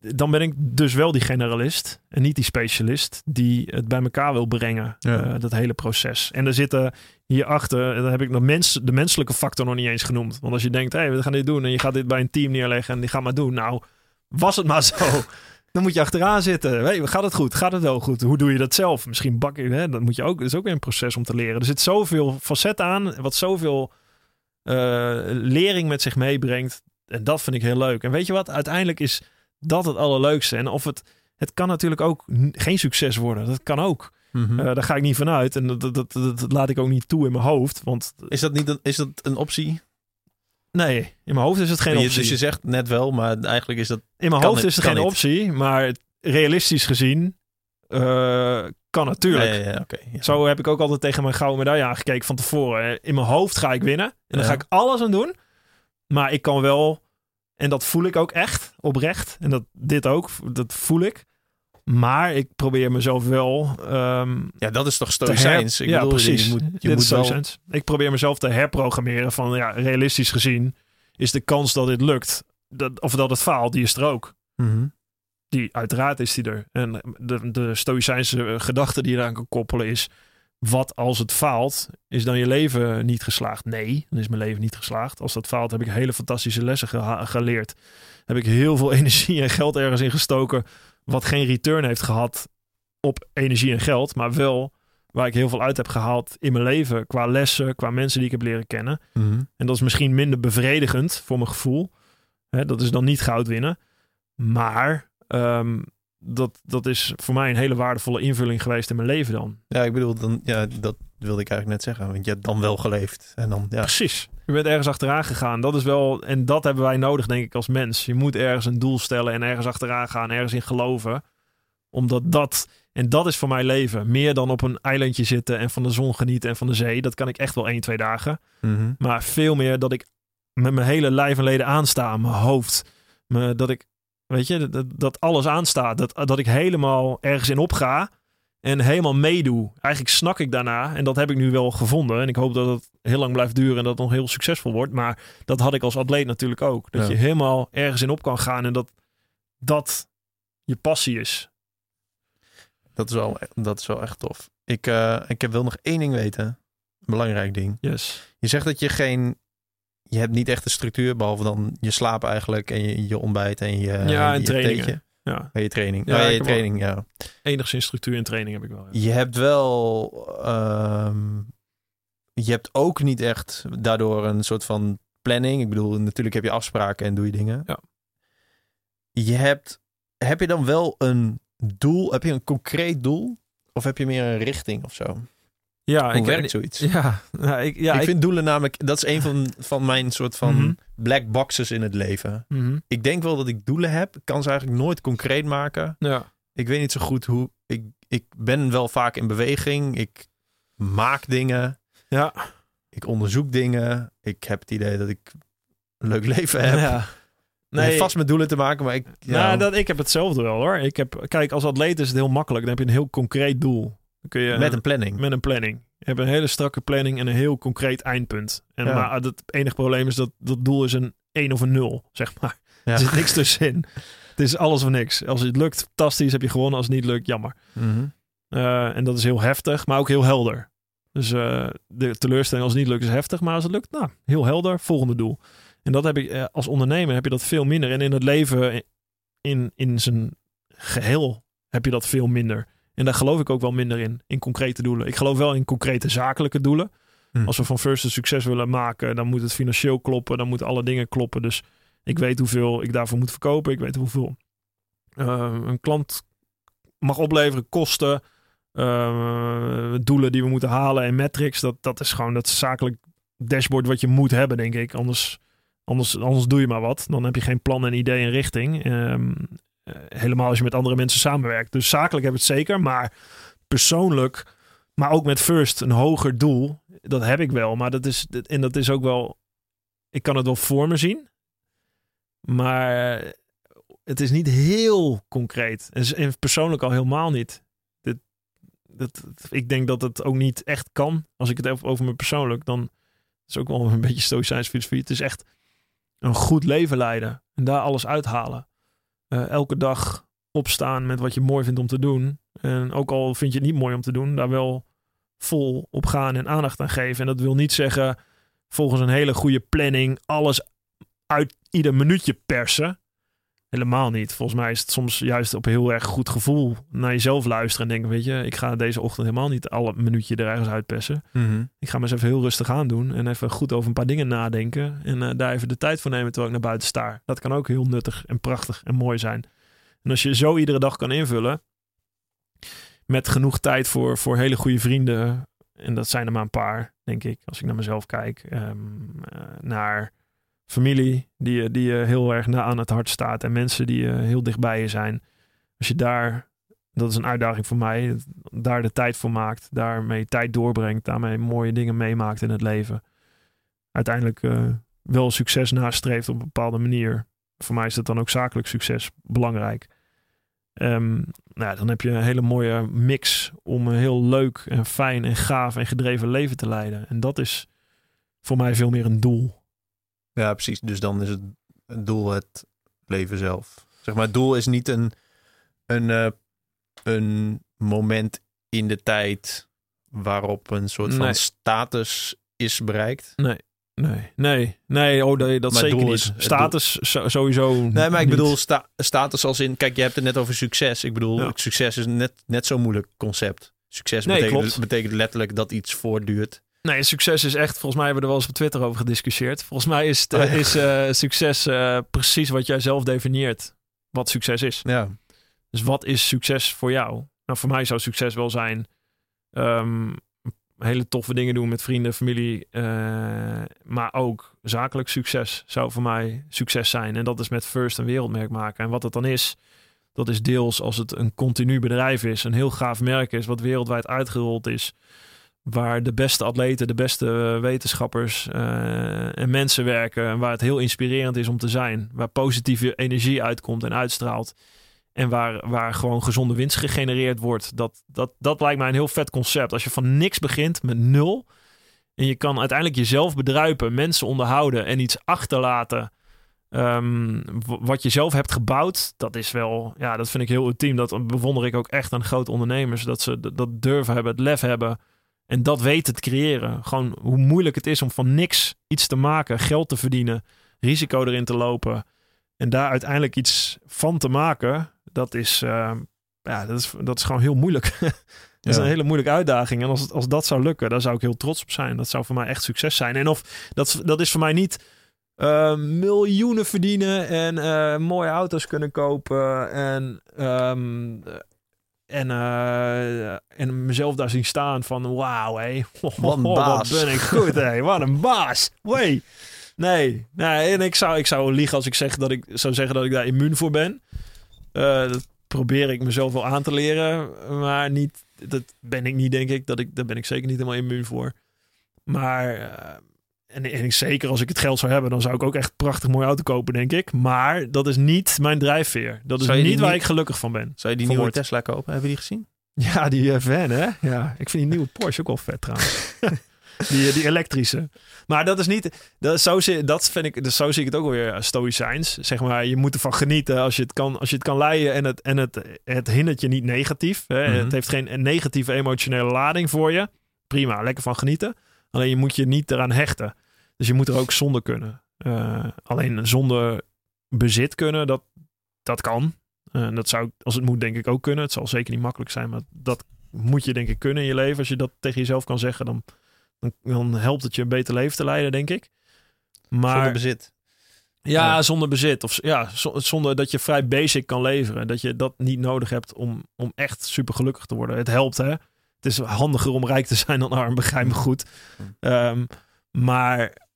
dan ben ik dus wel die generalist en niet die specialist die het bij elkaar wil brengen, Ja. eh, dat hele proces. En er zitten hierachter, dan heb ik de, mens, de menselijke factor nog niet eens genoemd. Want als je denkt, hé, hey, we gaan dit doen en je gaat dit bij een team neerleggen en die gaat maar doen. Nou, was het maar zo. Dan moet je achteraan zitten. Hey, gaat het goed? Gaat het wel goed? Hoe doe je dat zelf? Misschien bak je, hè? dat moet je ook. Dat is ook weer een proces om te leren. Er zit zoveel facetten aan, wat zoveel eh, lering met zich meebrengt. En dat vind ik heel leuk. En weet je wat? Uiteindelijk is dat het allerleukste. En of het, het kan natuurlijk ook geen succes worden. Dat kan ook. Mhm. Eh, daar ga ik niet vanuit. En dat, dat, dat, dat laat ik ook niet toe in mijn hoofd. Want is, dat niet een, is dat een optie? nee, in mijn hoofd is het geen Je- optie. dus je zegt net wel, maar eigenlijk is dat... in mijn hoofd het- is het geen niet. optie. Maar realistisch gezien eh, kan natuurlijk. Ja, ja, ja, oké. ja. Zo heb ik ook altijd tegen mijn gouden medaille aangekeken van tevoren. In mijn hoofd ga ik winnen. En daar ga ik alles aan doen. Maar ik kan wel, en dat voel ik ook echt, oprecht. En dat, dit ook, dat voel ik. Maar ik probeer mezelf wel ehm, Ja, dat is toch stoïcijns? Ik ja, bedoel, precies. Je moet, je Dit moet is wel... Ik probeer mezelf te herprogrammeren van, ja, realistisch gezien is de kans dat dit lukt, dat, of dat het faalt, die is er ook. Mhm. Die, uiteraard is die er. En de, de stoïcijnse eh, gedachte die je eraan kan koppelen is... wat als het faalt, is dan je leven niet geslaagd? Nee, dan is mijn leven niet geslaagd. Als dat faalt, heb ik hele fantastische lessen geleerd. Heb ik heel veel energie en geld ergens in gestoken... wat geen return heeft gehad op energie en geld... maar wel waar ik heel veel uit heb gehaald in mijn leven... qua lessen, qua mensen die ik heb leren kennen. Mhm. En dat is misschien minder bevredigend voor mijn gevoel. Hè, dat is dan niet goud winnen. Maar ehm, dat, dat is voor mij een hele waardevolle invulling geweest in mijn leven dan. Ja, ik bedoel, dan, ja, dat wilde ik eigenlijk net zeggen. Want je hebt dan wel geleefd. En dan, ja. Precies. Je bent ergens achteraan gegaan. Dat is wel, en dat hebben wij nodig, denk ik, als mens. Je moet ergens een doel stellen en ergens achteraan gaan, ergens in geloven. Omdat dat, en dat is voor mij leven. Meer dan op een eilandje zitten en van de zon genieten en van de zee. Dat kan ik echt wel één, twee dagen. Mhm. Maar veel meer dat ik met mijn hele lijf en leden aansta. Mijn hoofd. Me, dat ik, weet je, dat, dat alles aanstaat. Dat, dat ik helemaal ergens in opga. En helemaal meedoe. Eigenlijk snak ik daarna. En dat heb ik nu wel gevonden. En ik hoop dat het heel lang blijft duren. En dat het nog heel succesvol wordt. Maar dat had ik als atleet natuurlijk ook. Dat Ja. je helemaal ergens in op kan gaan. En dat dat je passie is. Dat, is wel, dat is wel echt tof. Ik, eh, ik heb wil nog één ding weten. Een belangrijk ding. Yes. Je zegt dat je geen... Je hebt niet echt een structuur, behalve dan je slaap eigenlijk en je, je ontbijt en je, Ja, en je trainingen. Ja. Ja, je training. Ja, ik je training, ja. Enigszins structuur en training heb ik wel. ja. Je hebt wel... ehm, je hebt ook niet echt daardoor een soort van planning. Ik bedoel, natuurlijk heb je afspraken en doe je dingen. Ja. Je hebt... Heb je dan wel een doel? Heb je een concreet doel? Of heb je meer een richting of zo? Ja, Hoe ik, werkt zoiets? Ja, nou, ik, ja, ik ik- vind doelen namelijk... Dat is een van, van mijn soort van Mhm. black boxes in het leven. Mhm. Ik denk wel dat ik doelen heb. Ik kan ze eigenlijk nooit concreet maken. Ja. Ik weet niet zo goed hoe... Ik, ik ben wel vaak in beweging. Ik maak dingen. Ja. Ik onderzoek dingen. Ik heb het idee dat ik een leuk leven heb. Ja. Nee, Nee, vast met doelen te maken, maar ik... Ja, nou, dat, ik heb hetzelfde wel hoor. Ik heb, kijk, als atleet is het heel makkelijk. Dan heb je een heel concreet doel. Dan kun je, met een planning. met een planning. Je hebt een hele strakke planning en een heel concreet eindpunt. En Ja. maar het enige probleem is dat dat doel is een 1 of een 0, zeg maar. Ja. Er zit niks tussenin. Het is alles of niks. Als het lukt, fantastisch, heb je gewonnen. Als het niet lukt, jammer. Mhm. Eh, en dat is heel heftig, maar ook heel helder. Dus eh, de teleurstelling als het niet lukt is heftig, maar als het lukt, nou, heel helder, volgende doel. En dat heb ik eh, als ondernemer heb je dat veel minder. En in het leven in, in zijn geheel heb je dat veel minder. En daar geloof ik ook wel minder in, in concrete doelen. Ik geloof wel in concrete zakelijke doelen. Hm. Als we van First een succes willen maken, dan moet het financieel kloppen, dan moeten alle dingen kloppen. Dus ik weet hoeveel ik daarvoor moet verkopen. Ik weet hoeveel eh, een klant mag opleveren, kosten, eh, doelen die we moeten halen en metrics. Dat, dat is gewoon dat zakelijk dashboard wat je moet hebben, denk ik. Anders, anders, anders doe je maar wat. Dan heb je geen plan en idee en richting. Ehm, eh, helemaal als je met andere mensen samenwerkt. Dus zakelijk heb ik het zeker, maar persoonlijk, maar ook met First een hoger doel. Dat heb ik wel, maar dat is, en dat is ook wel ik kan het wel voor me zien. Maar het is niet heel concreet. En, en persoonlijk al helemaal niet. Dit, dat, ik denk dat het ook niet echt kan. Als ik het heb over me persoonlijk, dan is ook wel een beetje stoïcijns filosofie. Het is echt een goed leven leiden. En daar alles uithalen. Eh, elke dag opstaan met wat je mooi vindt om te doen. En ook al vind je het niet mooi om te doen, daar wel vol op gaan en aandacht aan geven. En dat wil niet zeggen volgens een hele goede planning alles uit ieder minuutje persen. Helemaal niet. Volgens mij is het soms juist op een heel erg goed gevoel naar jezelf luisteren en denken, weet je, ik ga deze ochtend helemaal niet alle minuutje er ergens uitpersen. Mhm. Ik ga me eens even heel rustig aan doen en even goed over een paar dingen nadenken en uh, daar even de tijd voor nemen terwijl ik naar buiten sta. Dat kan ook heel nuttig en prachtig en mooi zijn. En als je zo iedere dag kan invullen, met genoeg tijd voor, voor hele goede vrienden, en dat zijn er maar een paar, denk ik, als ik naar mezelf kijk, um, uh, naar familie die, die je heel erg na aan het hart staat en mensen die uh, heel dichtbij je zijn. Als je daar, dat is een uitdaging voor mij, daar de tijd voor maakt, daarmee tijd doorbrengt, daarmee mooie dingen meemaakt in het leven. Uiteindelijk wel succes nastreeft op een bepaalde manier. Voor mij is dat dan ook zakelijk succes belangrijk. Um, nou, dan heb je een hele mooie mix om een heel leuk en fijn en gaaf en gedreven leven te leiden. En dat is voor mij veel meer een doel. Ja, precies. Dus dan is het, doel het leven zelf. Zeg maar, het doel is niet een, een, uh, een moment in de tijd waarop een soort van status is bereikt. Nee, nee, nee, nee. Oh, nee, dat Maar zeker niet. is- Status sowieso. Nee, maar ik niet. bedoel sta- status als in... Kijk, je hebt het net over succes. Ik bedoel, Ja. succes is net, net zo'n moeilijk concept. Succes Nee, betekent, betekent letterlijk dat iets voortduurt. Nee, succes is echt. Volgens mij hebben we er wel eens op Twitter over gediscussieerd. Volgens mij is, het, Oh, ja. is eh, succes eh, precies wat jij zelf definieert. Wat succes is. Ja. Dus wat is succes voor jou? Nou, voor mij zou succes wel zijn. ehm, hele toffe dingen doen met vrienden, familie. eh, maar ook zakelijk succes zou voor mij succes zijn. En dat is met First een wereldmerk maken. En wat het dan is, dat is deels als het een continu bedrijf is. Een heel gaaf merk is, wat wereldwijd uitgerold is. Waar de beste atleten, de beste wetenschappers eh, en mensen werken. En waar het heel inspirerend is om te zijn. Waar positieve energie uitkomt en uitstraalt. En waar, waar gewoon gezonde winst gegenereerd wordt. Dat, dat, dat lijkt mij een heel vet concept. Als je van niks begint met nul. En je kan uiteindelijk jezelf bedruipen, mensen onderhouden en iets achterlaten. ehm, wat je zelf hebt gebouwd, dat is wel, ja, dat vind ik heel ultiem. Dat bewonder ik ook echt aan grote ondernemers. Dat ze dat durven hebben, het lef hebben. En dat weten te creëren. Gewoon hoe moeilijk het is om van niks iets te maken, geld te verdienen, risico erin te lopen. En daar uiteindelijk iets van te maken, dat is, eh, ja, dat is, dat is gewoon heel moeilijk. dat is Ja. een hele moeilijke uitdaging. En als, het- als dat zou lukken, daar zou ik heel trots op zijn. Dat zou voor mij echt succes zijn. En of dat, dat is voor mij niet eh, miljoenen verdienen en eh, mooie auto's kunnen kopen en, ehm, en, eh, en mezelf daar zien staan van wauw, hé. Wat een Wat baas. ben ik goed, hé. Wat een baas. Wee. Nee, nee, en ik zou, ik zou liegen als ik zeg dat ik zou zeggen dat ik daar immuun voor ben. Eh, dat probeer ik mezelf wel aan te leren, maar niet, dat ben ik niet, denk ik. Dat ik daar ben ik zeker niet helemaal immuun voor. Maar, eh, en, en zeker als ik het geld zou hebben, dan zou ik ook echt een prachtig mooie auto kopen, denk ik. Maar dat is niet mijn drijfveer. Dat is niet waar ik gelukkig van ben. Zou je die nieuwe Tesla kopen? Hebben we die gezien? Ja, die eh, van, hè? Ja, ik vind die nieuwe Porsche ook wel vet trouwens. die, eh, die elektrische. Maar dat is niet... Dat, zo, zie- dat vind ik... Dus zo zie ik het ook weer eh, stoïcijns. Zeg maar, je moet ervan genieten als je het kan, als je het kan leiden en het, en het, het hindert je niet negatief. Hè? Mhm. Het heeft geen negatieve emotionele lading voor je. Prima, lekker van genieten. Alleen je moet je niet eraan hechten. Dus je moet er ook zonder kunnen. Eh, alleen zonder bezit kunnen, dat, dat kan. Eh, dat zou, als het moet, denk ik ook kunnen. Het zal zeker niet makkelijk zijn, maar dat moet je denk ik kunnen in je leven. Als je dat tegen jezelf kan zeggen, dan, dan, dan helpt het je een beter leven te leiden, denk ik. Maar Zonder bezit. ja, Ja. zonder bezit. Of ja, zo- zonder dat je vrij basic kan leveren. Dat je dat niet nodig hebt om, om echt super gelukkig te worden. Het helpt, hè. Het is handiger om rijk te zijn dan arm, begrijp me goed. Ehm, maar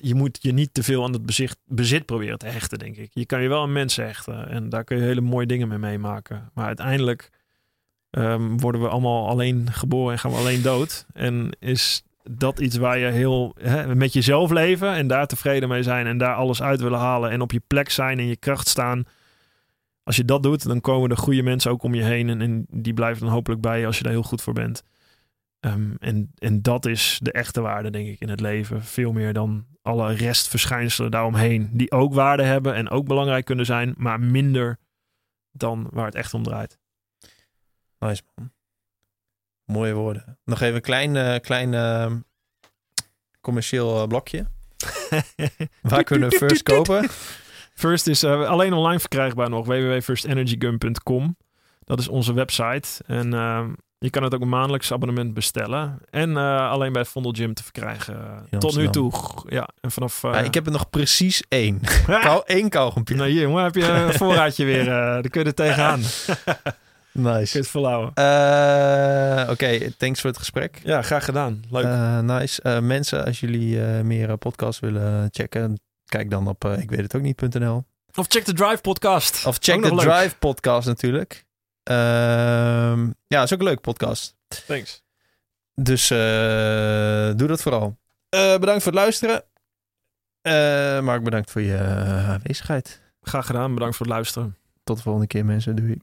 je moet je niet te veel aan het bezit, bezit proberen te hechten, denk ik. Je kan je wel aan mensen hechten. En daar kun je hele mooie dingen mee meemaken. Maar uiteindelijk ehm, worden we allemaal alleen geboren en gaan we alleen dood. En is dat iets waar je heel hè, met jezelf leven en daar tevreden mee zijn en daar alles uit willen halen en op je plek zijn en je kracht staan. Als je dat doet, dan komen er goede mensen ook om je heen en, en die blijven dan hopelijk bij je als je daar heel goed voor bent. Ehm, en, en dat is de echte waarde, denk ik, in het leven. Veel meer dan alle restverschijnselen daaromheen, die ook waarde hebben en ook belangrijk kunnen zijn, maar minder dan waar het echt om draait. Nice man. Mooie woorden. Nog even een klein, eh, klein eh, commercieel eh, blokje. Waar kunnen we first kopen? First is eh, alleen online verkrijgbaar nog. www.firstenergygum.com Dat is onze website. En ehm, je kan het ook een maandelijks abonnement bestellen. En eh, alleen bij Vondel Gym te verkrijgen. Tot nu toe. Ja, en vanaf... eh, Ja, ik heb er nog precies één. Kou, één kauwgompje. Nou, hier, jongen, heb je een voorraadje weer. eh daar kun je er tegenaan. Kun je Nice. het volhouden. Eh, Oké, thanks voor het gesprek. Ja, graag gedaan. Leuk. Eh, nice. Eh, mensen, als jullie eh, meer podcasts willen checken, kijk dan op ik weet het ook niet.nl. of check de Drive podcast. Of check de. Drive podcast natuurlijk. Ehm, ja, is ook een leuk podcast. Thanks. Dus eh, doe dat vooral. Eh, bedankt voor het luisteren. Eh Mark, bedankt voor je aanwezigheid. Graag gedaan. Bedankt voor het luisteren. Tot de volgende keer mensen. Doei.